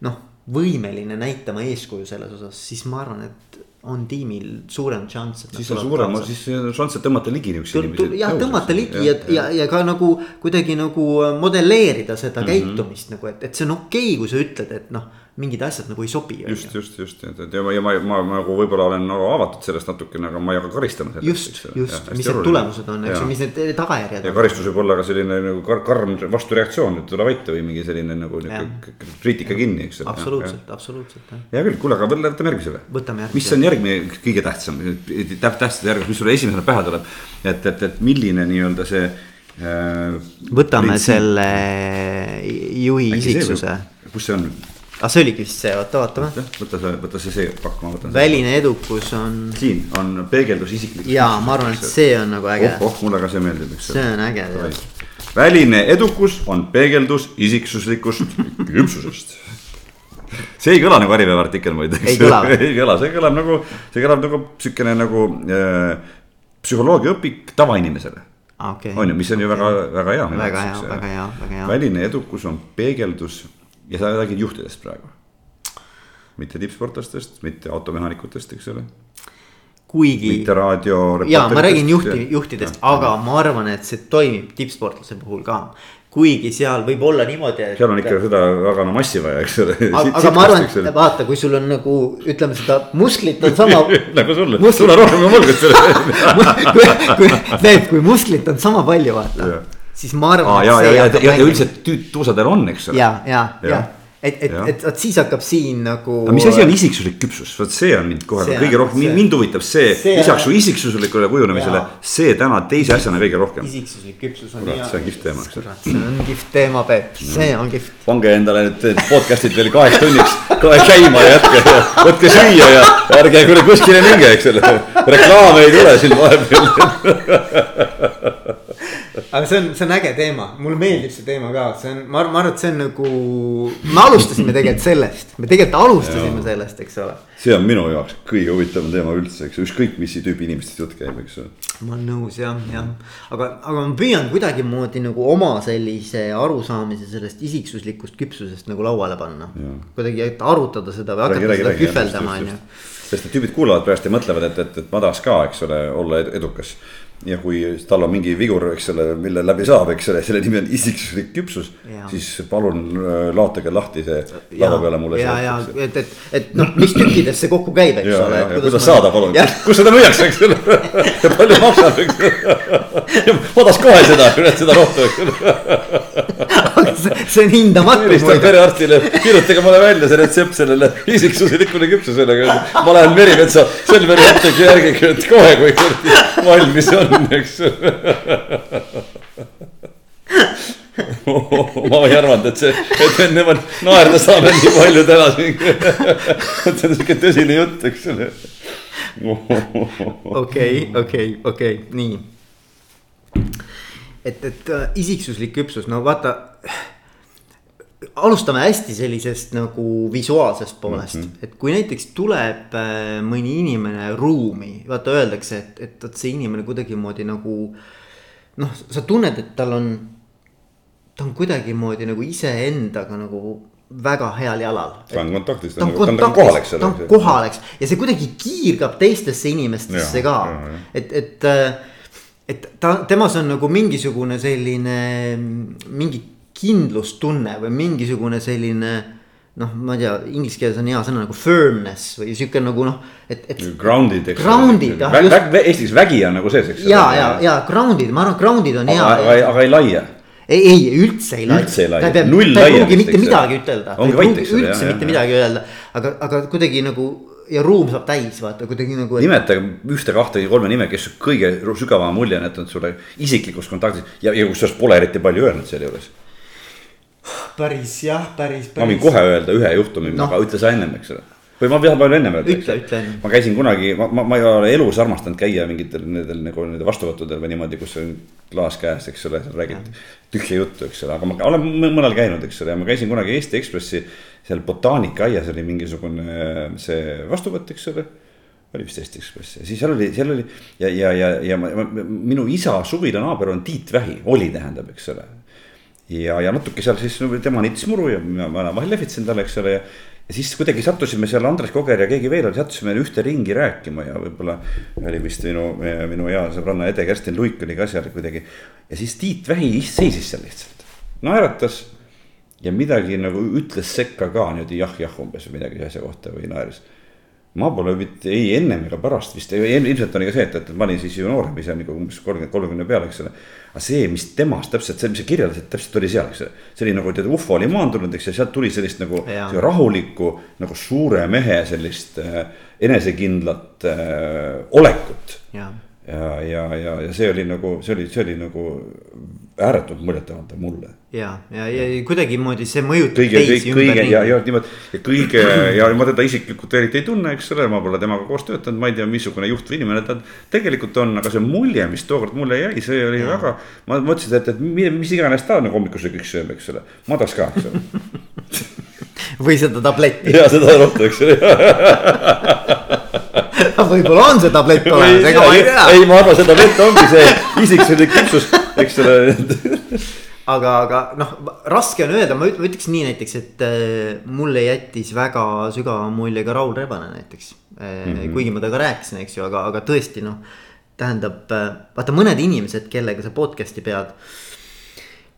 noh, võimeline näitama eeskuju selles osas, siis ma arvan, et on tiimil suurem šanss. siis on suurem, siis šanss, et tõmmata ligi niisuguseid inimesi. jah, tõmmata ligi ja, ja, ja, ja ka nagu kuidagi nagu modelleerida seda mm -hmm. käitumist nagu, et, et see on okei okay,, kui sa ütled, et noh mingid asjad nagu ei sobi. just, just, just, et, et ja ma, ja ma, ma nagu võib-olla olen nagu avatud sellest natukene, aga ma ei hakka karistama. just, just, mis need tulemused on, eks ju, mis need tagajärjed ja karistus võib olla ka selline nagu kar karm vastureaktsioon, et tule vait või mingi selline nagu kriitika kinni, eks absoluutselt, absoluutselt. hea küll, kuule, aga võtame järgmise või? võtame järgmise. mis on järgmine kõige tähtsam, tähtsate järgus, mis sulle esimesena pähe tuleb, et, et, et milline nii-öelda see äh,. võtame printsiip. selle juhi isiksuse kus see on? Ah, see oligi vist see, oota, vaatame. võta see, võta see, see pakk, ma võtan. väline edukus on. siin on peegeldus isiklik. ja ma arvan, et see on nagu äge. oh, oh, mulle ka see meeldib, eks. see on äge jah. väline edukus on peegeldus isiksuslikust *laughs* küpsusest see ei kõla nagu Äripäeva artikkel muide. ei kõla *laughs* ei kõla, see kõlab nagu, see kõlab nagu siukene nagu äh, psühholoogiaõpik tavainimesele okay.. on ju, mis on ju väga, väga hea. väga hea, väga hea, väga hea. väline edukus on peegeldus ja sa räägid juhtidest praegu. mitte tippsportlastest, mitte automehaanikutest, eks ole. kuigi. mitte raadio. ja ma räägin juhti, juhtidest, aga ma arvan, et see toimib tippsportlase puhul ka kuigi seal võib olla niimoodi et.... seal on ikka seda väga no massi vaja, eks ole. aga ma arvan, et vaata, kui sul on nagu ütleme seda musklit on sama *laughs* nagu sul, sul on rohkem kui mul, kes selle kui, kui, kui musklit on sama palju, vaata siis ma arvan. ja, ja, ja, ja, ja üldiselt tuusadel on, eks ole. ja, ja, ja et, et, et vot siis hakkab siin nagu. aga mis asi on isiksuslik küpsus, vot see on mind kohe see kõige rohkem, mind huvitab see, see, lisaks su isiksuslikule kujunemisele, see täna teise asjana kõige rohkem. isiksuslik küpsus on. kurat, see on kihvt teema, eks ole. see on kihvt teema, Peep, see on kihvt. pange endale need podcast'id veel kaheks tunniks kohe käima ja jätke ja võtke süüa ja ärge kuskile minge, eks ole. reklaame ei tule siin vahepeal *laughs* aga see on, see on äge teema, mulle meeldib see teema ka, see on, ma ma arvan, et see on nagu, me alustasime tegelikult sellest, me tegelikult alustasime sellest, eks ole. see on minu jaoks kõige huvitavam teema üldse, eks ükskõik mis tüüpi inimestest jutt käib, eks ole. ma olen nõus jah, jah, aga, aga ma püüan kuidagimoodi nagu oma sellise arusaamise sellest isiksuslikust küpsusest nagu lauale panna. kuidagi, et arutada seda või hakata seda kühveldama, on ju sest et tüübid kuulavad praegu ja mõtlevad, et, et, et ma tahaks ka, eks ole, olla edukas ja kui tal on mingi vigur, eks ole, mille läbi saab, eks ole, selle nimi on isiksuslik küpsus. siis palun äh, laotage lahti see lava peale mulle. ja, ja et, et, et noh, mis tükkidest see kokku käib, eks ja, ole. kuidas saada, palun, kus seda müüakse, eks ole ja palju maksab, eks ole. tahaks kohe seda, seda rohtu, eks ole. See on hindamatu. helistan perearstile, kirjutage mulle välja see retsept sellele *laughs* isiksuslikule küpsusele. ma lähen Merimetsa Selveri apteegi järgi, et kohe, kui valmis on eks *laughs* ma ei arvanud, et see, et me niimoodi naerda saame nii palju täna siin. *laughs* see on sihuke tõsine jutt, eks ole. okei, okei, okei, nii. et, et äh, isiksuslik küpsus, no vaata alustame hästi sellisest nagu visuaalsest poolest mm, -hmm. et kui näiteks tuleb äh, mõni inimene ruumi, vaata öeldakse, et, et vot see inimene kuidagimoodi nagu. noh, sa tunned, et tal on, ta on kuidagimoodi nagu iseendaga nagu väga heal jalal. ta on kontaktis, ta on nagu- kontaktis, kohal, eks ole. ta on kohal, eks, ja see kuidagi kiirgab teistesse inimestesse ja, ka, et, et. Äh, et ta, temas on nagu mingisugune selline, mingi kindlustunne või mingisugune selline noh, ma ei tea, inglise keeles on hea sõna nagu firmness või sihuke nagu noh, et, et. Grounded, eks. Grounded, jah. Eestis vägi on nagu sees, eks. ja, ja, ja grounded, ma arvan, grounded on hea. aga, aga ei laia. ei, ei üldse ei laia. üldse ei laia. ta ei pruugi mitte midagi ütelda. ta ei pruugi üldse mitte midagi öelda, aga, aga kuidagi nagu ja ruum saab täis, vaata kuidagi nagu et.... nimetage ühte, kahte või kolme nime, kes kõige sügavama mulje on jätnud sulle isiklikus kontaktis ja, ja kusjuures pole eriti palju öelnud sealjuures päris jah, päris, päris. ma võin kohe öelda ühe juhtumi no., aga ütle sa ennem, eks ole. või ma tahan palju ennem öelda. ütle enne. ma käisin kunagi, ma, ma, ma ei ole elus armastanud käia mingitel nendel nagu nende vastuvõttudel või niimoodi, kus on klaas käes, eks ole, seal räägid tühja juttu, eks ole, aga ma olen mõnel käinud, eks ole, ja ma käisin kunagi Eesti Ekspressi. seal botaanikaaias oli mingisugune see vastuvõtt, eks ole oli vist Eesti Ekspress ja siis seal oli, seal oli ja, ja, ja, ja ma, ma, minu isa suvilanaaber on Tiit Vähi, oli tähendab, eks ole ja, ja natuke seal siis tema niitis muru ja ma vahel lehvitasin talle, eks ole ja. ja siis kuidagi sattusime seal Andres Koger ja keegi veel oli, sattusime ühte ringi rääkima ja võib-olla oli vist minu, minu hea sõbranna Ede Kerstin Luik oli ka seal kuidagi. ja siis Tiit Vähi seisis seal lihtsalt, naeratas ja midagi nagu ütles sekka ka niimoodi jah-jah umbes midagi asja kohta või naeris ma pole mitte ei ennem ega pärast vist, ilmselt oli ka see, et, et ma olin siis ju noorem ise nagu umbes kolmkümmend, kolmekümne peal, eks ole. aga see, mis temast täpselt, see, mis sa kirjeldasid, täpselt oli seal, eks ole. see oli nagu tead, ufo oli maandunud, eks ja sealt tuli sellist nagu rahulikku nagu suure mehe sellist äh, enesekindlat äh, olekut. Ja, ja, ja, ja see oli nagu, see oli, see oli nagu ääretult muljetavaldav mulle. ja, ja, ja kuidagimoodi see mõjutab kõige, teisi kõige, ümber. ja, ja niimoodi ja kõige ja ma teda isiklikult eriti ei tunne, eks ole, ma pole temaga koos töötanud, ma ei tea, missugune juht või inimene ta tegelikult on, aga see mulje, mis tookord mulle jäi, see oli ja. väga. ma mõtlesin, et, et mis iganes ta nagu hommikusöögiks sööb, eks ole, madas ka, eks ole *laughs* või seda tabletti. ja seda rohtu, eks ole *laughs* *laughs* võib-olla on see tablett olemas, ega ma ei tea. ei, ma arvan, see tablett ongi see isiksuslik küpsus, eks ole *laughs* aga, aga noh, raske on öelda, ma ütleks nii näiteks, et äh, mulle jättis väga sügava mulje ka Raul Rebane näiteks mm. -hmm. kuigi ma temaga rääkisin, eks ju, aga, aga tõesti noh, tähendab äh, vaata mõned inimesed, kellega sa podcast'i pead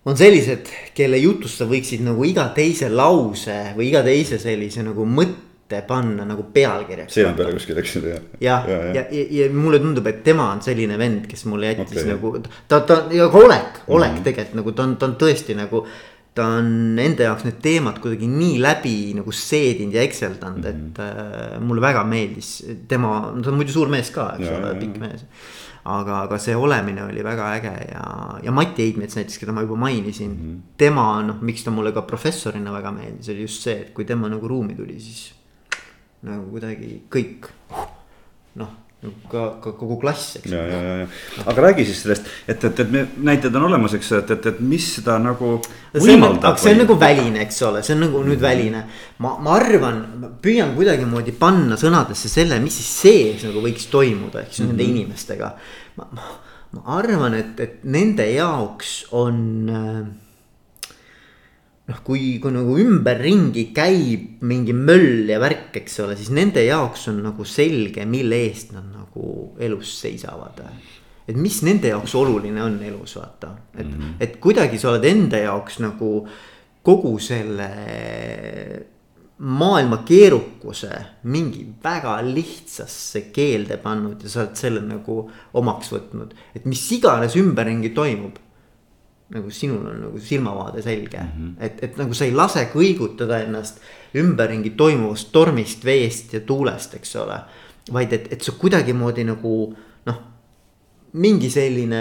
on sellised, kelle jutust sa võiksid nagu iga teise lause või iga teise sellise nagu mõtte ette panna nagu pealkirjaks. silma peale kuskil, eks ju, jah. ja, ja, ja, ja, ja mulle tundub, et tema on selline vend, kes mulle jättis okay. nagu, ta, ta ja ka Olek, Olek mm -hmm. tegelikult nagu ta on, ta on tõesti nagu. ta on enda jaoks need teemad kuidagi nii läbi nagu seedinud ja ekseldanud mm, -hmm. et äh, mulle väga meeldis tema, ta on muidu suur mees ka, eks ole, pikk mees aga, aga see olemine oli väga äge ja, ja Mati Heidmets näiteks, keda ma juba mainisin mm. -hmm. tema noh, miks ta mulle ka professorina väga meeldis, oli just see, et kui tema nagu ruumi tuli, siis nagu kuidagi kõik noh nagu ka, ka kogu klass, eks. ja, ja, ja, ja, aga räägi siis sellest, et, et, et näited on olemas, eks, et, et, et mis seda nagu võimaldab. see on nagu väline, eks ole, see on nagu nüüd väline. ma, ma arvan, püüan kuidagimoodi panna sõnadesse selle, mis siis sees nagu võiks toimuda, ehk siis mm -hmm. nende inimestega. ma, ma, ma arvan, et, et nende jaoks on äh, noh, kui, kui nagu ümberringi käib mingi möll ja värk, eks ole, siis nende jaoks on nagu selge, mille eest nad nagu elus seisavad. et mis nende jaoks oluline on elus, vaata, et mm, -hmm. et kuidagi sa oled enda jaoks nagu kogu selle maailma keerukuse mingi väga lihtsasse keelde pannud ja sa oled selle nagu omaks võtnud, et mis iganes ümberringi toimub nagu sinul on nagu silmavaade selge mm, -hmm. et, et nagu sa ei lase kõigutada ennast ümberringi toimuvast tormist, veest ja tuulest, eks ole. vaid et, et sa kuidagimoodi nagu noh, mingi selline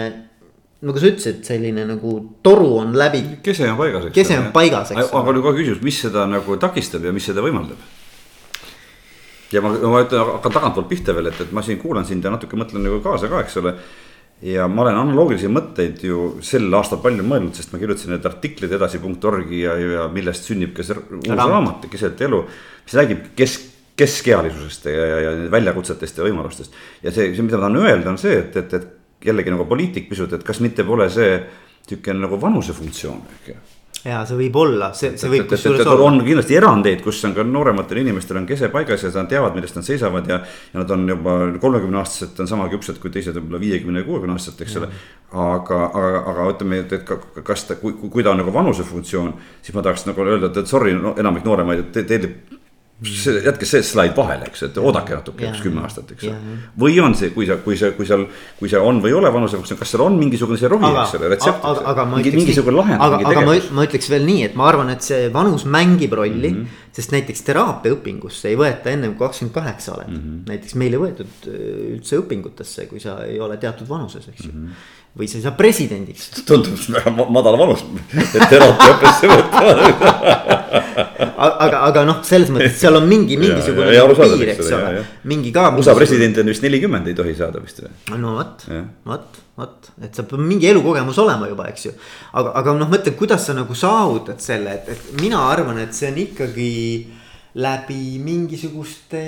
nagu sa ütlesid, selline nagu toru on läbi. kese on paigas, eks. kese on paigas, eks. aga nüüd kohe küsimus, mis seda nagu takistab ja mis seda võimaldab? ja ma, ma ütlen, hakkan tagantpoolt pihta veel, et, et ma siin kuulan sind ja natuke mõtlen nagu kaasa ka, eks ole ja ma olen analoogilisi mõtteid ju sel aastal palju mõelnud, sest ma kirjutasin need artiklid edasi.org-i ja, ja millest sünnib ka see uus raamat Keset elu. mis räägib kesk, keskealisusest ja, ja, ja väljakutsetest ja võimalustest. ja see, see, mida ma tahan öelda, on see, et, et, et jällegi nagu poliitik pisut, et kas mitte pole see sihuke nagu vanusefunktsioon ehk ja see võib olla, see, see võib kusjuures olla. on kindlasti erandeid, kus on ka noorematel inimestel on kese paigas ja nad teavad, millest nad seisavad ja. ja nad on juba kolmekümne aastased, on sama küpsed kui teised võib-olla viiekümne kuuekümne aastased, eks ole. aga, aga, aga ütleme, et, et kas ta, kui, kui ta on nagu vanusefunktsioon, siis ma tahaks nagu öelda, et sorry no,, enamik nooremaid, te, teil see, jätke see slaid vahele, eks, et oodake natuke, üks kümme aastat, eks. või on see, kui sa, kui see, kui seal, kui see on või ei ole vanusefunktsioon, kas seal on mingisugune see rohi, eks ole, retsept. aga, aga ma mingi, mingisugune lahend. aga, aga ma, ma ütleks veel nii, et ma arvan, et see vanus mängib rolli mm. -hmm. sest näiteks teraapiaõpingusse ei võeta ennem kui kakskümmend kaheksa oled mm. -hmm. näiteks meil ei võetud äh, üldse õpingutesse, kui sa ei ole teatud vanuses, eks ju mm. -hmm või sa ei saa presidendiks. tundub väga madal vanus, et teraapiaõppesse võtta *laughs* aga, aga noh, selles mõttes seal on mingi, mingisugune ja, ja, piir, eks ole, mingi ka. USA president on vist nelikümmend, ei tohi saada vist või? no vot, vot, vot, et sa pead mingi elukogemus olema juba, eks ju. aga, aga noh, mõtle, kuidas sa nagu saavutad selle, et, et mina arvan, et see on ikkagi läbi mingisuguste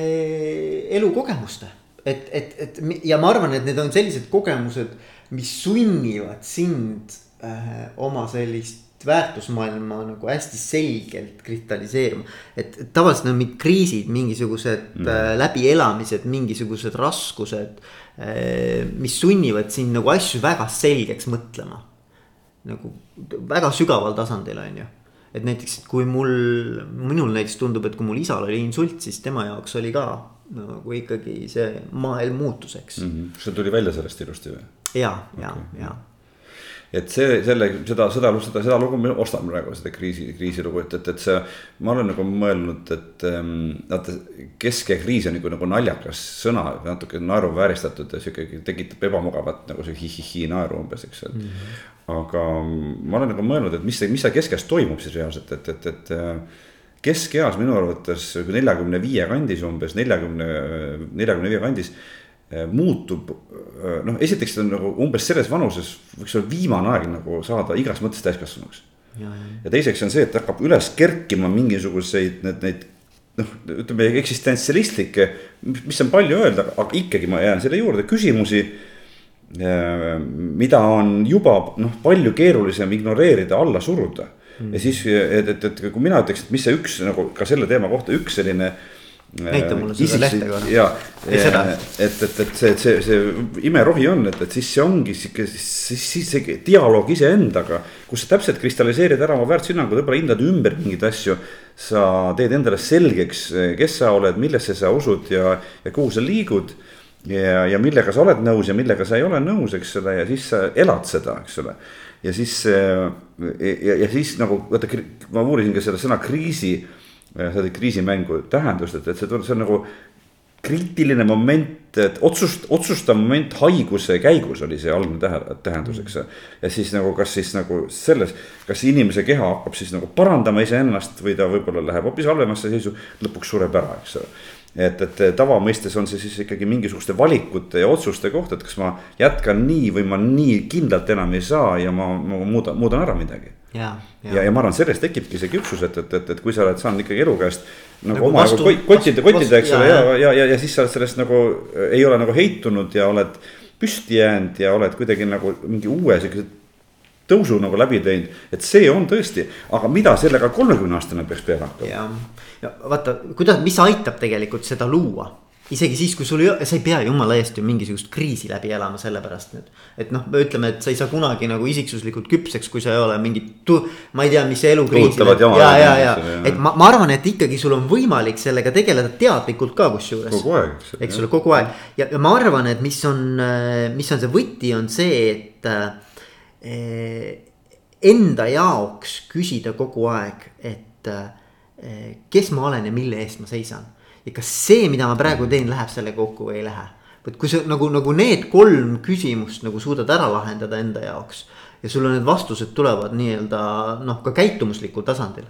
elukogemuste. et, et, et ja ma arvan, et need on sellised kogemused mis sunnivad sind äh, oma sellist väärtusmaailma nagu hästi selgelt kristalliseeruma. et, et tavaliselt on mingid kriisid, mingisugused mm. äh, läbielamised, mingisugused raskused äh,. mis sunnivad sind nagu asju väga selgeks mõtlema. nagu väga sügaval tasandil, on ju. et näiteks, kui mul, minul näiteks tundub, et kui mul isal oli insult, siis tema jaoks oli ka nagu ikkagi see maailm muutus, eks mm. -hmm. kas see tuli välja sellest ilusti või? Ja, ja okay., ja. et see, selle, seda, seda, seda, seda lugu ma ostan praegu, seda kriisi, kriisilugu, et, et, et see. ma olen nagu mõelnud, et ähm, vaata keskekriis on nagu, nagu naljakas sõna, natuke naeruvääristatud ja sihuke tekitab ebamugavat nagu see hi-hi-hi naeru umbes, eks mm. -hmm. aga ma olen nagu mõelnud, et mis see, mis seal keskes toimub siis reaalselt, et, et, et keskeas minu arvates neljakümne viie kandis umbes, neljakümne, neljakümne viie kandis muutub, eh, noh, esiteks ta on nagu umbes selles vanuses võiks olla viimane aeg nagu saada igas mõttes täiskasvanuks. Ja, ja teiseks on see, et hakkab üles kerkima mingisuguseid need, neid noh, ütleme eksistentsialistlikke, mis on palju öelda, aga ikkagi ma jään selle juurde, küsimusi. Eh, mida on juba noh, palju keerulisem ignoreerida, alla suruda mm. ja siis, et, et, et kui mina ütleks, et mis see üks nagu ka selle teema kohta üks selline näita mulle seda lehte korra. ja, et, et, et see, see, see imerohi on, et, et siis see ongi sihuke, siis, siis see dialoog iseendaga. kus sa täpselt kristalliseerid ära oma väärtushinnangud, võib-olla hindad ümber mingeid asju. sa teed endale selgeks, kes sa oled, millesse sa usud ja, ja kuhu sa liigud. ja, ja millega sa oled nõus ja millega sa ei ole nõus, eks ole, ja siis sa elad seda, eks ole. ja siis ja, ja siis nagu vaata, ma uurisin ka selle sõna kriisi seda kriisimängu tähendust, et, et see tuleb, see on nagu kriitiline moment, et otsust, otsustav moment haiguse käigus oli see algne tähe, tähendus, eks. ja siis nagu, kas siis nagu selles, kas inimese keha hakkab siis nagu parandama iseennast või ta võib-olla läheb hoopis halvemasse seisu, lõpuks sureb ära, eks ole et, et tavamõistes on see siis ikkagi mingisuguste valikute ja otsuste koht, et kas ma jätkan nii või ma nii kindlalt enam ei saa ja ma, ma muudan, muudan ära midagi. Ja, ja, ja, ja ma arvan, sellest tekibki see küpsus, et, et, et, et kui sa oled saanud ikkagi elu käest. nagu, nagu omajagu vastu... kottida, kottida, eks ole, ja, ja, ja, ja, ja siis sa oled sellest nagu ei ole nagu heitunud ja oled püsti jäänud ja oled kuidagi nagu mingi uue siukse tõusu nagu läbi teinud, et see on tõesti, aga mida sellega kolmekümne aastane peaks peale hakkama? ja vaata, kuidas, mis aitab tegelikult seda luua isegi siis, kui sul ei ole, sa ei pea jumala eest ju mingisugust kriisi läbi elama sellepärast nüüd. et noh, ütleme, et sa ei saa kunagi nagu isiksuslikult küpseks, kui sa ei ole mingit, ma ei tea, mis elukriisi. ja, ja, ja, et ma, ma arvan, et ikkagi sul on võimalik sellega tegeleda teadlikult ka kusjuures. kogu aeg. eks ole, kogu aeg ja, ja ma arvan, et mis on, mis on see võti, on see, et Eh, enda jaoks küsida kogu aeg, et eh, kes ma olen ja mille eest ma seisan. Ja kas see, mida ma praegu teen, läheb sellega kokku või ei lähe. vot kui sa nagu, nagu need kolm küsimust nagu suudad ära lahendada enda jaoks. ja sul need vastused tulevad nii-öelda noh, ka käitumuslikul tasandil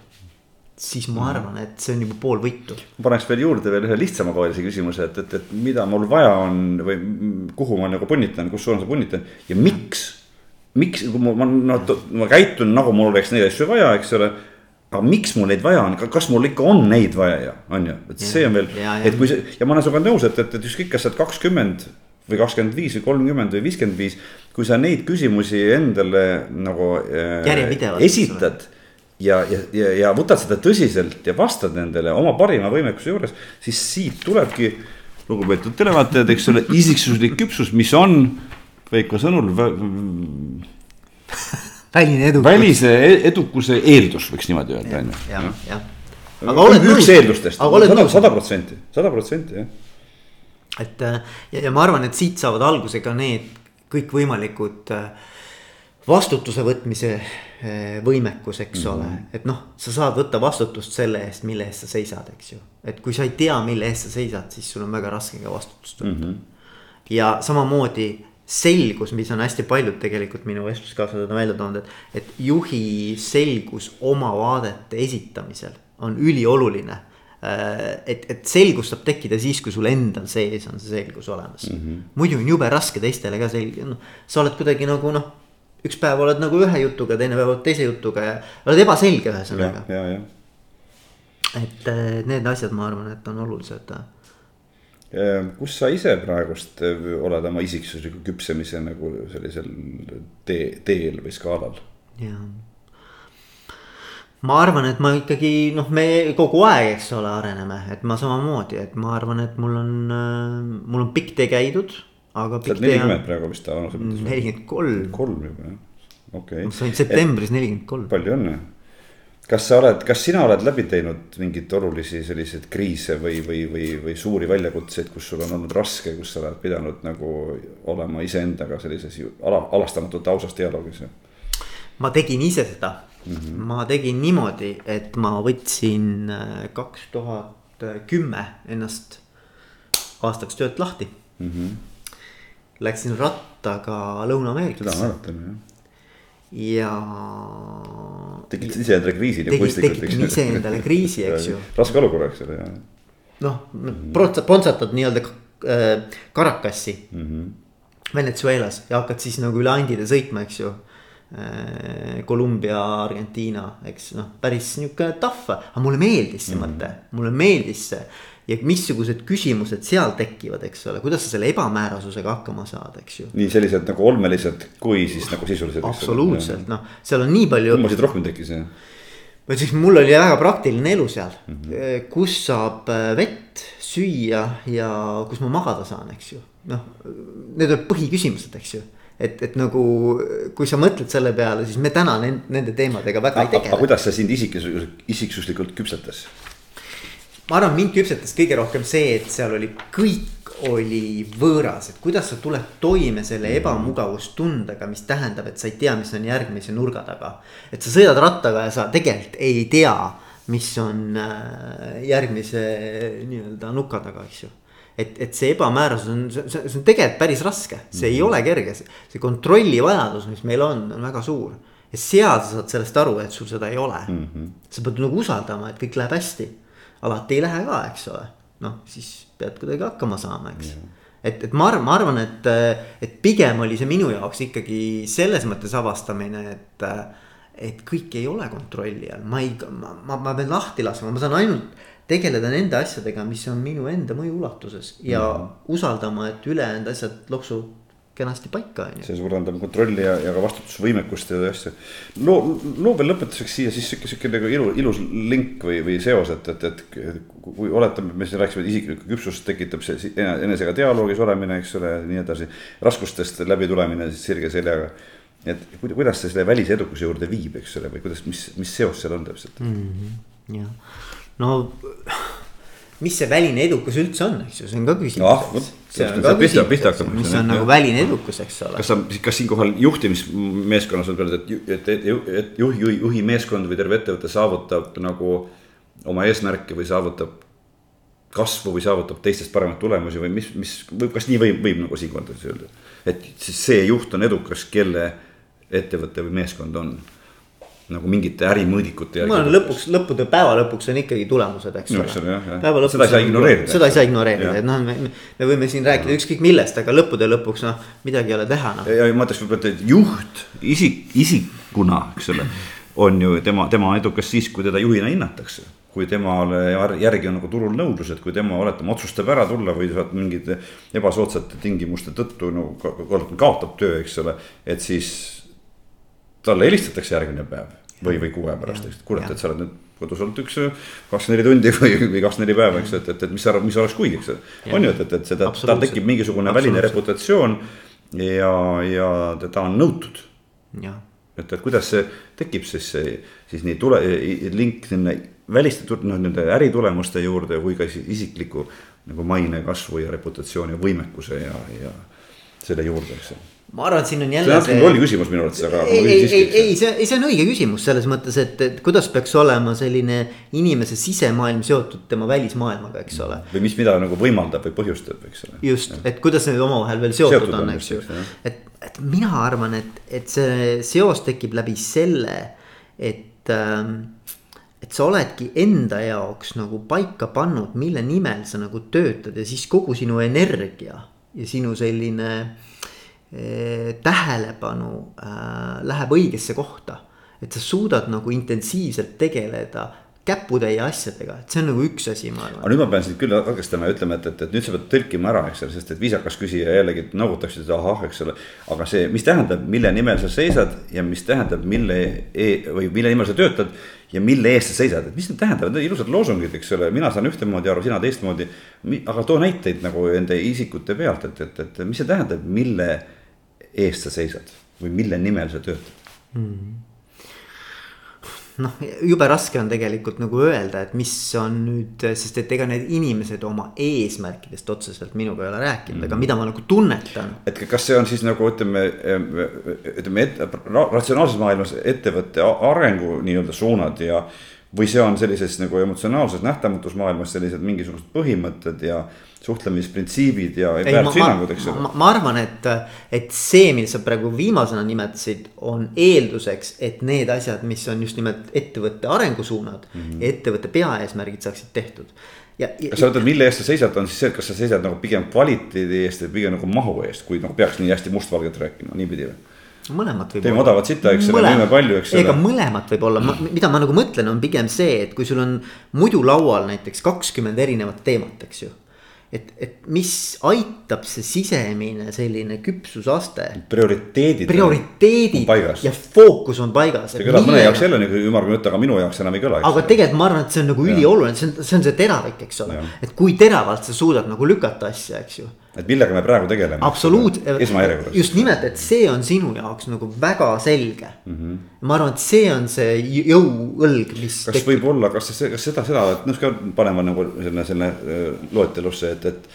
siis ma arvan, et see on juba pool võitu. ma paneks veel juurde veel ühe lihtsamakoelise küsimuse, et, et, et mida mul vaja on või kuhu ma nagu punnitan, kus suunas ma punnitan ja miks miks, kui ma, ma, no, ma käitun nagu mul oleks neid asju vaja, eks ole. Aga miks mul neid vaja on, kas mul ikka on neid vaja ja on ju, et see on veel, et kui see ja ma olen sinuga nõus, et, et, et ükskõik, kas sa oled kakskümmend või kakskümmend viis või kolmkümmend või viiskümmend viis. kui sa neid küsimusi endale nagu äh, esitad ja, ja, ja, ja võtad seda tõsiselt ja vastad nendele oma parima võimekuse juures, siis siit tulebki. lugupeetud televaatajad, eks ole, isiksuslik küpsus, mis on Veiko sõnul väline edukus. välise e-, edukuse eeldus, võiks niimoodi öelda, on ju. jah, jah. aga oled nõus. üks eeldustest, sada, protsenti, sada protsenti, jah. et äh, ja, ja ma arvan, et siit saavad alguse ka need kõikvõimalikud äh, vastutuse võtmise äh, võimekus, eks mm -hmm. ole. et noh, sa saad võtta vastutust selle eest, mille eest sa seisad, eks ju. et kui sa ei tea, mille eest sa seisad, siis sul on väga raske ka vastutust võtta mm. -hmm. ja samamoodi selgus, mis on hästi paljud tegelikult minu vestluskaaslased on välja toonud, et, et juhi selgus oma vaadete esitamisel on ülioluline. Äh, et, et selgus saab tekkida siis, kui sul endal sees on see selgus olemas mm. -hmm. muidu on jube raske teistele ka selge, noh, sa oled kuidagi nagu noh. üks päev oled nagu ühe jutuga, teine päev oled teise jutuga ja oled ebaselge ühesõnaga. et äh, need asjad, ma arvan, et on olulised Ehm, kus sa ise praegust eh, oled oma isiksusliku küpsemise nagu sellisel tee, teel või skaalal? jaa. ma arvan, et ma ikkagi noh, me kogu aeg, eks ole, areneme, et ma samamoodi, et ma arvan, et mul on, äh, mul on pikk tee käidud. aga. sa oled nelikümmend praegu vist vanuse mõttes? nelikümmend kolm. kolm juba jah, okei okay.. ma sain septembris nelikümmend kolm. palju õnne kas sa oled, kas sina oled läbi teinud mingeid olulisi selliseid kriise või, või, või, või suuri väljakutseid, kus sul on olnud raske, kus sa oled pidanud nagu olema iseendaga sellises ala, alastamatult ausas dialoogis? ma tegin ise seda mm, -hmm. ma tegin niimoodi, et ma võtsin äh, kaks tuhat kümme ennast aastaks töölt lahti mm. -hmm. Läksin rattaga Lõuna-Ameerikasse. seda ma mäletan jah ja. tekitasid iseendale kriisi nagu kunstlikult. tekitan iseendale kriisi, eks ju. *laughs* raske olukord, eks ole. noh, pontsatad nii-öelda äh, Caracassi mm. -hmm. Venezuelas ja hakkad siis nagu üle andide sõitma, eks ju äh,. Kolumbia, Argentiina, eks noh, päris nihuke tough, aga mulle meeldis see mm -hmm. mõte, mulle meeldis see ja missugused küsimused seal tekivad, eks ole, kuidas sa selle ebamäärasusega hakkama saad, eks ju. nii sellised nagu olmelised kui siis nagu sisulised. absoluutselt, noh, seal on nii palju. kummasid rohkem tekkis jah? või siis mul oli väga praktiline elu seal mm, -hmm. kus saab äh, vett, süüa ja kus ma magada saan, eks ju. noh, need on põhiküsimused, eks ju et, et nagu kui sa mõtled selle peale, siis me täna nende teemadega väga ei tegele. kuidas see sind isiksus, isiksuslikult küpsetas? Ma arvan, mind küpsetas kõige rohkem see, et seal oli kõik oli võõras, et kuidas sa tuled toime selle mm. ebamugavustundega, mis tähendab, et sa ei tea, mis on järgmise nurga taga. et sa sõidad rattaga ja sa tegelikult ei tea, mis on äh, järgmise nii-öelda nuka taga, eks ju. et, et see ebamäärasus on, see, on tegelikult päris raske, see mm. ei ole kerge, see kontrolli vajadus, mis meil on, on väga suur. ja seal sa saad sellest aru, et sul seda ei ole mm. -hmm. sa pead nagu usaldama, et kõik läheb hästi alati ei lähe ka, eks ole. noh, siis pead kuidagi hakkama saama, eks yeah. et, et ma arvan, ma arvan, et, et pigem oli see minu jaoks ikkagi selles mõttes avastamine, et. et kõik ei ole kontrolli all, ma ei, ma, ma, ma pean lahti laskma, ma saan ainult tegeleda nende asjadega, mis on minu enda mõju ulatuses ja mm -hmm. usaldama, et ülejäänud asjad loksu kenasti paika, on ju. see suurendab kontrolli ja, ja ka vastutusvõimekust ja asju. loo, loo veel lõpetuseks siia siis sihuke, sihuke nagu ilu, ilus link või, või seos, et, et, et kui oletame, me siin rääkisime, et isiklikku küpsust tekitab see enesega dialoogis olemine, eks ole, nii edasi. raskustest läbitulemine siis sirge seljaga. et kuidas see selle välise edukuse juurde viib, eks ole, või kuidas, mis, mis seos seal on täpselt mm? -hmm, jah, no mis see väline edukus üldse on, eks ju, see on ka küsimus on küsimus, mis on nagu väline edukus, eks ole. kas sa, kas siinkohal juhtimismeeskonnas võib öelda, et, et, et, et juhi, juhi, juhi meeskond või terve ettevõte saavutab nagu oma eesmärke või saavutab kasvu või saavutab teistest paremaid tulemusi või mis, mis võib, kas nii võib, võib nagu siin kontekstis öelda. et siis see juht on edukas, kelle ettevõte või meeskond on nagu mingite ärimõõdikute järgi. ma olen lõpuks, lõppude päeva lõpuks on ikkagi tulemused, eks ole. seda ei saa ignoreerida. seda ei saa ignoreerida, et noh, me, me võime siin rääkida ükskõik millest, aga lõppude lõpuks noh, midagi ei ole teha noh. ja, ma ütleks võib-olla, et juht isik, isikuna, eks ole, on ju tema, tema edukas siis, kui teda juhina hinnatakse kui temale järgi on nagu turul nõudlused, kui tema oletame otsustab ära tulla või saab mingite ebasoodsate tingimuste tõttu nagu kaotab töö, eks ole, et siis talle helistatakse järgmine päev või, või kuu aja pärast, eks, kurat, et sa oled nüüd kodus olnud üks kakskümmend neli tundi *laughs* või, või kakskümmend neli päeva, eks, et, et, et mis sa arvad, mis oleks kuid, eks. on ju, et, et, et seda, tal tekib mingisugune väline reputatsioon ja, ja teda on nõutud. et, et kuidas see tekib siis, siis nii tule, link sinna väliste, noh nende äritulemuste juurde kui ka isikliku nagu maine kasvu ja reputatsiooni võimekuse ja, ja selle juurde, eks ma arvan, et siin on jälle. see on loll küsimus minu arvates, aga. ei, ei, ei, ei, see, see on õige küsimus selles mõttes, et, et kuidas peaks olema selline inimese sisemaailm seotud tema välismaailmaga, eks ole. või mis, mida nagu võimaldab või põhjustab, eks ole. just, et kuidas need omavahel veel seotud, seotud on, eks ju. et, et mina arvan, et, et see seos tekib läbi selle, et ähm, et sa oledki enda jaoks nagu paika pannud, mille nimel sa nagu töötad ja siis kogu sinu energia ja sinu selline Eh, tähelepanu äh, läheb õigesse kohta. et sa suudad nagu intensiivselt tegeleda käputäie asjadega, et see on nagu üks asi, ma arvan. aga nüüd ma pean sind küll katkestama ja ütlema, et, et, et nüüd sa pead tõlkima ära, eks ole, sest et viisakas küsija jällegi noogutaksid, et ahah, eks ole. aga see, mis tähendab, mille nimel sa seisad ja mis tähendab, mille e või mille nimel sa töötad ja mille eest sa seisad, et mis need tähendavad, need ilusad loosungid, eks ole, mina saan ühtemoodi aru, sina teistmoodi. aga too näiteid nagu nende isikute pealt, et, et, et mis see tähendab, mille eest sa seisad või mille nimel sa töötad mm.? noh, jube raske on tegelikult nagu öelda, et mis on nüüd, sest et ega need inimesed oma eesmärkidest otseselt minuga ei ole rääkinud mm, -hmm. aga mida ma nagu tunnetan. et kas see on siis nagu ütleme, ütleme et, ratsionaalses maailmas ettevõtte arengu nii-öelda suunad ja. või see on sellises nagu emotsionaalses nähtamatus maailmas sellised mingisugused põhimõtted ja suhtlemisprintsiibid ja väärtushinnangud, eks ole. ma arvan, et, et see, mida sa praegu viimasena nimetasid, on eelduseks, et need asjad, mis on just nimelt ettevõtte arengusuunad mm -hmm. ettevõtte peaeesmärgid saaksid tehtud. Ja, ja, kas sa mõtled, mille eest sa seisad, on siis see, et kas sa seisad nagu pigem kvaliteedi eest või pigem nagu mahu eest, kui nagu peaks nii hästi mustvalgelt rääkima, niipidi või? mõlemat võib teeme odavat sita, eks ole, müüme palju, eks ole. ega mõlemat võib olla, mida ma nagu mõtlen, on pigem see, et kui sul on muidu laual näiteks kakskümmend erinevat teemat, eks ju et, et mis aitab see sisemine selline küpsusaste. prioriteedid. prioriteedid ja fookus on paigas. see kõlab mõne jaoks jälle nagu ümmargune jutt, aga minu jaoks enam ei kõla. aga tegelikult ma arvan, et see on nagu ülioluline, see on, see on see teravik, eks ole. et kui teravalt sa suudad nagu lükata asja, eks ju et millega me praegu tegeleme. absoluutselt, just nimelt, et see on sinu jaoks nagu väga selge mm. -hmm. ma arvan, et see on see jõuõlg, mis. kas võib olla, kas see, kas seda, seda, et noh, ka panema nagu selle, selle äh, loetelusse, et, et.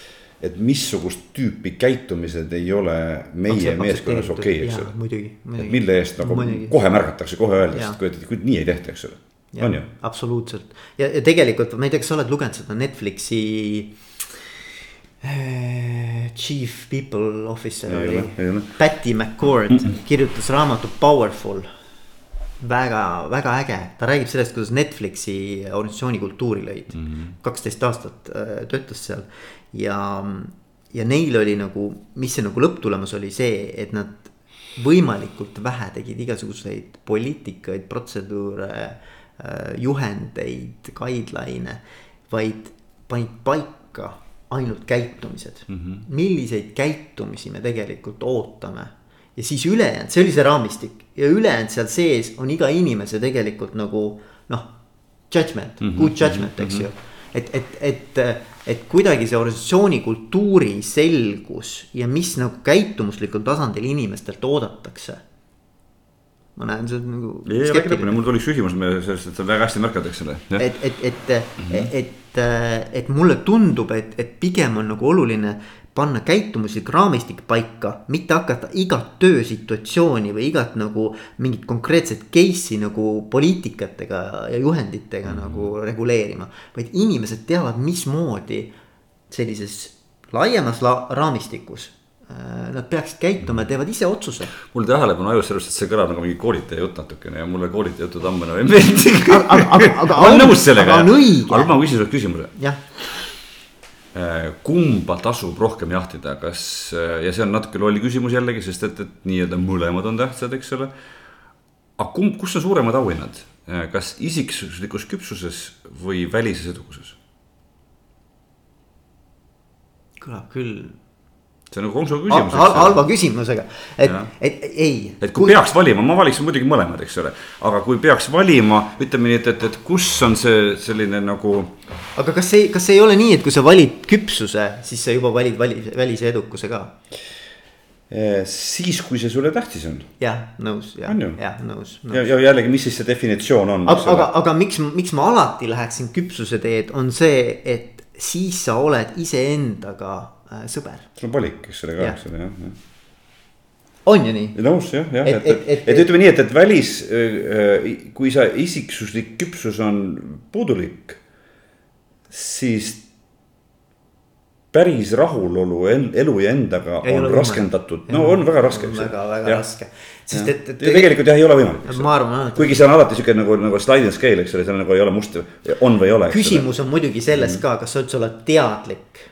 et missugust tüüpi käitumised ei ole meie meeskonnas okei okay,, eks ole. muidugi, muidugi. mille eest nagu muidugi. kohe märgatakse, kohe öeldakse, et kui, kui nii ei tehta, eks ole. on ju? absoluutselt ja, ja tegelikult ma ei tea, kas sa oled lugenud seda Netflixi Eh, chief People Officer ei oli Patty McCord mm, -mm. kirjutas raamatu Powerful. väga, väga äge, ta räägib sellest, kuidas Netflixi organisatsiooni kultuuri lõid mm. -hmm. kaksteist aastat äh, töötas seal ja, ja neil oli nagu, mis see nagu lõpptulemus oli see, et nad võimalikult vähe tegid igasuguseid poliitikaid, protseduure äh,, juhendeid, guideline'e, vaid panid paika ainult käitumised mm. -hmm. milliseid käitumisi me tegelikult ootame. ja siis ülejäänud, see oli see raamistik ja ülejäänud seal sees on iga inimese tegelikult nagu noh. Judgment mm, -hmm. good judgment, eks mm -hmm. ju. et, et, et, et kuidagi see organisatsiooni kultuuri selgus ja mis nagu käitumuslikul tasandil inimestelt oodatakse ma näen seda nagu. ei, räägi lõpuni, mul tuli üks küsimus sellest, et sa väga hästi märkad, eks ole. et, et, et mm, -hmm. et et, et mulle tundub, et, et pigem on nagu oluline panna käitumuslik raamistik paika, mitte hakata igat töösituatsiooni või igat nagu mingit konkreetset case'i nagu poliitikatega ja juhenditega mm -hmm. nagu reguleerima. vaid inimesed teavad, mismoodi sellises laiemas la raamistikus Äh, nad peaksid käituma ja teevad ise otsuse. mul tähelepanu ajus sellest, et see kõlab nagu mingi koolitaja jutt natukene ja mulle koolitaja jutud ammu enam ei meeldi. ma olen nõus sellega, aga ma küsin sult küsimuse. Äh, kumba tasub rohkem jahtida, kas äh, ja see on natuke loll küsimus jällegi, sest et, et nii-öelda mõlemad on tähtsad, eks ole. aga kumb, kus on suuremad auhinnad, kas isiksuslikus küpsuses või välises edukuses? kõlab küll see on nagu konksu küsimus. halva küsimusega, et, et ei. et kui, kui peaks valima, ma valiksin muidugi mõlemad, eks ole, aga kui peaks valima, ütleme nii, et, et, et kus on see selline nagu. aga kas ei, kas ei ole nii, et kui sa valid küpsuse, siis sa juba valid vali, välise edukuse ka? Eh, siis, kui see sulle tähtis on. jah, nõus, jah, jah, nõus, nõus.. ja, ja jällegi, mis siis see definitsioon on? aga, aga, aga miks, miks ma alati läheksin küpsuse teed, on see, et siis sa oled iseendaga äh, sõber. sul on valik, eks ole ka, eks ole jah, jah on ju nii? nõus jah, jah, et, et, et, et ütleme nii, et, et välis, äh, kui sa isiksuslik küpsus on puudulik, siis päris rahulolu elu ja endaga ei on raskendatud, no on väga raske. väga, väga ja. raske, sest et, et. tegelikult jah, ei ole võimalik. ma arvan kuigi see on alati sihuke nagu, nagu slide and scale, eks ole, seal nagu ei ole must, on või ei ole. küsimus on muidugi selles mm. ka, kas sa üldse oled teadlik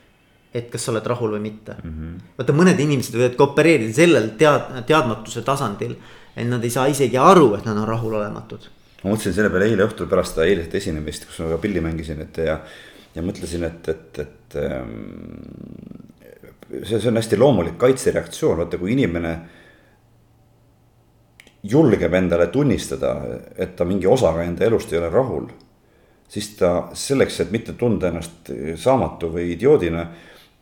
et kas sa oled rahul või mitte mm. -hmm. vaata, mõned inimesed võivad ka opereerida sellel tead-, teadmatuse tasandil. et nad ei saa isegi aru, et nad on rahulolematud. ma mõtlesin selle peale eile õhtul pärast seda eilset esinemist, kus ma ka pilli mängisin, et ja. ja mõtlesin, et, et, et ähm, see, see on hästi loomulik kaitsereaktsioon, vaata kui inimene julgeb endale tunnistada, et ta mingi osaga enda elust ei ole rahul. siis ta selleks, et mitte tunda ennast saamatu või idioodina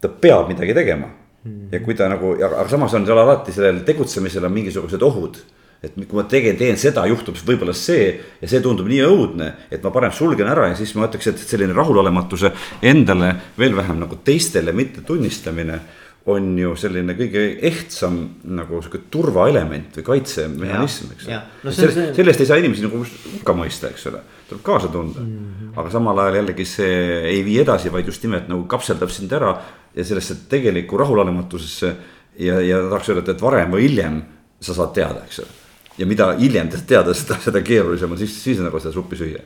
ta peab midagi tegema mm. -hmm. ja kui ta nagu, aga samas on seal alati sellel tegutsemisel on mingisugused ohud. et kui ma tegelikult teen seda, juhtub võib-olla see ja see tundub nii õudne, et ma parem sulgen ära ja siis ma ütleks, et selline rahulolematuse endale veel vähem nagu teistele mitte tunnistamine on ju selline kõige ehtsam nagu sihuke turvaelement või kaitsemehhanism, eks ole. No sellest, see... sellest ei saa inimesi nagu hukka mõista, eks ole, tuleb kaasa tunda mm. -hmm. aga samal ajal jällegi see ei vii edasi, vaid just nimelt nagu kapseldab sind ära ja sellesse tegelikku rahulolematusesse. ja, ja tahaks öelda, et varem või hiljem sa saad teada, eks ole ja mida hiljem teada, seda, seda keerulisem on siis, siis nagu seda suppi süüa.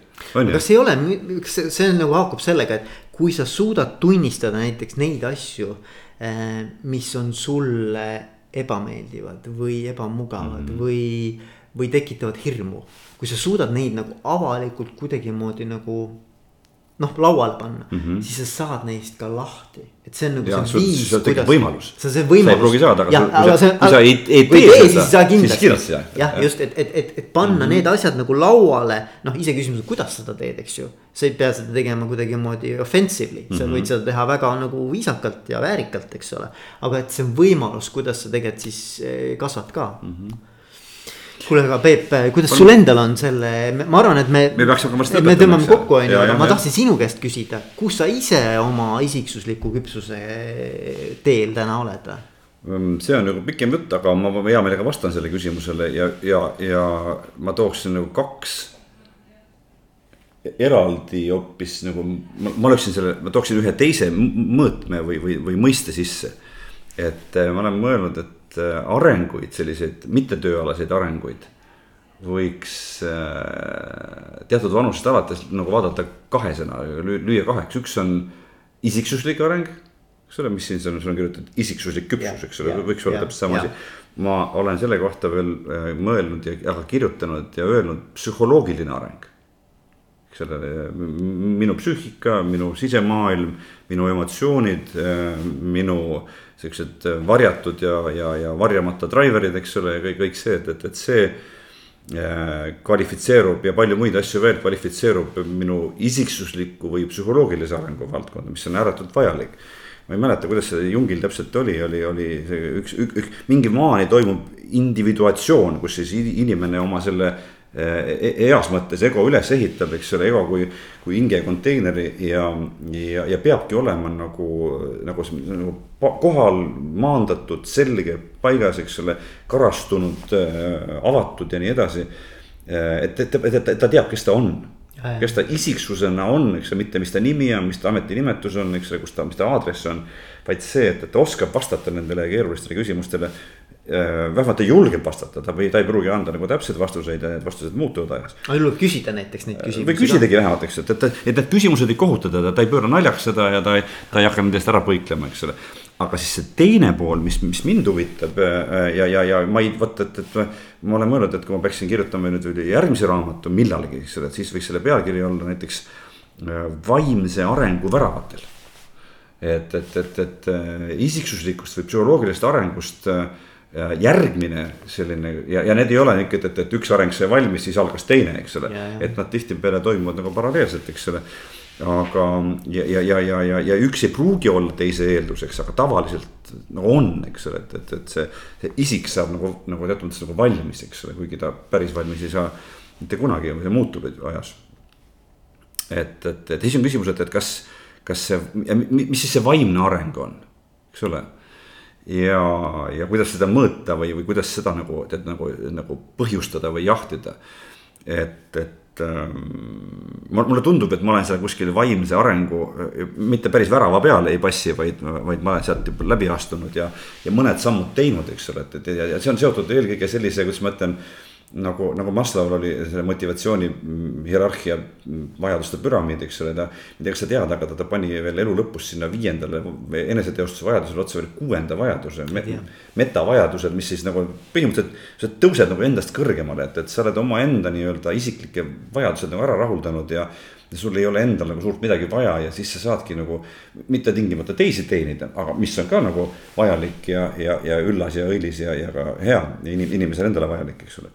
kas ei ole, kas see nagu haakub sellega, et kui sa suudad tunnistada näiteks neid asju Äh, mis on sulle ebameeldivad või ebamugavad mm -hmm. või, või tekitavad hirmu. kui sa suudad neid nagu avalikult kuidagimoodi nagu noh, lauale panna mm, -hmm. siis sa saad neist ka lahti. Et see on nagu ja, see viis, kuidas. võimalus. see on see võimalus. sa ei pruugi saada, aga ja, sa, kui sa ei, ei tee seda, siis sa kindlasti. jah, just, et, et, et, et panna mm -hmm. need asjad nagu lauale, noh iseküsimus, kuidas seda teed, eks ju. sa ei pea seda tegema kuidagimoodi offensively mm, -hmm. sa võid seda teha väga nagu viisakalt ja väärikalt, eks ole. aga et see on võimalus, kuidas sa tegelikult siis eh, kasvad ka mm. -hmm kuule, aga Peep, kuidas sul endal on selle, ma arvan, et me. me peaks hakkama lõpetama. me tõmbame kokku, on ju, aga ma tahtsin sinu käest küsida, kus sa ise oma isiksusliku küpsuse teel täna oled? Mm, see on nagu pikem jutt, aga ma hea meelega vastan sellele küsimusele ja, ja, ja ma tooksin nagu kaks eraldi hoopis nagu ma, ma oleksin selle, ma tooksin ühe teise mõõtme või, või, või mõiste sisse. et ma olen mõelnud, et Äh, arenguid, selliseid mittetööalaseid arenguid võiks äh, teatud vanusest alates nagu vaadata kahesena, lüüa kaheks, üks on isiksuslik areng. eks ole, mis siin on, sul on kirjutatud isiksuslik küpsus, eks ole, võiks olla täpselt sama asi. ma olen selle kohta veel äh, mõelnud ja, aga kirjutanud ja öelnud psühholoogiline areng. Ole, minu psüühika, minu sisemaailm, minu emotsioonid, minu siuksed varjatud ja, ja, ja varjamata driver'id, eks ole, ja kõik, kõik see, et, et, et see äh, kvalifitseerub ja palju muid asju veel kvalifitseerub minu isiksusliku või psühholoogilise arengu valdkonda, mis on ääretult vajalik. ma ei mäleta, kuidas see Jungil täpselt oli, oli, oli üks, üks, üks, mingi maani toimub individuatsioon, kus siis inimene oma selle heas mõttes ego üles ehitab, eks ole, ego kui, kui hinge konteineri ja, ja, ja peabki olema nagu, nagu, nagu kohal maandatud, selge, paigas, eks ole, karastunud, avatud ja nii edasi. et, et, et, et ta teab, kes ta on kes ta isiksusena on, eks ole, mitte mis ta nimi on, mis ta ametinimetus on, eks ole, kus ta, mis ta aadress on. vaid see, et, et ta oskab vastata nendele keerulistele küsimustele vähemalt ta julgeb vastata, ta või ta ei pruugi anda nagu täpseid vastuseid ja need vastused muutuvad ajas. aga julgeb küsida näiteks neid küsimusi. või küsidagi vähemalt, eks, et, et, et need küsimused ei kohuta teda, ta ei pööra naljaks seda ja ta ei, ta ei hakka nendest ära põiklema, eks ole. aga siis see teine pool, mis, mis mind huvitab äh, ja, ja, ja ma ei, vot, et, et ma olen mõelnud, et kui ma peaksin kirjutama nüüd järgmise raamatu millalgi, eks ole, et siis võiks selle pealkiri olla näiteks äh, vaimse arengu väravatel. et, et, et, et isiksuslikust või psühholoogilisest arengust äh, järgmine selline ja, ja need ei ole niisugune, et, et üks areng sai valmis, siis algas teine, eks ole. et nad tihtipeale toimuvad nagu paralleelselt, eks ole. aga ja, ja, ja, ja, ja, ja üks ei pruugi olla teise eelduseks, aga tavaliselt nagu on, eks ole, et, et, et see, see isik saab nagu, nagu teatud mõttes nagu valmis, eks ole, kuigi ta päris valmis ei saa mitte kunagi, see muutub ajas. et, et, et siis on küsimus, et, et kas, kas see, mis siis see vaimne areng on, eks ole ja, ja kuidas seda mõõta või, või kuidas seda nagu, tead nagu, nagu põhjustada või jahtida. et, et ähm, mulle tundub, et ma olen seal kuskil vaimse arengu, mitte päris värava peale ei passi, vaid, vaid ma olen sealt juba läbi astunud ja. ja mõned sammud teinud, eks ole, et, et ja, ja see on seotud eelkõige sellise, kuidas ma ütlen nagu, nagu Maslow'l oli selle motivatsiooni hierarhia vajaduste püramiid, eks ole, ta. ma ei tea, kas sa tead, aga ta, ta pani veel elu lõpus sinna viiendale eneseteostuse vajadusele otsa veel kuuenda vajaduse me,. metavajadused, mis siis nagu põhimõtteliselt, sa tõused nagu endast kõrgemale, et, et sa oled omaenda nii-öelda isiklikke vajadused nagu ära rahuldanud ja ja sul ei ole endal nagu suurt midagi vaja ja siis sa saadki nagu mitte tingimata teisi teenida, aga mis on ka nagu vajalik ja, ja, ja üllas ja õilis ja, ja ka hea inimesele endale vajalik, eks ole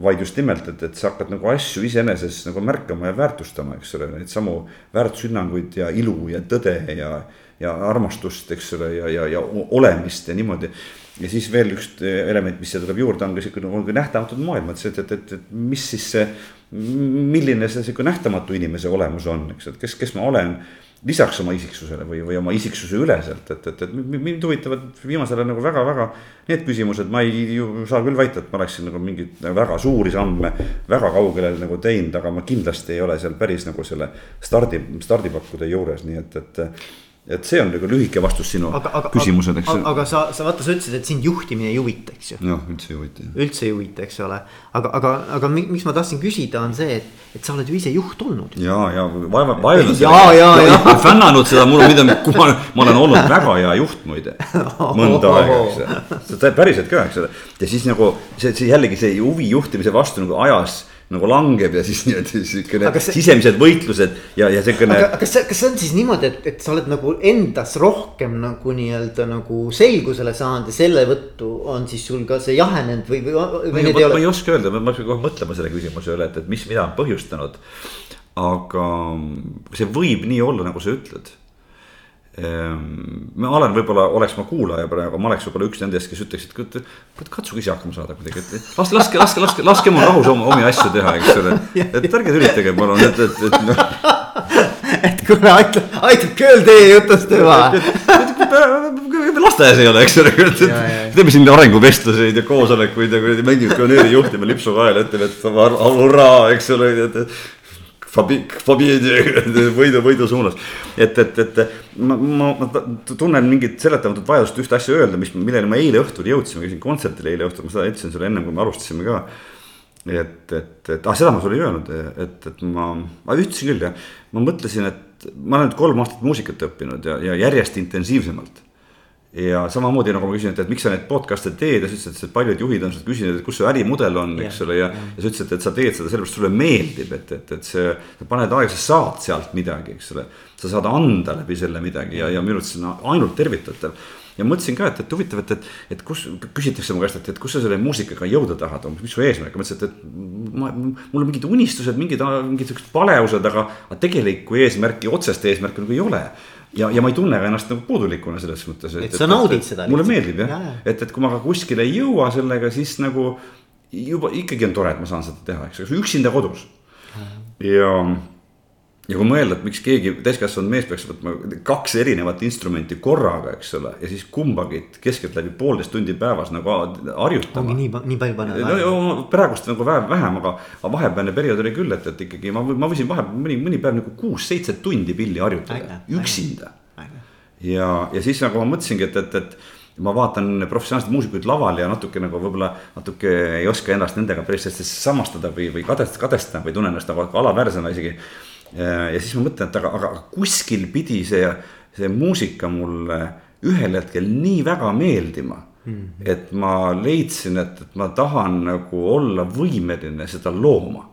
vaid just nimelt, et, et sa hakkad nagu asju iseenesest nagu märkama ja väärtustama, eks ole, neid samu väärtushinnanguid ja ilu ja tõde ja. ja armastust, eks ole, ja, ja, ja olemist ja niimoodi ja siis veel üks element, mis siia tuleb juurde, on ka sihuke nagu nähtamatud maailm, et, et, et, et, et mis siis see. milline see sihuke nähtamatu inimese olemus on, eks, et kes, kes ma olen lisaks oma isiksusele või, või oma isiksuse üleselt, et, et, et mind huvitavad viimasel ajal nagu väga-väga. Need küsimused, ma ei ju saa küll väita, et ma oleksin nagu mingeid väga suuri samme väga kaugele nagu teinud, aga ma kindlasti ei ole seal päris nagu selle stardi, stardipakkude juures, nii et, et et see on nagu lühike vastus sinu aga, aga, küsimusele, eks. aga sa, sa vaata, sa ütlesid, et sind juhtimine ei huvita, eks ju. noh, üldse ei huvita. üldse ei huvita, eks ole, aga, aga, aga miks ma tahtsin küsida, on see, et, et sa oled ju ise juht olnud. ja, ja vaeva, vaeva. ja, ja, ja, ja. fännanud seda, mul on midagi, ma, ma olen olnud väga hea juht muide. mõnda *laughs* aega, eks päriselt ka, eks ole, ja siis nagu see, see jällegi see huvi juhtimise vastu nagu ajas nagu langeb ja siis *laughs* niimoodi siukene see... sisemised võitlused ja, ja siukene. aga kas see, kas see on siis niimoodi, et, et sa oled nagu endas rohkem nagu nii-öelda nagu selgusele saanud ja selle võttu on siis sul ka see jahenenud või, või, või need ei ole? ma ei oska öelda, ma peaksin kohe mõtlema selle küsimuse üle, et, et mis, mida on põhjustanud. aga see võib nii olla, nagu sa ütled ma olen võib-olla, oleks ma kuulaja praegu, ma oleks võib-olla üks nendest, kes ütleks, et katsuge ise hakkama saada kuidagi, et laske, laske, laske, laske, laske mul rahus oma, omi asju teha, eks ole. et ärge tülitage palun, et, et, et noh. et kuule, aitab, aitab küll teie jutust juba. lasteaias ei ole, eks ole, teeme siin arenguvestluseid ja koosolekuid ja kuradi mängime pioneeri juhtima lipsu kaela, ütleme, et hurraa, eks ole, et *laughs* võidu, võidu suunas. et, et, et ma, ma, ma tunnen mingit seletamatut vajadust ühte asja öelda, mis, milleni ma eile õhtul jõudsin, ma käisin kontserdil eile õhtul, ma seda ütlesin sulle ennem, kui me alustasime ka. et, et, et ah, seda ma sulle ei öelnud, et, et ma, ma ütlesin küll jah, ma mõtlesin, et ma olen nüüd kolm aastat muusikat õppinud ja, ja järjest intensiivsemalt ja samamoodi nagu ma küsin, et, et miks sa neid podcast'e teed ja sa ütlesid, et paljud juhid on sinult küsinud, et kus su ärimudel on, eks ole, ja. ja sa ütlesid, et sa teed seda sellepärast, sulle meeldib, et, et, et see, sa paned aega, sa saad sealt midagi, eks ole. sa saad anda läbi selle midagi ja, ja minu arust see on ainult tervitatav. ja mõtlesin ka, et, et huvitav, et, et, et kus, küsitakse mu käest, et, et kus sa selle muusikaga jõuda tahad, mis su eesmärk, ma mõtlesin, et, et ma, mul on mingid unistused, mingid, mingid siuksed palevused, aga, aga tegelikku eesmärki, otsest eesmärki nagu ei ole ja, ja ma ei tunne ka ennast nagu puudulikuna selles mõttes. et sa naudid seda. mulle meeldib jah ja. ja., et, et kui ma ka kuskile ei jõua sellega, siis nagu juba ikkagi on tore, et ma saan seda teha, eks ole, üksinda kodus. ja ja kui mõelda, et miks keegi täiskasvanud mees peaks võtma kaks erinevat instrumenti korraga, eks ole, ja siis kumbagi keskeltläbi poolteist tundi päevas nagu harjutama. ongi nii, nii palju panna no,. praegust nagu vähem, vähem, aga, aga vahepealne periood oli küll, et, et ikkagi ma, ma võisin vahepeal mõni, mõni päev nagu kuus-seitse tundi pilli harjutada, üksinda. ja, ja siis nagu ma mõtlesingi, et, et, et ma vaatan professionaalseid muusikuid laval ja natuke nagu võib-olla natuke ei oska ennast nendega päris hästi samastada või, või kadestada, kadestada või tunnen ennast nagu alaväärsena isegi ja siis ma mõtlen, et aga, aga kuskil pidi see, see muusika mulle ühel hetkel nii väga meeldima mm. -hmm. et ma leidsin, et, et ma tahan nagu olla võimeline seda looma.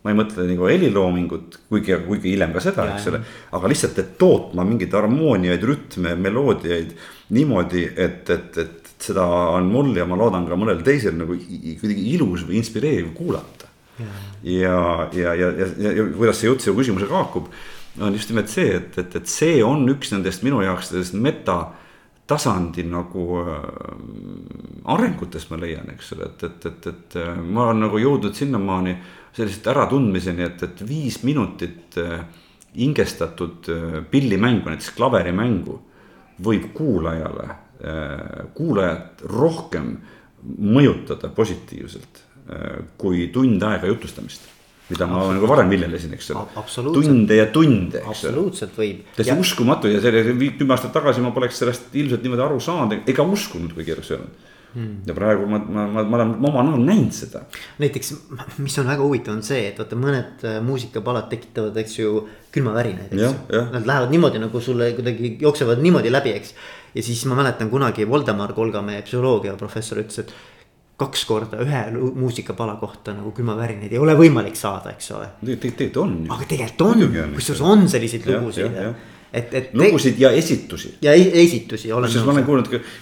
ma ei mõtle nagu heliloomingut, kuigi, kuigi hiljem ka seda, eks ole, aga lihtsalt, et tootma mingeid harmooniaid, rütme, meloodiaid niimoodi, et, et, et seda on mul ja ma loodan ka mõnel teisel nagu kuidagi ilus või inspireeriv kuulata ja, ja, ja, ja, ja, ja kuidas see jutt sinu küsimusega haakub, on just nimelt see, et, et, et see on üks nendest minu jaoks sellest meta tasandi nagu äh, arengutest ma leian, eks ole, et, et, et, et äh, ma olen nagu jõudnud sinnamaani sellisest äratundmiseni, et, et viis minutit hingestatud äh, pillimängu, näiteks klaverimängu võib kuulajale kuulajat rohkem mõjutada positiivselt kui tund aega jutustamist mida ma nagu varem viljelesin, eks ole. tunde ja tunde, absoluutselt võib. täiesti uskumatu ja see kümme aastat tagasi ma poleks sellest ilmselt niimoodi aru saanud ega uskunud, kui keerukas on hmm.. ja praegu ma, ma, ma, ma olen oma näol näinud seda. näiteks, mis on väga huvitav, on see, et vaata mõned äh, muusikapalad tekitavad, eks ju, külmavärinaid, eks ju. Nad lähevad niimoodi nagu sulle kuidagi jooksevad niimoodi läbi, eks. ja siis ma mäletan kunagi Voldemar Kolgamäe psühholoogiaprofessor ütles, et kaks korda ühe muusikapala kohta nagu külmavärinaid ei ole võimalik saada, eks ole. tegelikult on. aga tegelikult on, kusjuures on selliseid lugusid. et, et. lugusid ja esitusi. ja esitusi olen. kusjuures ma olen kuulnud üks,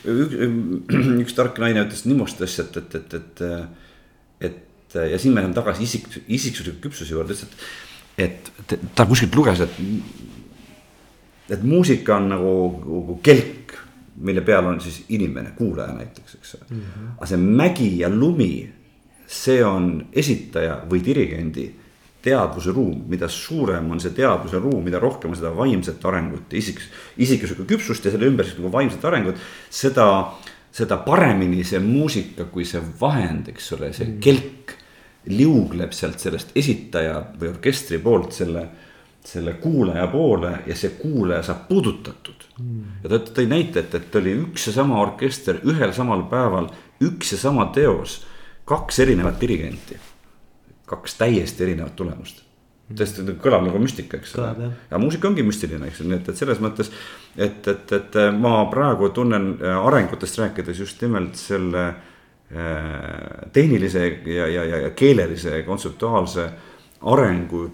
*clears throat* üks tark naine ütles niimoodi asja, et, et, et, et, et ja siin me läheme tagasi isik, isiksusliku küpsuse juurde, ütles, et, et ta kuskilt luges, et et muusika on nagu, nagu kelk, mille peal on siis inimene, kuulaja näiteks, eks ole. Mm -hmm.. aga see mägi ja lumi, see on esitaja või dirigendi teadvuse ruum, mida suurem on see teadvuse ruum, mida rohkem on seda vaimset arengut ja isik, isikluslikku küpsust ja selle ümber siis nagu vaimset arengut, seda, seda paremini see muusika kui see vahend, eks ole, see mm. kelk liugleb sealt sellest esitaja või orkestri poolt selle selle kuulaja poole ja see kuulaja saab puudutatud mm.. ja ta tõi näite, et, et oli üks ja sama orkester ühel samal päeval, üks ja sama teos, kaks erinevat dirigenti. kaks täiesti erinevat tulemust tõesti kõlab nagu müstika, eks ole. ja muusika ongi müstiline, eks ju, nii et, et selles mõttes. et, et, et ma praegu tunnen äh, arengutest rääkides just nimelt selle äh, tehnilise ja, ja, ja, ja keelelise kontseptuaalse arengu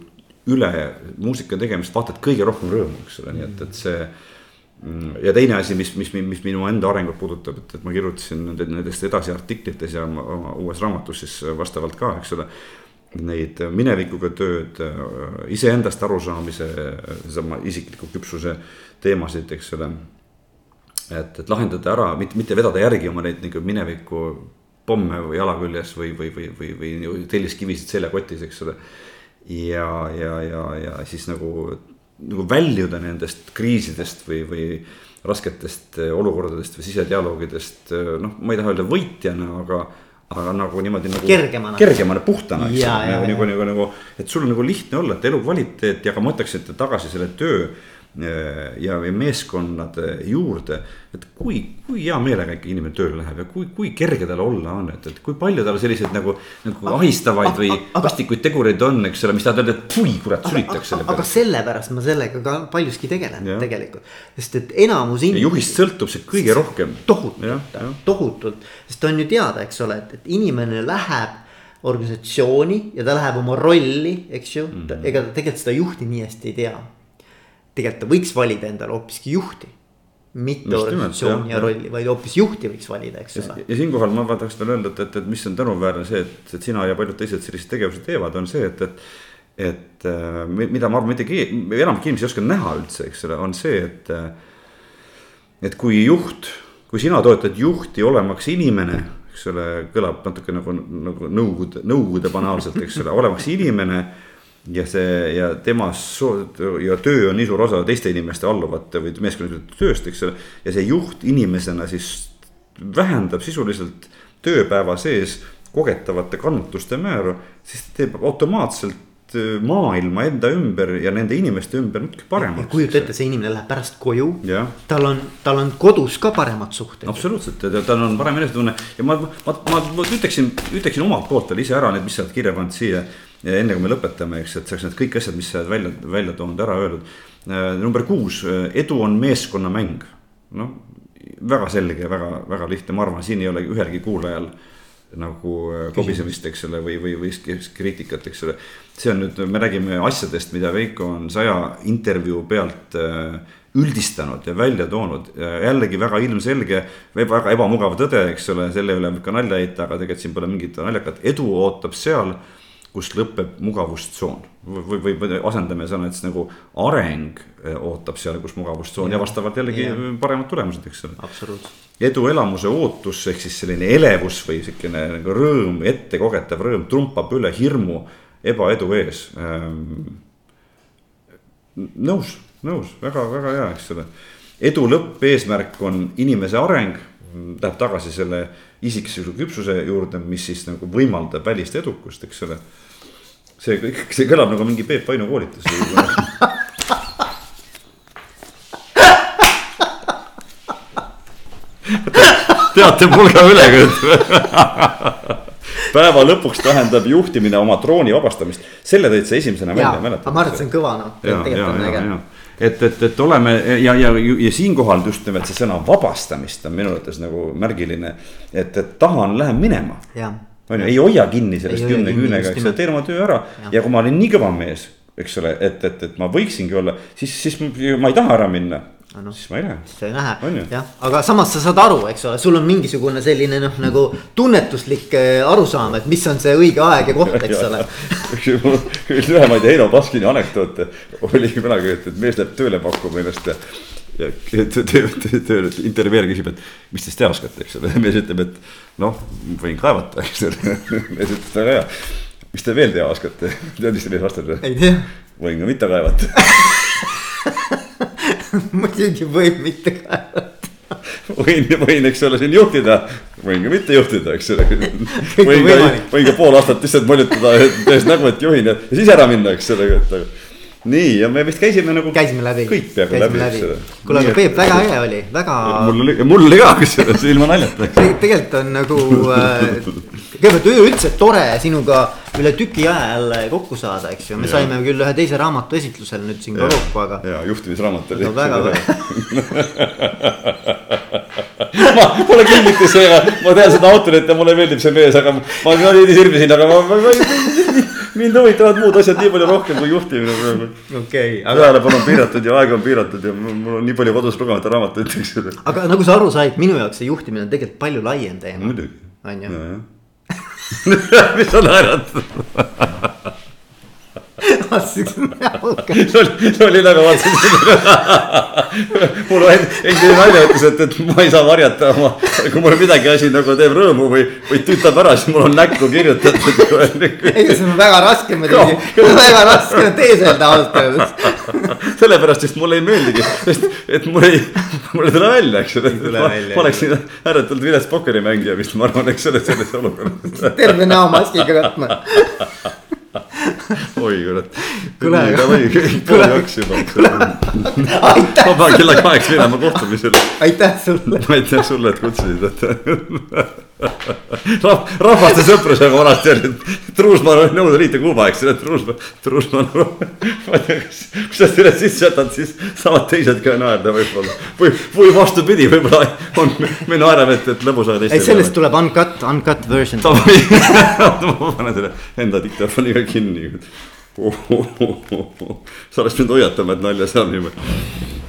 üle muusika tegemist vaatad kõige rohkem rõõmu, eks ole, nii et, et see. Mm, ja teine asi, mis, mis, mis minu enda arengut puudutab, et, et ma kirjutasin nende, nendest edasi artiklites ja oma, oma uues raamatus siis vastavalt ka, eks ole. Neid minevikuga tööd, iseendast arusaamise, sama isikliku küpsuse teemasid, eks ole. et, et lahendada ära, mitte, mitte vedada järgi oma neid nagu mineviku pomme või jala küljes või, või, või, või, või, telliskivisid seljakotis, eks ole ja, ja, ja, ja siis nagu, nagu väljuda nendest kriisidest või, või rasketest olukordadest või sisedialoogidest, noh, ma ei taha öelda võitjana, aga aga nagu niimoodi nagu. kergemana. kergemana, puhtana, eks ju, nagu, nagu, nagu, nagu, et sul on nagu lihtne olla, et elukvaliteet ja ka ma ütleks, et tagasi selle töö ja, ja meeskonnade juurde. et kui, kui hea meelega ikka inimene tööle läheb ja kui, kui kerge tal olla on, et, et kui palju tal selliseid nagu, nagu ahistavaid või vastikuid tegureid on, eks ole, mis tahavad öelda, et pui kurat, sülitaks selle peale. aga sellepärast ma sellega ka paljuski tegelen ja. tegelikult, sest et enamus inimesi. juhist sõltub see kõige rohkem. tohutult, tohutult, sest on ju teada, eks ole, et, et inimene läheb organisatsiooni ja ta läheb oma rolli, eks ju mm, -hmm. ega ta tegelikult seda juhti nii hästi ei tea tegelikult ta võiks valida endale hoopiski juhti. mitte organisatsiooni ja rolli, vaid hoopis juhti võiks valida, eks ole. ja siinkohal ma tahaks veel öelda, et, et, et mis on tänuväärne see, et, et sina ja paljud teised selliseid tegevusi teevad, on see, et, et. et äh, mida ma arvan, mitte keegi, enamik inimesi ei oska näha üldse, eks ole, on see, et. et kui juht, kui sina toetad juhti olemaks inimene eks ole, kõlab natuke nagu, nagu nõukogude, nõukogude banaalselt, eks ole, olemaks inimene ja see ja tema ja töö on nii suur osa teiste inimeste alluvate või meeskondade tööst, eks ole. ja see juht inimesena siis vähendab sisuliselt tööpäeva sees kogetavate kannatuste määra, siis teeb automaatselt äh, maailma enda ümber ja nende inimeste ümber natuke paremaks. kujuta ette, see inimene läheb pärast koju, tal on, tal on kodus ka paremad suhted. absoluutselt, tal on parem enesetunne ja ma, ma, ma, ma ütleksin, ütleksin omalt poolt veel ise ära need, mis sa oled kirja pannud siia ja enne kui me lõpetame, eks, et saaks need kõik asjad, mis sa oled välja, välja toonud, ära öeldud. Äh, number kuus, äh, edu on meeskonnamäng. noh, väga selge, väga, väga lihtne, ma arvan, siin ei ole ühelgi kuulajal nagu äh, kobisemist, eks ole, või, või, või kriitikat, eks ole. see on nüüd, me räägime asjadest, mida Veiko on saja intervjuu pealt üldistanud ja välja toonud. jällegi väga ilmselge, väga ebamugav tõde, eks ole, selle üle võib ka nalja heita, aga tegelikult siin pole mingit naljakat, edu ootab seal kus lõpeb mugavustsoon või, või, või asendame sõna, et siis nagu areng eh, ootab seal, kus mugavustsoon ja, ja vastavalt jällegi ja. paremad tulemused, eks ole. eduelamuse ootus ehk siis selline elevus või siukene nagu rõõm, ettekogetav rõõm trumpab üle hirmu ebaedu ees ähm,. nõus, nõus väga, väga hea, eks ole. edu lõppeesmärk on inimese areng, läheb tagasi selle isikliku küpsuse juurde, mis siis nagu võimaldab välist edukust, eks ole see kõik, see kõlab nagu mingi Peep Vainu koolitus *laughs* teate pulga üle päeva lõpuks tähendab juhtimine oma trooni vabastamist, selle tõid sa esimesena välja, mäletad? ma arvan, et see on kõva noh, tegelikult on äge et, et, et oleme ja, ja, ja siinkohal just nimelt see sõna vabastamist on minu arvates nagu märgiline. et, et tahan, lähen minema. On ju, ei hoia kinni sellest kümne küünega, eks ole, teen oma töö ära. Ja. ja kui ma olin nii kõva mees, eks ole, et, et, et ma võiksingi olla, siis, siis ma ei taha ära minna. No, siis ma ei lähe. siis sa ei lähe, jah, aga samas sa saad aru, eks ole, sul on mingisugune selline noh, nagu tunnetuslik äh, arusaam, et mis on see õige aeg ja koht, eks ole. üks lühemaid Heino Baskini anekdoote oligi kunagi, et, et mees läheb tööle pakkuma ennast ja ja *laughs* töö, intervjueerija küsib, et mis te teha oskate, eks ole, *laughs* mees ütleb, et noh, võin kaevata, eks ole. *laughs* mees ütles, väga hea, mis te veel teha oskate, tead, mis mees vastab? ei tea. võin ka mitte kaevata muidugi võib mitte kaevata. võin, võin, eks ole, siin juhtida, võin ka mitte juhtida, eks ole. võin ka, võin ka pool aastat lihtsalt moljutada, tehes nägu, et juhin ja, ja siis ära minna, eks ole, et aga nii ja me vist käisime nagu. käisime läbi. kõik peaaegu läbi, läbi., kuule, aga Peep, väga äge oli, väga. mul oli, mul oli ka kusjuures ilma naljata Te,. tegelikult on nagu äh,, kõigepealt üleüldse tore sinuga üle tüki aja jälle kokku saada, eks ju, me ja. saime küll ühe teise raamatu esitlusel nüüd siin ka kokku, aga. ja juhtimisraamat oli. väga *laughs* ma pole kinnitus, ma tean seda autorit ja mulle meeldib see mees, aga ma veidi sirvisin, aga ma, ma, ma mind huvitavad muud asjad nii palju rohkem kui juhtimine praegu. okei okay,. Aga... tähelepanu on piiratud ja aeg on piiratud ja mul on nii palju kodus lugemata raamatuid, eks ju. aga nagu sa aru said, minu jaoks see juhtimine on tegelikult palju laiem teema. muidugi. on ju? *laughs* mis sa naerad vaatasin näoga. see oli nagu vaatasin mul endine naine ütles, et, et ma ei saa varjata oma, kui mul midagi asi nagu teeb rõõmu või, või tütab ära, siis mul on näkku kirjutatud. *laughs* ei, see on väga raske muidugi, *laughs* väga raske on teeselda ausalt öeldes. *laughs* sellepärast vist mulle ei meeldigi, sest et mul ei, mul ei tule välja, eks ole. ma, ma oleksin ääretult vilets pokkerimängija vist, ma arvan, eks ole, selles olukorras. terve näo maskiga katma oi kurat. kuule, juba. aitäh. ma pean kella kaheks minema kohtumisele. aitäh sulle. aitäh sulle, et kutsusid, et Rah-, rahvaste sõprusega vanasti oli, et Truusmaa oli Nõukogude Liit ja Kuuba, eks ole, Truusmaa, Truusmaa ma ei tea, kas, kui sa selle sisse jätad, siis saavad teised ka naerda võib-olla. või, või vastupidi, võib-olla on, me naerame, et, et lõbus teiste. ei, sellest tuleb uncut, uncut version. *laughs* ma panen selle enda diktofoniga kinni. *laughs* sa oleks pidanud hoiatama, et nalja saab niimoodi